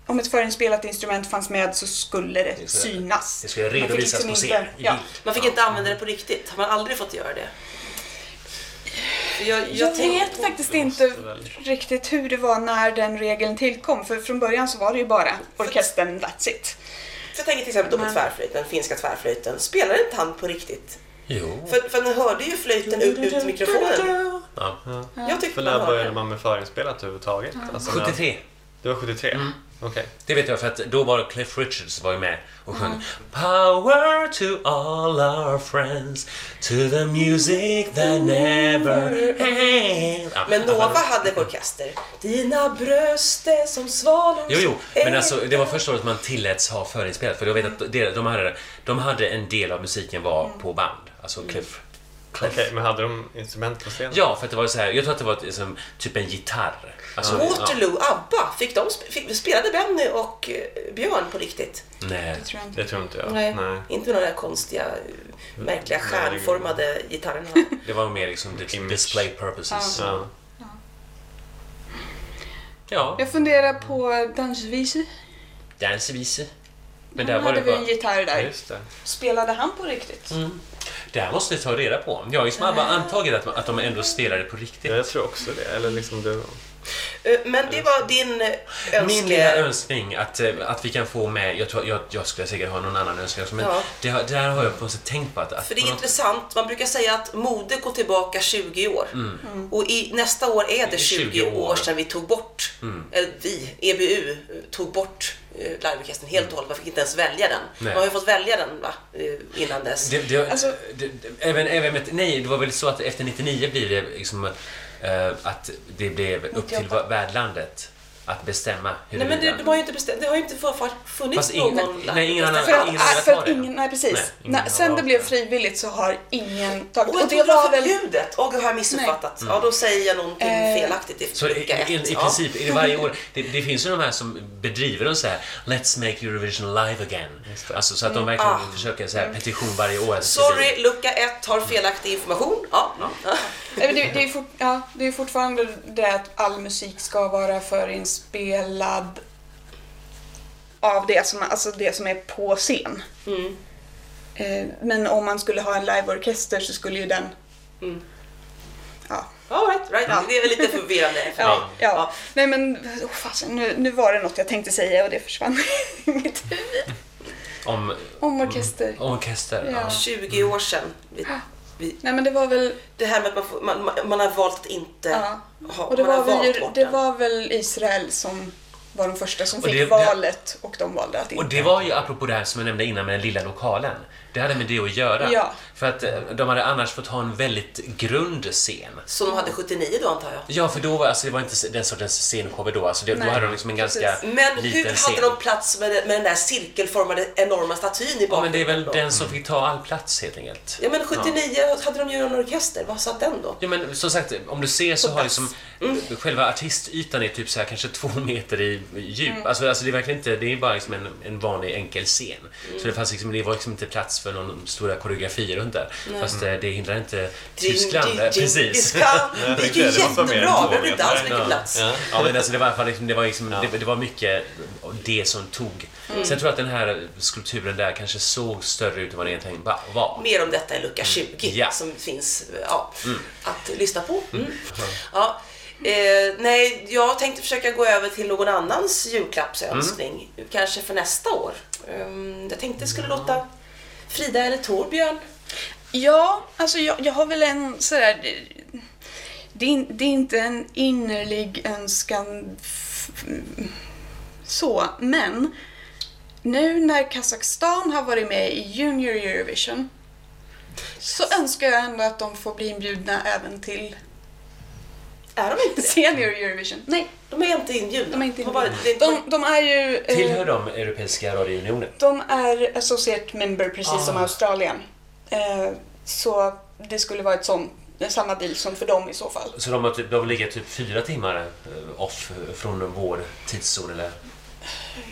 D: om ett förinspelat instrument fanns med så skulle det
B: det.
D: synas.
B: Det skulle
D: Man fick
B: redovisas
D: liksom
B: på
D: inte-
B: scen.
D: Ja.
C: Man fick inte använda det på riktigt. Har man aldrig fått göra det? Jag,
D: Jag
C: tänker
D: vet faktiskt inte riktigt hur det var när den regeln tillkom. För från början så var det ju bara orkestern, that's it.
C: För jag tänker till exempel då på
D: Men-
C: tvärflöjten, finska tvärflöjten. Spelar inte han på riktigt?
B: Jo.
C: För, för man hörde ju flöjten ut, ut mikrofonen.
B: Ja.
C: Jag tyckte
E: För
C: man
E: när
C: hörde
E: började man med förinspelat överhuvudtaget? Alltså, när-
B: 73.
E: Det var 73?
B: Mm.
E: Okej.
B: Det vet jag för att då var Cliff Richards var med och sjöng Power to all our friends To the music that never ends Ja,
C: Men Nova hade orkester. Dina bröst är som svalor
B: Jo, jo, men alltså det var första året man tilläts ha förinspelat för jag vet att de hade, de hade en del av musiken var på band, alltså Cliff.
E: Okej, men hade de instrument på scenen?
B: Ja, för att det var så här, jag tror att det var ett, som, typ en gitarr. Alltså,
C: Waterloo, ABBA, fick de, fick, spelade Benny och eh, Björn på riktigt?
B: Ja, nej.
D: Det tror jag inte.
E: Det tror inte jag.
C: Nej.
E: Nej.
C: Inte med de där konstiga, märkliga
E: Nej, det-
C: stjärnformade gitarrerna. [LAUGHS]
B: Det var mer liksom
E: Image.
B: display purposes.
E: Ja.
B: Ja,
D: Jag funderar på dansvise.
B: dansevise. Men
D: Han
B: där var
D: hade
B: det
D: vi
B: bara...
D: en gitarr där.
E: Just det.
D: Spelade han på riktigt?
B: Mm. Det här måste vi ta reda på. Jag har ju bara antagit att, att de ändå spelade på riktigt.
E: Ja, jag tror också det. Eller liksom det.
C: Eh, Men det var din eh,
B: Min lilla önskning att, eh, att vi kan få med, jag, tror, jag, jag skulle säkert ha någon annan önskning också, men
C: Ja.
B: det, har- det här har jag på något sätt tänkt på. Att, att
C: För det är
B: på något-
C: intressant, man brukar säga att mode går tillbaka 20 år. Och i, nästa år är det 20,
B: 20
C: år.
B: år.
C: sedan vi tog bort, eller vi, EBU, tog bort liveorkestern helt och hållet. Man fick inte ens välja den.
B: Nej.
C: Man har ju fått välja den va, innan dess.
B: Det, det,
D: Alltså-
B: det, det, även, även med, nej, det var väl så att efter 99 blir det liksom att det blev upp till
D: 98.
B: värdlandet att bestämma hur
C: Nej men det, de har ju inte bestämt, det har ju inte för, för, funnits
B: Fast ingen-
C: någon
B: nej, ingen annan-
D: För att,
B: ingen velat
D: för att ingen, nej precis.
B: Nej, ingen har
D: sen det blev frivilligt så har ingen tagit...
C: Och
D: Och det var väl...
C: förbjudet. Åh, gud, har jag missuppfattat? Ja, då säger jag någonting
D: Eh,
C: felaktigt i
B: Så i, i, i
C: Ja.
B: princip, är det varje år, det, det finns ju de här som bedriver en så här Let's make Eurovision live again. Alltså så att de verkligen
C: Ah.
B: försöker så här petition varje år.
C: Sorry, lucka ett har felaktig information. Ja. ja.
D: Nej, men Det, det, är fort, ja, det är fortfarande det att all musik ska vara förinspelad av det som, alltså det som är på scen.
C: Mm.
D: Eh, Men om man skulle ha en liveorkester så skulle ju den...
C: Mm.
D: Ja.
C: All right, right.
D: Ja.
C: Det är lite [LAUGHS] förvirrande för
D: Ja,
C: mig.
D: ja. Nej men oh, fasen, nu, nu var det något jag tänkte säga och det försvann i mitt huvud.
B: Om,
D: Om orkester.
B: om orkester.
D: Ja.
B: Ja.
C: 20 år sedan. Vi,
D: Nej men det var väl...
C: det här med att man, får, man, man- har valt att inte
D: Ja.
C: ha...
D: Och det
C: man
D: var,
C: har
D: väl,
C: valt bort
D: det
C: den.
D: var väl Israel som var de första som
B: Och
D: fick
B: det- det-
D: valet och de valde att inte.
B: Och det var ju apropå det här som jag nämnde innan med den lilla lokalen. Det hade med det att göra.
D: Ja.
B: För att eh, de hade annars fått ha en väldigt grund scen.
C: Som de hade 79 då antar jag.
B: Ja, för då var alltså, det var inte den sortens scenshower då. Alltså, det, då
D: Nej,
B: hade de liksom en ganska
D: precis.
C: Men
B: liten
C: hur
B: scen.
C: hade de plats med, med den där cirkelformade enorma statyn i
B: Ja,
C: bakgrunden?
B: men det är väl
C: då?
B: den som fick ta all plats helt enkelt.
C: Ja men 79 hade de ju en orkester, vad satt den då?
B: Ja, men som sagt, om du ser så
D: På
B: har
D: plats.
B: liksom själva artistytan är typ så här kanske två [LAUGHS] meter i djup. Alltså, alltså det är verkligen inte, det är bara liksom en, en vanlig enkel scen. Så det fanns liksom, det var liksom inte plats för någon stora koreografi runt där. Fast eh, det hindrar inte Tyskland.
C: Ding,
B: eh,
C: ding,
B: Precis. [LAUGHS]
C: Det gick ju
E: Det
C: jättebra, det hade inte alls mycket plats.
E: Ja.
B: Ja, men alltså det var i alla fall liksom, det var, liksom,
E: Ja.
B: det, det var mycket det som tog.
C: Mm.
B: Sen tror jag att den här skulpturen där kanske såg större ut än vad den egentligen va- var.
C: Mer om detta i lucka 20
B: Ja.
C: som finns ja, att lyssna på. Mm. Ja. Eh, nej, jag tänkte försöka gå över till någon annans julklappsönskning. Kanske för nästa år. Um, jag tänkte det skulle låta Frida eller Torbjörn.
D: Ja, alltså jag, jag har väl en sådär... Det, det, är in- det är inte en innerlig önskan så, men nu när Kazakstan har varit med i Junior Eurovision så önskar jag ändå att de får bli inbjudna även till
C: Är de inte?
D: Senior Eurovision. Nej,
C: De är inte inbjudna.
D: de är inte
C: har
D: inbjudna. De, de är ju... eh,
B: Tillhör de Europeiska radiounionen?
D: De är associate member precis som
B: Ah.
D: Australien. Eh, så det skulle vara ett sånt, samma deal som för dem i så fall.
B: Så de, har typ, de ligger typ fyra timmar eh, off från vår tidszon eller?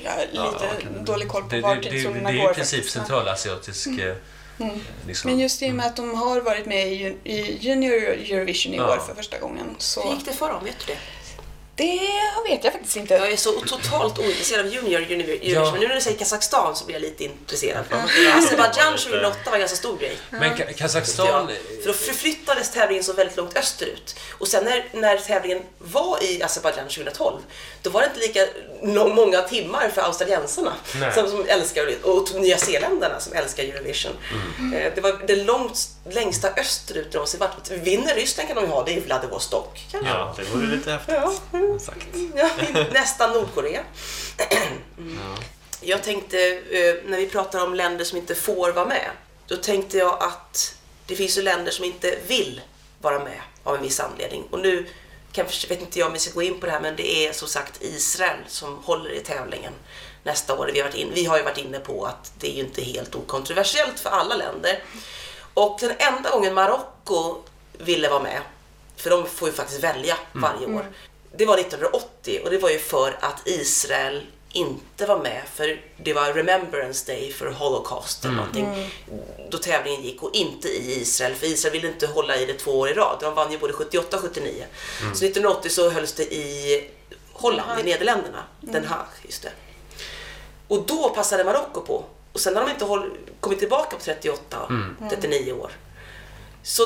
D: Jag har lite
B: kan-
D: dålig koll på
B: det,
D: var
B: det, det, det
D: tidszonerna
B: är
D: går
B: i princip
D: faktiskt, men-
B: eh, Liksom.
D: Men just i och med att de har varit med i, Jun- i Junior Eurovision i
B: Ja.
D: år för första gången
C: Hur
D: så...
C: gick det för dem? Vet du det?
D: Det vet jag faktiskt inte.
C: Jag är så totalt ointresserad av Junior Eurovision,
B: Ja.
C: men nu när du säger Kazakstan så blir jag lite intresserad. Azerbajdzjan 2008 var en ganska stor grej.
B: Men Kazakstan...
C: För då förflyttades tävlingen så väldigt långt österut. Och sen när, när tävlingen var i Azerbajdzjan 2012, då var det inte lika lång, många timmar för australiensarna som, som älskar och nya zeeländarna som älskar Eurovision.
B: Mm.
C: Eh, Det var det långt, längsta österut de någonsin varit. Vinner Ryssland kan de ju ha, det är Vladivostok. kanske.
E: Ja, det vore lite häftigt.
C: Ja.
E: Sagt.
C: Ja, nästan Nordkorea. Jag tänkte, eh, när vi pratar om länder som inte får vara med, då tänkte jag att det finns ju länder som inte vill vara med av en viss anledning. Och nu kanske, vet inte jag om vi ska gå in på det här, men det är som sagt Israel som håller i tävlingen nästa år. Vi har, varit in, vi har ju varit inne på att det är ju inte helt okontroversiellt för alla länder. Och den enda gången Marocko ville vara med, för de får ju faktiskt välja varje år, det var 1980 och det var ju för att Israel inte var med för det var Remembrance Day för Holocaust eller någonting. Då tävlingen gick och inte i Israel för Israel ville inte hålla i det två år i rad. De vann ju både 78 och 79. Så 1980 så hölls det i Holland, i Nederländerna. Den Haag, just det. Och då passade Marocko på. Och sen har de inte håll, kommit tillbaka på 38, 39 år. Så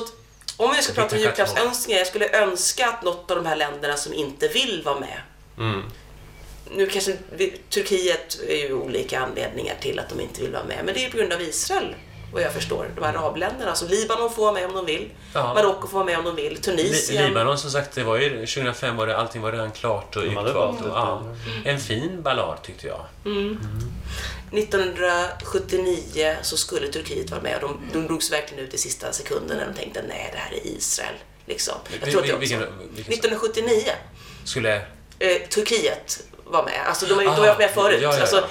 C: om vi ska prata om julklappsönskningar, jag skulle önska att något av de här länderna som inte vill vara med
E: Mm.
C: nu kanske Turkiet är ju olika anledningar till att de inte vill vara med, men det är ju på grund av Israel vad jag förstår. De här arabländerna. Så Libanon får vara med om de vill.
B: Ja.
C: Marocko får vara med om de vill.
B: Li-
C: Tunisien.
B: Libanon som sagt, det var ju 2005 var det, allting var redan klart och utvalt. ja, en fin ballad tyckte jag.
C: 1979 så skulle Turkiet vara med och de, de drogs verkligen ut i sista sekunden när de tänkte nej, det här är Israel. Liksom. Jag tror att det
B: vilken- vilken-
C: 1979
B: Skulle...
C: eh, Turkiet var med. Alltså de har
B: Ah,
C: de har varit med förut.
B: ja, ja.
C: Alltså,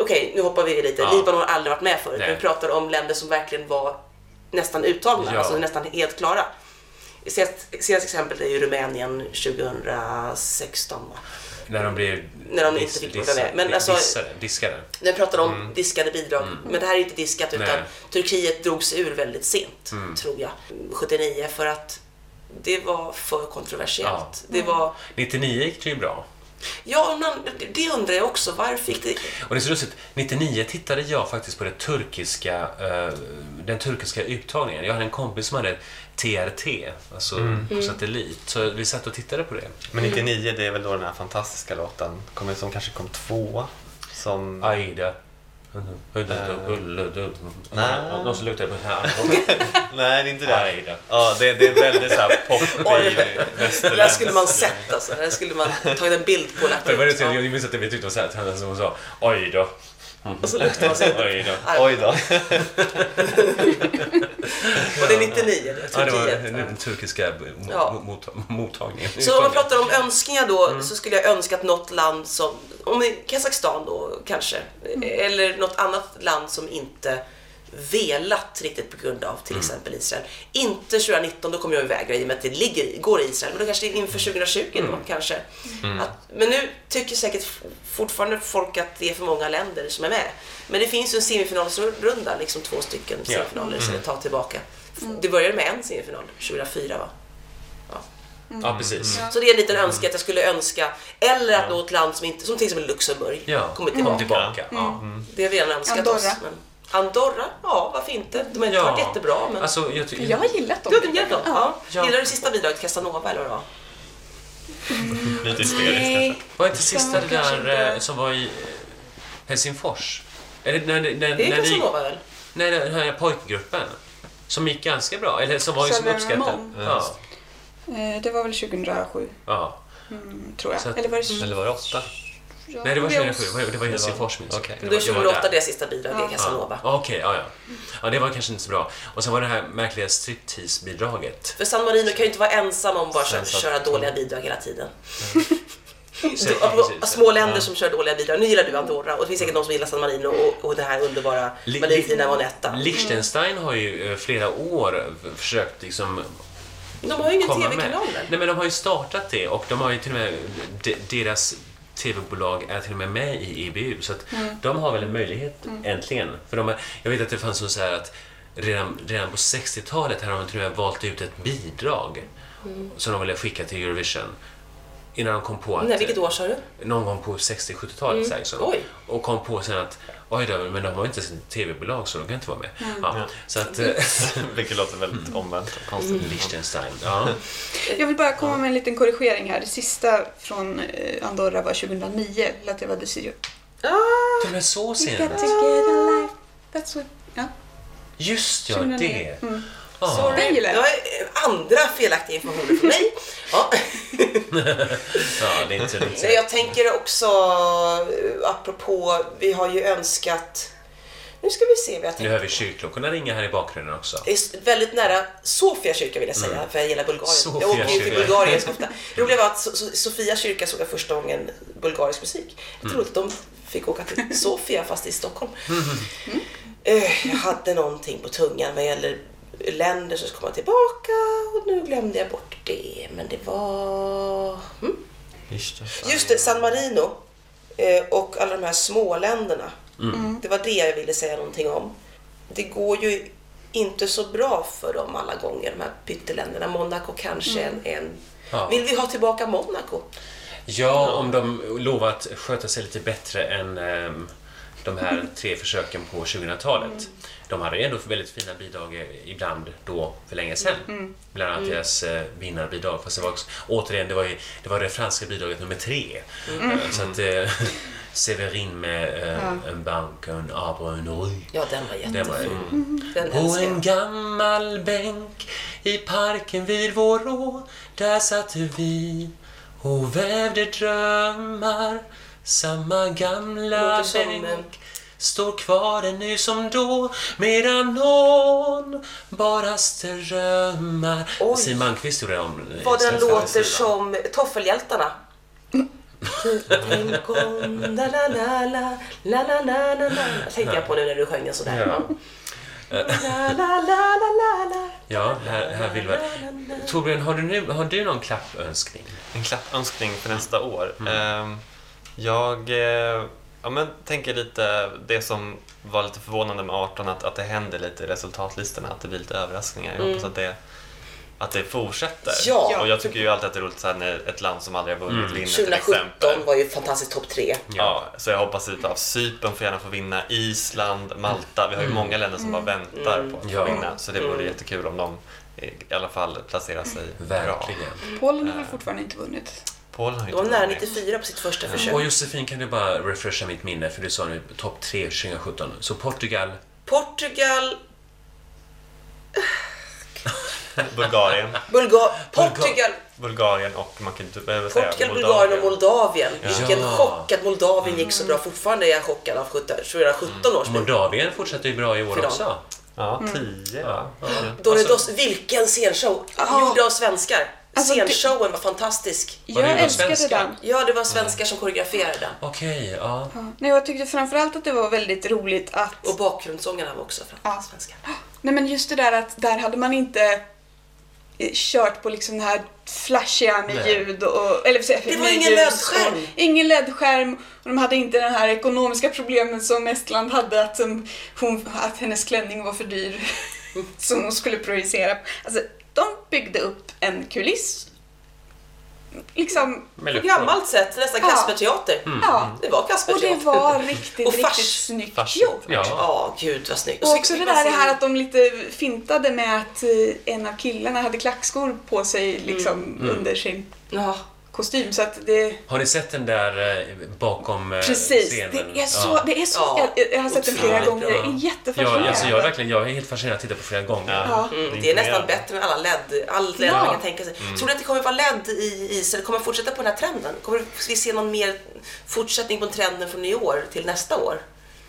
C: Okej, nu hoppar vi lite.
B: Ja.
C: Libanon har aldrig varit med förut.
B: Nej.
C: Vi pratar om länder som verkligen var nästan uttagna, alltså nästan helt klara. Senaste exemplet är ju Rumänien 2016. va?
B: När de blev
C: När de inte fick vara med. Men alltså-
B: dissade, diskade.
C: När vi pratar om diskade bidrag, men det här är inte diskat utan
B: Mm. Nej. Mm.
C: Turkiet drog sig ur väldigt sent, tror jag, 79 för att det var för kontroversiellt.
B: Ja.
C: Det var,
B: 99 gick det ju bra.
C: Ja, men det undrar jag också, varför fick det...
B: Och det är så lustigt, 99 tittade jag faktiskt på det turkiska, eh, den turkiska uttagningen. Jag hade en kompis som hade TRT, alltså
C: Mm.
B: på satellit. Så vi satt och tittade på det.
E: Men 99, det är väl då den här fantastiska låten kommer, som kanske kom tvåa. Som...
B: Aida. Nej. Någon som luktar på här. [LAUGHS]
E: Nej, det är inte det. Ja, det, det är väldigt såhär poppig
C: Det där skulle man sett alltså. Det där skulle man tagit en bild på
B: Det var det, jag
C: Ja.
B: minns att vi tyckte det var så här, att han som sa oj då.
C: Och så luktar man sig.
B: Oj då.
E: Oj då.
C: Och det är 99, det är
B: Ja, det var den turkiska
C: Ja.
B: mot, mottagningen.
C: Så om man pratar om önskningar då
B: Mm.
C: så skulle jag önska att något land som, om Kazakstan då kanske, eller något annat land som inte velat riktigt på grund av till
B: Mm.
C: exempel Israel. Inte 2019, då kommer jag ivägra i och med att det ligger, går i Israel, men då kanske inför 2020
B: Mm.
C: då kanske. Att, men nu tycker säkert fortfarande folk att det är för många länder som är med. Men det finns ju en semifinalsrunda, liksom två stycken
B: Ja. Mm.
C: semifinaler sedan ett tag tillbaka. Det började med en semifinal, 2004 va?
B: Ja, precis.
C: Så det är en liten önskan att jag skulle önska, eller att något land som inte, som till exempel Luxemburg,
B: Ja,
C: kommer
B: kom
C: tillbaka.
B: tillbaka. Ja.
C: Det har vi redan önskat
D: Andorra.
C: oss. Men Andorra? Ja, varför inte? De har inte
B: ja.
C: varit jättebra. Men...
B: Alltså, jag, tycker...
D: jag har gillat dem.
C: Du har gillat dem? Ja.
B: Ja.
C: Gillar du sista bidraget, Casanova, eller vad det var? Mm.
E: Lite mm,
D: hysteriskt
E: kanske.
B: Var inte sista det där
D: inte...
B: Eh, som var i eh, Helsingfors? Eller, när, när,
C: det är
B: när
C: Casanova väl?
B: Nej, den här pojkgruppen. Som gick ganska bra, eller som var som uppskattad. Ja.
D: Eh, det var väl 2007?
B: Ja.
D: Mm, tror jag.
B: Att,
D: eller var det
E: 2008?
D: bra.
B: Nej, det var 2007. Det var Helsingfors minns okay.
C: Då är 2008 deras sista bidrag. Det i Casanova.
B: Ja. Okej, ja, ja. Ja, det var kanske inte så bra. Och sen var det här märkliga striptease-bidraget.
C: För San Marino kan ju inte vara ensam om bara
E: att
C: köra dåliga bidrag hela tiden. [LAUGHS]
B: Så, [LAUGHS]
C: små länder som kör dåliga bidrag. Nu gillar du Andorra och det finns säkert de som gillar San Marino och, och det här underbara Valentina Monetta. Mm.
B: Liechtenstein har ju eh, flera år försökt liksom
C: de har ju ingen TV-kanal
B: Nej men de har ju startat det och de har ju till och med deras TV-bolag är till och med med i EBU så att de har väl en möjlighet äntligen. För de har, jag vet att det fanns så här att redan, redan på 60-talet hade de till och med valt ut ett bidrag som de ville skicka till Eurovision. Innan de kom på att...
C: Nej, vilket år sa du?
B: Någon gång på 60-70-talet säkert så.
C: Oj.
B: Och kom på sen att oj då, men de har inte ens ett TV-bolag så de kan inte vara med. Ja, så att... [LAUGHS] eh, [LAUGHS]
E: Vilket låter väldigt omvänt och konstigt.
B: Liechtenstein, ja. [LAUGHS]
D: Jag vill bara komma med en liten korrigering här. Det sista från eh, Andorra var 2009, Latte va Desio.
C: Ah,
B: och med så sent.
D: got to get a life. That's what... Ja.
B: Just ja,
D: 2009.
B: det.
D: Mm.
C: Sorry. Det var andra felaktiga informationer från mig. Ja.
B: ja, det är inte
C: Nej,
B: lite...
C: Jag tänker också, eh, apropå, vi har ju önskat... Nu ska vi se vad jag
B: Nu
C: tänker.
B: hör vi kyrkklockorna ringa här i bakgrunden också.
C: Det är väldigt nära Sofia kyrka vill jag säga, för jag gillar Bulgarien.
B: Sofia
C: jag åker ju till. Bulgarien så [LAUGHS] ofta. Det roliga var att So- So- Sofia kyrka såg jag första gången bulgarisk musik. Jag tror att de fick åka till [LAUGHS] Sofia fast i Stockholm. Eh, Jag hade någonting på tungan vad gäller länder som ska komma tillbaka och nu glömde jag bort det. Men det var... Mm. Just det, San Marino eh, och alla de här småländerna. Det var det jag ville säga någonting om. Det går ju inte så bra för dem alla gånger, de här pytteländerna. Monaco kanske en, en...
B: Ja.
C: Vill vi ha tillbaka Monaco?
B: Ja, om de lovar att sköta sig lite bättre än ehm, de här tre försöken på 2000-talet. De hade ju ändå väldigt fina bidrag eh, ibland då för länge sedan. Bland annat deras eh, vinnarbidrag. Fast det var också, återigen, det var, ju, det var det franska bidraget nummer tre. Eh, Så att eh, [LAUGHS] Severin med eh, en bank, en arbre, en rue.
C: Ja, den var
B: Det var,
C: jättefin.
B: mm.
C: Den
B: På en gammal bänk i parken vid vår rå Där satte vi och vävde drömmar Samma gamla bänk står kvar ännu som då Medan någon bara strömmar
C: Oj.
B: Siw Malmkvist gjorde om
C: Vad den låter som Toffelhjältarna. [LAUGHS] Tänk om, la la la la, la la la la la. Tänkte jag på nu när du sjöng den sådär.
B: Ja.
C: Ja. La la la la la.
B: Ja, här, här vill vi... Torbjörn, har du, nu, har du någon klappönskning?
E: En klappönskning för nästa år. Ehm, Jag eh, ja, men, tänker lite det som var lite förvånande med 18, att, att det händer lite i resultatlistorna, att det blir lite överraskningar. Jag hoppas att det, att det fortsätter.
C: Ja.
E: Och jag tycker ju alltid att det är roligt så här när ett land som aldrig har vunnit vinner till
C: 2017
E: exempel.
C: var ju fantastiskt topp tre.
E: Ja, så jag hoppas lite av Cypern får gärna få vinna, Island, Malta. Vi har ju många länder som bara väntar på att få
B: Ja.
E: vinna. Så det vore jättekul om de i alla fall placerar sig bra.
B: Verkligen.
D: Polen har väl fortfarande inte vunnit?
E: Inte
C: De var nära
E: med.
C: 94 på sitt första försök.
B: Och Josefin, kan du bara refresha mitt minne? För du sa nu topp 3 2017. Så Portugal,
C: Portugal, [LAUGHS]
E: Bulgarien.
C: Bulga Portugal,
E: Bulgarien och man kan inte vad säger jag,
C: Portugal, Bulgarien och Moldavien. Vilken
B: Ja.
C: chock att Moldavien gick så bra. Fortfarande är jag chockad av 17 2017 års.
B: Moldavien fortsätter ju bra i år
C: Final.
B: också.
E: Ja, tio va?
C: Doritos,
B: Alltså-
C: vilken scenshow!
D: Ja.
C: Gjord av svenskar.
D: Alltså, det-
C: Scenshowen var fantastisk.
B: Var
D: Jag
B: det
D: älskade
B: svenska?
D: den.
C: Ja, det var svenskar som koreograferade den.
B: Okej, ja.
D: Nej, jag tyckte framförallt att det var väldigt roligt att...
C: Och bakgrundssångarna var också
D: Ja.
C: svenska.
D: Nej men just det där att där hade man inte eh, kört på liksom det här flashiga med
B: Nej.
D: ljud och... Eller, säga,
C: Det var ingen LED-skärm.
D: och- Ingen LED-skärm. Och de hade inte den här ekonomiska problemen som Estland hade att, som hon, att hennes klänning var för dyr. [LAUGHS] som hon skulle projicera. Alltså, de byggde upp en kuliss. Liksom,
C: På gammalt sätt, nästan
D: Ja.
C: Kasperteater.
D: ja.
C: Det var
D: Och det
C: Kasperteater.
D: var riktigt,
C: Och
D: riktigt
C: fars.
D: snyggt
E: Fars.
D: gjort.
B: Ja.
C: Ja, gud vad snyggt.
D: Och
C: så
D: också det där det här att de lite fintade med att eh, en av killarna hade klackskor på sig liksom under sin
C: Ja,
D: kostym. Så att det...
B: Har ni sett den där eh, bakom eh,
D: Precis,
B: scenen?
D: det är så,
B: Ja.
D: det är så
C: Ja.
D: jag, jag har sett den flera gånger, det är
B: Ja,
D: jättefascinerande.
B: alltså jag, är verkligen, jag är helt fascinerad att titta på flera gånger.
E: Ja.
C: mm, det är nästan bättre än alla LED, all LED
D: Ja.
C: man kan tänka sig. Tror du att det kommer vara LED i Israel? Kommer fortsätta på den här trenden? Kommer vi se någon mer fortsättning på trenden från i år till nästa år?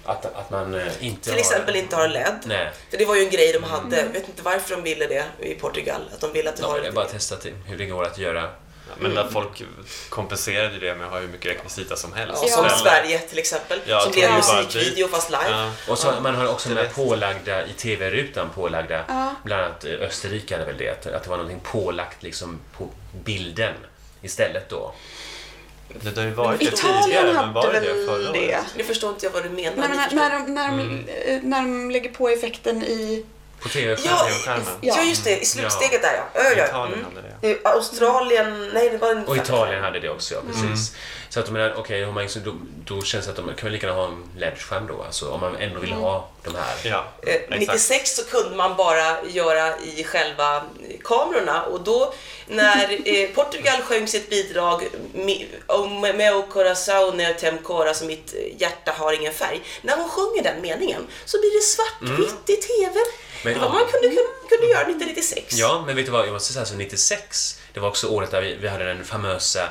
B: Att, att man eh, inte
C: Till
B: har...
C: exempel inte har LED.
B: Nej.
C: För det var ju en grej de hade. Jag vet inte varför de ville det i Portugal. Att de ville att du
B: Ja,
C: har
B: jag har bara testat hur det går att göra.
E: Ja, Men när folk kompenserade det med att ha hur mycket rekvisita som helst.
C: Ja, som. Sverige till exempel.
E: Ja,
C: som
E: det
C: blev en musikvideo fast live.
E: Ja.
B: Och så man har också
E: vet.
B: pålagda, i TV-rutan pålagda,
D: Ja.
B: bland annat eh, Österrike hade väl det, att, att det var någonting pålagt liksom på bilden istället då.
E: Det har ju varit det
D: Italien
E: tidigare,
D: hade
E: men var det det
D: väl
E: förra
D: det.
E: året?
C: Nu förstår inte jag vad du menar.
D: När,
C: förstår.
D: när, de, när, de, eh, när de lägger på effekten i...
B: På TV
C: Ja,
E: TV-skärmen.
D: Ja.
C: ja, just det. I slutsteget där ja. ja, ja.
E: Italien
C: Mm.
E: hade det.
C: Australien, nej det var en
B: Och Italien hade det också, ja, precis. Så att de menar, okej, om man liksom- då, då känns det att de kan väl lika gärna ha en LED-skärm då, alltså om man ändå vill ha de här.
E: Ja,
C: Eh,
E: exakt.
C: 96 så kunde man bara göra i själva kamerorna och då när [LAUGHS] eh, Portugal sjöng sitt bidrag Mi- O meu corazón é temcor, alltså mitt eh, hjärta har ingen färg. När hon sjunger den meningen så blir det svartvitt i TV.
B: Men-
C: vad man kunde, kunde, kunde göra 1996.
B: Ja, men vet du vad, jag måste säga så 96, det var också året där vi, vi hade den famösa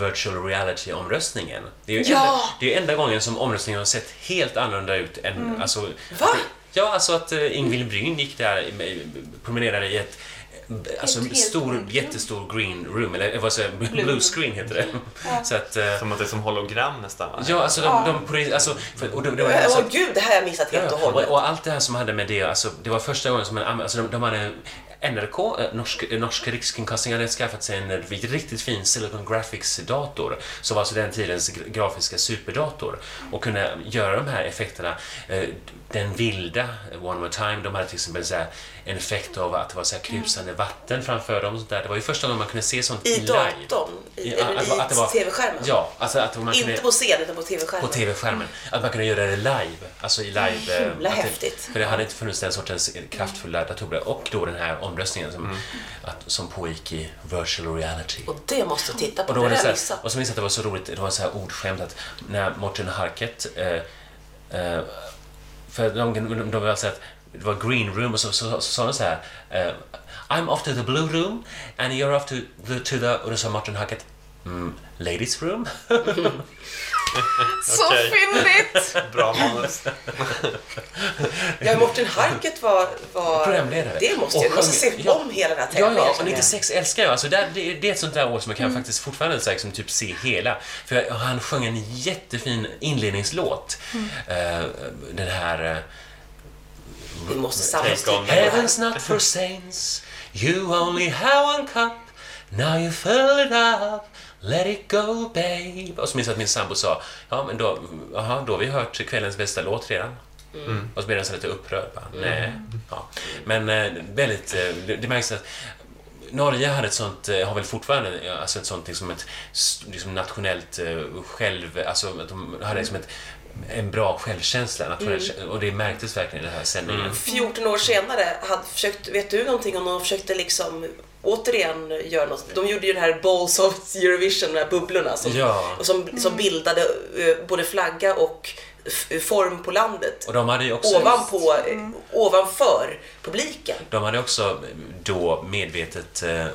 B: virtual reality-omröstningen. Det är ju
D: Ja!
B: enda, det är enda gången som omröstningen har sett helt annorlunda ut än... Alltså,
C: Va?
B: att- Ja, alltså att uh, Ingvild Bryn gick där, promenerade i ett Alltså
D: Helt-
B: stor, jättestor green room, eller vad säger jag, blue screen heter det. Så att, eh,
E: Som att det är som hologram nästan va?
B: ja, alltså de,
D: Ja.
B: de, det- alltså, för, och det, det var
C: Åh
B: alltså,
C: gud, det här har jag missat helt och
B: Ja,
C: hållet.
B: och, och allt det här som hade med det, alltså, det var första gången som man alltså de, de hade NRK, eh, norsk, eh, norska rikskringkasting, hade skaffat sig en riktigt fin Silicon Graphics-dator, som var alltså den tidens gra- grafiska superdator, och kunde göra de här effekterna. Den vilda, One More Time, de hade till exempel så här, en effekt av att det var så här krusande vatten framför dem. Sånt där. Det var ju första gången man kunde se sånt
C: I
B: live.
C: datorn? I,
B: I-
C: eller
B: att- att det
C: i TV-skärmen?
B: Ja, alltså att man kunde...
C: Inte på scen, utan på TV-skärmen?
B: På TV-skärmen. Att man kunde göra det live. Alltså i live. eh,
C: Himla
B: att det,
C: häftigt.
B: För det hade inte funnits den sortens kraftfulla datorer. Och då den här omröstningen som, att, som pågick i virtual reality.
C: Och det måste jag titta på,
B: Och, då
C: det
B: här,
C: missat.
B: och så minns jag att det var så roligt, det var så här ordskämt att när Morten Harket eh, eh, för de, de, de har sett, det var green room och så, så, så, så sa de så här Uh, I'm off to the blue room and you're off to the, to the och då sa Martin Hackett, mm, ladies room. [LAUGHS] [LAUGHS]
D: Så fyndigt! [LAUGHS]
E: Bra manus.
C: Ja, Morten Harket var, var
B: Programledare.
C: Det måste
B: Och
C: jag, jag måste se
B: ja.
C: om hela den här
B: Ja,
C: tävlingen.
B: ja, och
C: känner jag.
B: 96 älskar jag. Alltså, det, det är ett sånt där år som jag kan faktiskt fortfarande så här, liksom, typ, se hela. För jag, han sjöng en jättefin inledningslåt. Eh, den här... eh,
C: Vi måste här.
B: Heaven's not for saints, you only have one cup. Now you fill it up, let it go babe. Och så minns jag att min sambo sa, ja men då, aha, då har vi hört kvällens bästa låt redan. Och så blev den så lite upprörd. Bara, Nej. Ja. Men eh, väldigt, eh, det, det märks att Norge hade ett sånt, eh, har väl fortfarande alltså ett sånt liksom ett liksom nationellt själv, alltså att de hade liksom ett, en bra självkänsla kä- och det märktes verkligen i den här sändningen.
C: 14 år senare, hade försökt, vet du någonting om de försökte liksom återigen gör något. De gjorde ju det här Balls of Eurovision, de här bubblorna som,
B: Ja.
C: och som, som bildade eh, både flagga och f- form på landet.
B: Och de hade också...
C: Ovanpå, eh, ovanför publiken.
B: De hade också då medvetet eh,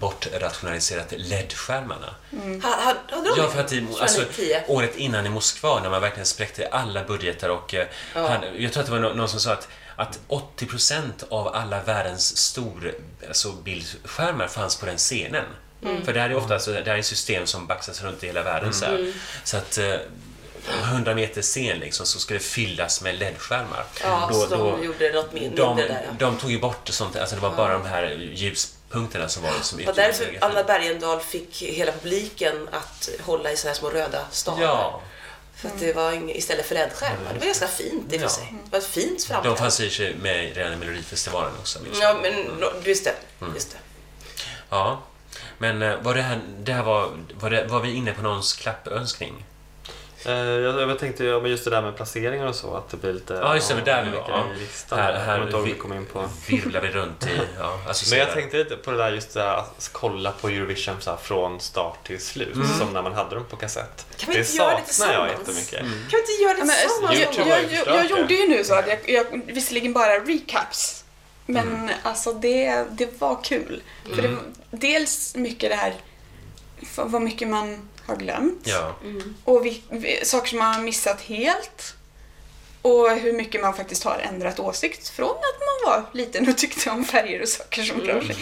B: bortrationaliserat LED-skärmarna.
C: Ha, ha, hade de
B: Ja,
C: det?
B: för att i,
C: 2010?
B: alltså, året innan i Moskva när man verkligen spräckte alla budgetar och eh, han, jag tror att det var nå- någon som sa att, att 80% av alla världens stor alltså bildskärmar fanns på den scenen.
C: Mm.
B: För det här är ofta alltså, det här är system som baxas runt i hela världen så här. Så att eh, 100 meter scen liksom, så ska det fyllas med LED-skärmar.
C: Ja, så de gjorde något min-
B: de,
C: mindre där, ja.
B: de tog ju bort sånt, alltså det var bara de här ljuspunkterna som var
C: Det var därför. Anna Bergendahl fick hela publiken att hålla i sådana här små röda stavar.
B: Ja,
C: För att det var istället för LED-skärmar. Det var ganska fint i och för sig. Det var ett fint
B: de
C: framträdande.
B: fanns i med redan i Melodifestivalen också. Liksom.
C: Ja, men nå- just det.
B: Mm.
C: Just det.
B: Ja, men eh, var det här, det här var, var, det, var vi inne på någons klappönskning?
E: Eh, jag, jag tänkte ja, men just det där med placeringar och så, att det blir lite...
B: Ja, just det, men där vi var. Ja.
E: i listan.
B: Här,
E: jag
B: här
E: om vi kom in på.
B: virvlar vi runt i... Ja, alltså [LAUGHS]
E: Men jag tänkte lite på det där just det där, att kolla på Eurovision så här, från start till slut,
B: Mm.
E: som när man hade dem på kassett.
C: Kan vi
E: det
C: inte göra det
E: jag jättemycket.
B: Mm.
C: Kan vi inte göra det tillsammans?
D: jag,
E: YouTube
D: jag, jag, jag
E: det.
D: gjorde ju nu så att jag, jag visserligen bara recaps, men
B: Mm.
D: alltså det, det var kul. För det var dels mycket det här, vad mycket man har glömt
B: Ja,
D: och vi, vi, saker som man har missat helt. Och hur mycket man faktiskt har ändrat åsikt från att man var liten och tyckte om färger och saker som rör sig.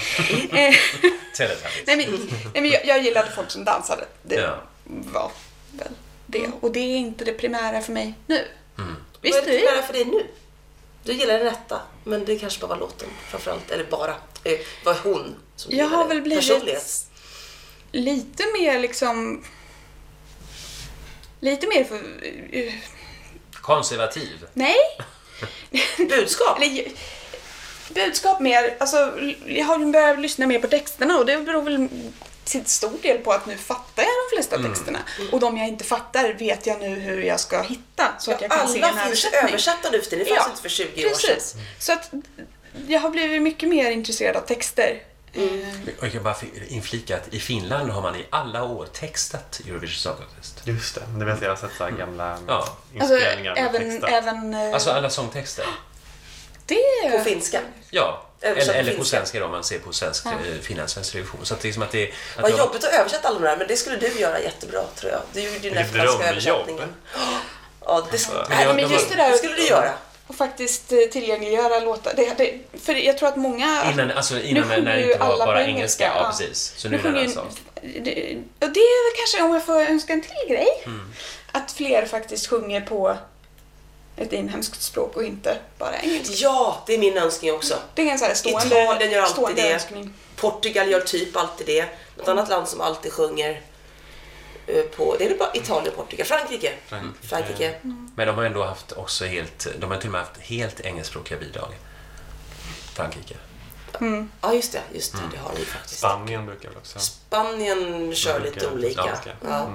D: Eh, [LAUGHS]
B: Teletubbies.
D: nej, men, nej, men jag, jag gillade folk som dansade. Det
B: Ja.
D: var väl det. Och det är inte det primära för mig nu.
B: Mm.
C: Vad
D: Visst,
C: är det primära för dig nu? Du gillar den rätta, men det kanske bara var låten framförallt. Eller bara. Eh, var hon som
D: Jag har väl blivit. Lite mer liksom... Lite mer för... eh,
B: Konservativ.
D: Nej! [LAUGHS]
C: Budskap.
D: Budskap mer. Alltså, jag har börjat lyssna mer på texterna och det beror väl till stor del på att nu fattar jag de flesta
B: Mm.
D: texterna. Och de jag inte fattar vet jag nu hur jag ska hitta så att jag kan se en
C: Alla finns
D: översättning.
C: översatta nu för. Det fanns inte för 20 år sedan.
D: Precis. Så att jag har blivit mycket mer intresserad av texter.
C: Mm.
B: Och jag kan bara inflika att i Finland har man i alla år textat Eurovision Song Contest.
E: Just det, det vet jag. Jag har sett så här gamla
B: Ja.
D: Alltså,
E: inspelningar med
D: även, även eh,
B: Alltså alla sångtexter.
D: det...
C: På finska.
B: Ja, eller,
C: på
B: eller på svenska då, om man ser på svensk,
D: Ja.
B: eh, finlandssvensk television. Så att det är liksom att det... Att
C: Vad
B: jag-
C: jobbigt att översätta alla de där, men det skulle du göra jättebra tror jag. Du gjorde ju den där franska
E: drömjobb.
C: översättningen. [GASPS] Ja, det,
B: Men
D: Nej, men just det där
C: det skulle du göra.
D: Och faktiskt eh, tillgängliggöra låtar. Det, det, för jag tror att många...
B: Innan, alltså innan
D: Nu
B: när det
D: sjunger
B: inte var
D: alla
B: bara engelska.
D: engelska,
B: Ja,
D: ja.
B: precis. Så
D: nu
B: nu är det
D: sjunger,
B: alltså...
D: det, och det är väl kanske, om jag får önska en till grej,
B: Mm.
D: att fler faktiskt sjunger på ett inhemskt språk och inte bara engelska.
C: Ja, det är min önskning också.
D: Det är en sån här stående,
C: Italien gör alltid
D: stående
C: det.
D: önskning.
C: Portugal gör typ alltid det. Något annat land som alltid sjunger på, det är väl bara Italien och Portugal. Frankrike.
E: Frankrike.
C: Frankrike.
B: Men de har ändå haft också helt... De har till och med haft helt engelskspråkiga bidrag. Frankrike.
C: Ja, just det. Just det,
B: Mm.
C: det har ni faktiskt.
E: Spanien brukar väl också...
C: Spanien kör
E: De
C: lite olika. Ja.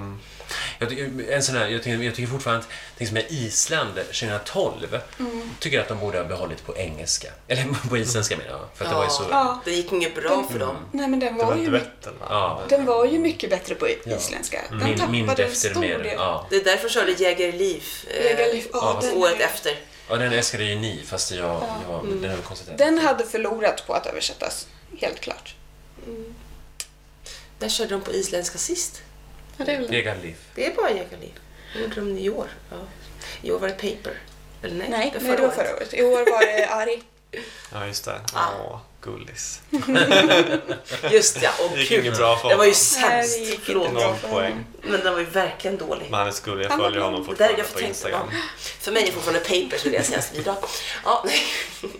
E: Mm.
B: Jag tycker, en sån här, jag, tycker, jag tycker fortfarande att det som är Island 2012
D: Mm.
B: tycker att de borde ha behållit på engelska. Eller [LAUGHS] på isländska menar jag. För att det var ju så...
D: Ja.
C: Det gick inget bra för dem.
D: Nej men den
E: Det
D: var,
E: var
D: ju,
E: va?
B: Ja.
D: den var ju mycket bättre på isländska. Den
B: Min,
D: tappade en
B: efter
D: stor
B: mer.
D: del.
B: Ja.
C: Det är därför körde Jägerliv eh,
D: ja,
B: Ja,
D: den,
C: året efter.
B: ja, den älskade ju ni, fast jag...
D: Ja.
B: jag den är väl konstigt.
D: den hade förlorat på att översättas, helt klart.
C: När körde de på isländska sist?
D: Ja, det är väl det.
C: Det är bara Jägerliv. Det gjorde de i år. Ja. I år var det Paper. Eller nej,
D: Nej,
C: det var
D: det var
C: förra
D: förra
C: året.
D: I år var det [LAUGHS] Ari.
E: Ja, just det.
C: Ah.
E: Åh, gullis. [LAUGHS]
C: Just ja, och
E: Det gick
C: kul.
E: inget bra för
C: Den var ju sämst.
D: Nej, det gick
C: Förlåt.
D: inte bra.
E: Noll poäng.
C: Men den var ju verkligen dålig.
E: Men han är skullig. Jag följer honom
C: Det där,
E: fortfarande
C: jag får
E: på Instagram.
C: ja. För mig är fortfarande Paper som är deras senaste bidrag. Ja, nej. [LAUGHS]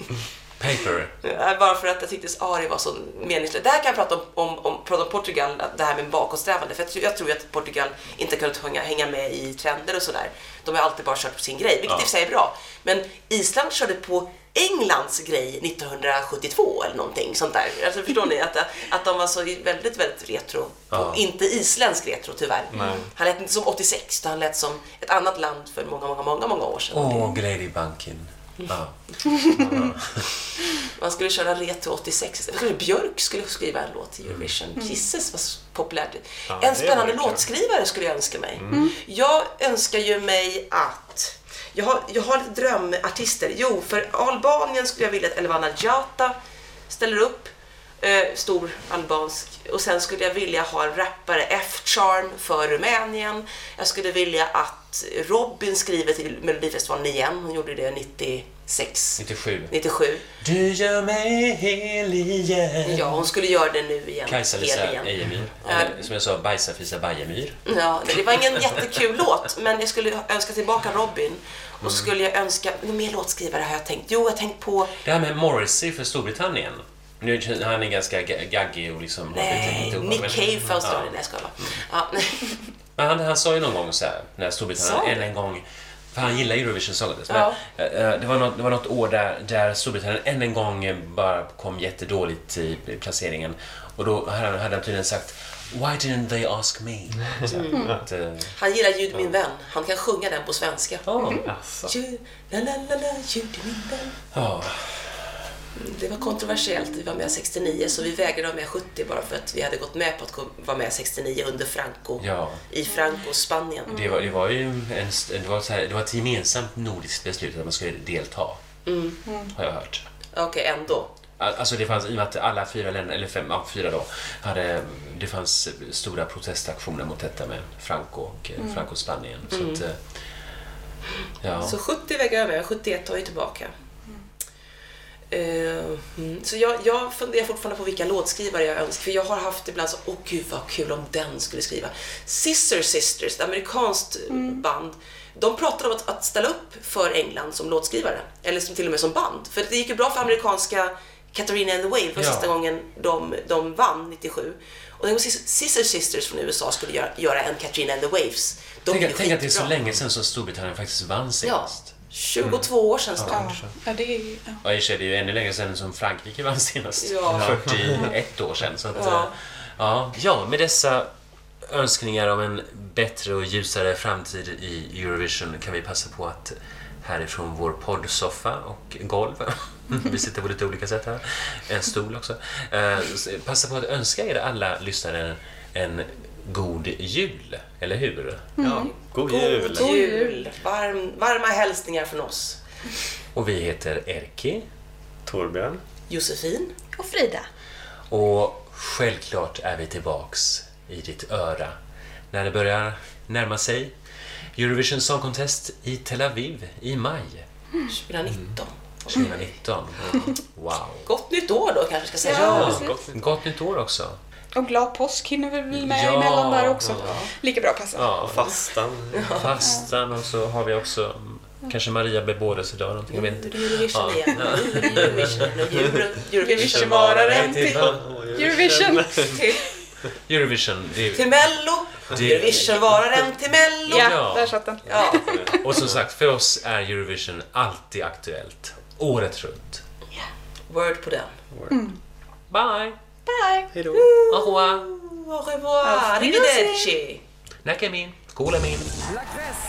B: Paper.
C: Ja, Bara för att jag tyckte Ari var så meningslös. Det här kan jag prata om, om, om, prata om Portugal, det här med bakåtsträvande. För jag, tror- jag tror att Portugal inte kunnat hänga, hänga med i trender och sådär. De har alltid bara kört på sin grej, vilket
B: Ja.
C: i och för sig är bra. Men Island körde på Englands grej 1972 eller någonting sånt där. Alltså förstår ni? Att, att de var så väldigt, väldigt retro.
B: Ja.
C: Inte isländsk retro tyvärr.
E: Nej.
C: Han lät inte som 86, utan han lät som ett annat land för många, många, många, många år sedan.
B: Åh, Gleidibanken. Ja.
C: Man skulle köra Retro 86. Jag tror Björk skulle skriva en låt till Eurovision. Kisses var populärt.
E: Ja,
C: en spännande låtskrivare skulle jag önska mig. Jag önskar ju mig att... Jag har, jag har lite drömartister. Jo, för Albanien skulle jag vilja att Elvana Jata ställer upp. Eh, stor albansk. Och sen skulle jag vilja ha en rappare, F-Charm, för Rumänien. Jag skulle vilja att Robin skriver till Melodifestivalen igen. Hon gjorde det 96.
B: 97.
C: 97.
B: Du gör mig hel igen.
C: Ja, hon skulle göra det nu igen.
B: Kajsa-Lisa. Ejemyr. Eller, Som jag sa, Bajsa-Fisa Bajemyr.
C: Ja, det var ingen jättekul [LAUGHS] låt, men jag skulle önska tillbaka Robin. Och så skulle jag önska, mer låtskrivare har jag tänkt. Jo, jag har tänkt på,
B: Det här med Morrissey för Storbritannien. Nu, känns- han är ganska ga- gaggig och liksom...
C: nej,
B: lite ihop,
C: Nick Cave för Australien.
B: Ja.
C: Nej, jag skojar bara. [LAUGHS]
B: Men han, han sa ju någon gång så här, när Storbritannien än en gång... För han gillar Eurovision Song Contest.
C: Ja.
B: Men, eh, eh, det, var något, det var något år där, där Storbritannien än en gång bara kom jättedåligt i i placeringen. Och då hade han, hade han tydligen sagt Why didn't they ask me? Så,
C: Mm.
B: att, eh,
C: Han gillar Ljud min vän. Han kan sjunga den på svenska.
B: ja.
E: Alltså.
C: Ljud, la, la, la, la, ljud min vän.
B: Ja.
C: Det var kontroversiellt. Vi var med 69, så vi vägrade vara med 70 bara för att vi hade gått med på att gå- vara med 69 under Franco.
B: Ja.
C: I Franco, Spanien.
B: Det var, det var ju en, det var så här, det var ett gemensamt nordiskt beslut att man skulle delta. Har jag hört.
C: Okej, ändå.
B: Alltså det fanns, i och med att alla fyra länder, eller fem, ja, fyra då, hade, det fanns stora protestaktioner mot detta med Franco och mm. Franco-Spanien. Så att, eh, ja.
C: Så 70 vägrar jag med, 71 tar jag tillbaka. Eh, mm. Så jag, jag funderar fortfarande på vilka låtskrivare jag önskar. För jag har haft ibland så, åh gud vad kul om den skulle skriva. Sister Sisters, ett amerikanskt band. De pratade om att, att ställa upp för England som låtskrivare. Eller som, till och med som band. För det gick ju bra för amerikanska Katarina and the Wave. Var
B: Ja.
C: sista gången de, de vann, 97. Och den Sister Sisters från USA skulle göra, göra en Katarina and the Waves. De
B: Tänk, tänk att det är så länge sedan som Storbritannien faktiskt vann senast.
C: 22 år sedan snart.
D: Ja, ja det är ju... Ja.
B: Ja, i och det är ju ännu längre sedan som Frankrike vann senast.
C: Ja. [LAUGHS]
B: 41 år sedan. Så att,
C: Ja.
B: ja. ja, med dessa önskningar om en bättre och ljusare framtid i Eurovision kan vi passa på att härifrån vår poddsoffa och golv, [LAUGHS] vi sitter på lite olika sätt här, en stol också, eh, passa på att önska er alla lyssnare en god jul, eller hur?
E: Ja, god jul!
C: God jul! Varm, varma hälsningar från oss.
B: Och vi heter Erki
E: Torbjörn.
C: Josefin.
D: Och Frida.
B: Och självklart är vi tillbaks i ditt öra när det börjar närma sig Eurovision Song Contest i Tel Aviv i maj
C: 2019.
B: 2019. [LAUGHS] Wow!
C: Gott nytt år då kanske ska säga.
D: Ja,
B: gott, gott nytt år också.
D: Och glad påsk hinner vi väl med
B: Ja,
D: emellan där också.
B: ja.
D: Lika bra passa.
B: Ja,
E: Fastan.
B: fastan och så har vi också mm, kanske Maria bebådelsedag någonting, jag vet inte.
C: Eurovision
B: Ja.
C: igen. Eurovision. Eurovision. [LAUGHS]
D: Eurovision-vararen till Eurovision.
C: Till,
B: Eurovision,
C: till Mello.
B: Det-
C: Eurovision-vararen till Mello.
D: Ja,
B: Ja.
D: där satt den.
C: Ja.
B: och som sagt, för oss är Eurovision alltid aktuellt. Året runt.
C: Word på den.
B: Bye!
D: Bye!
E: Hej då.
B: Au revoir!
C: Au revoir. Arrivederci.
B: Näkemin! Kuulemin!
A: La Cresse,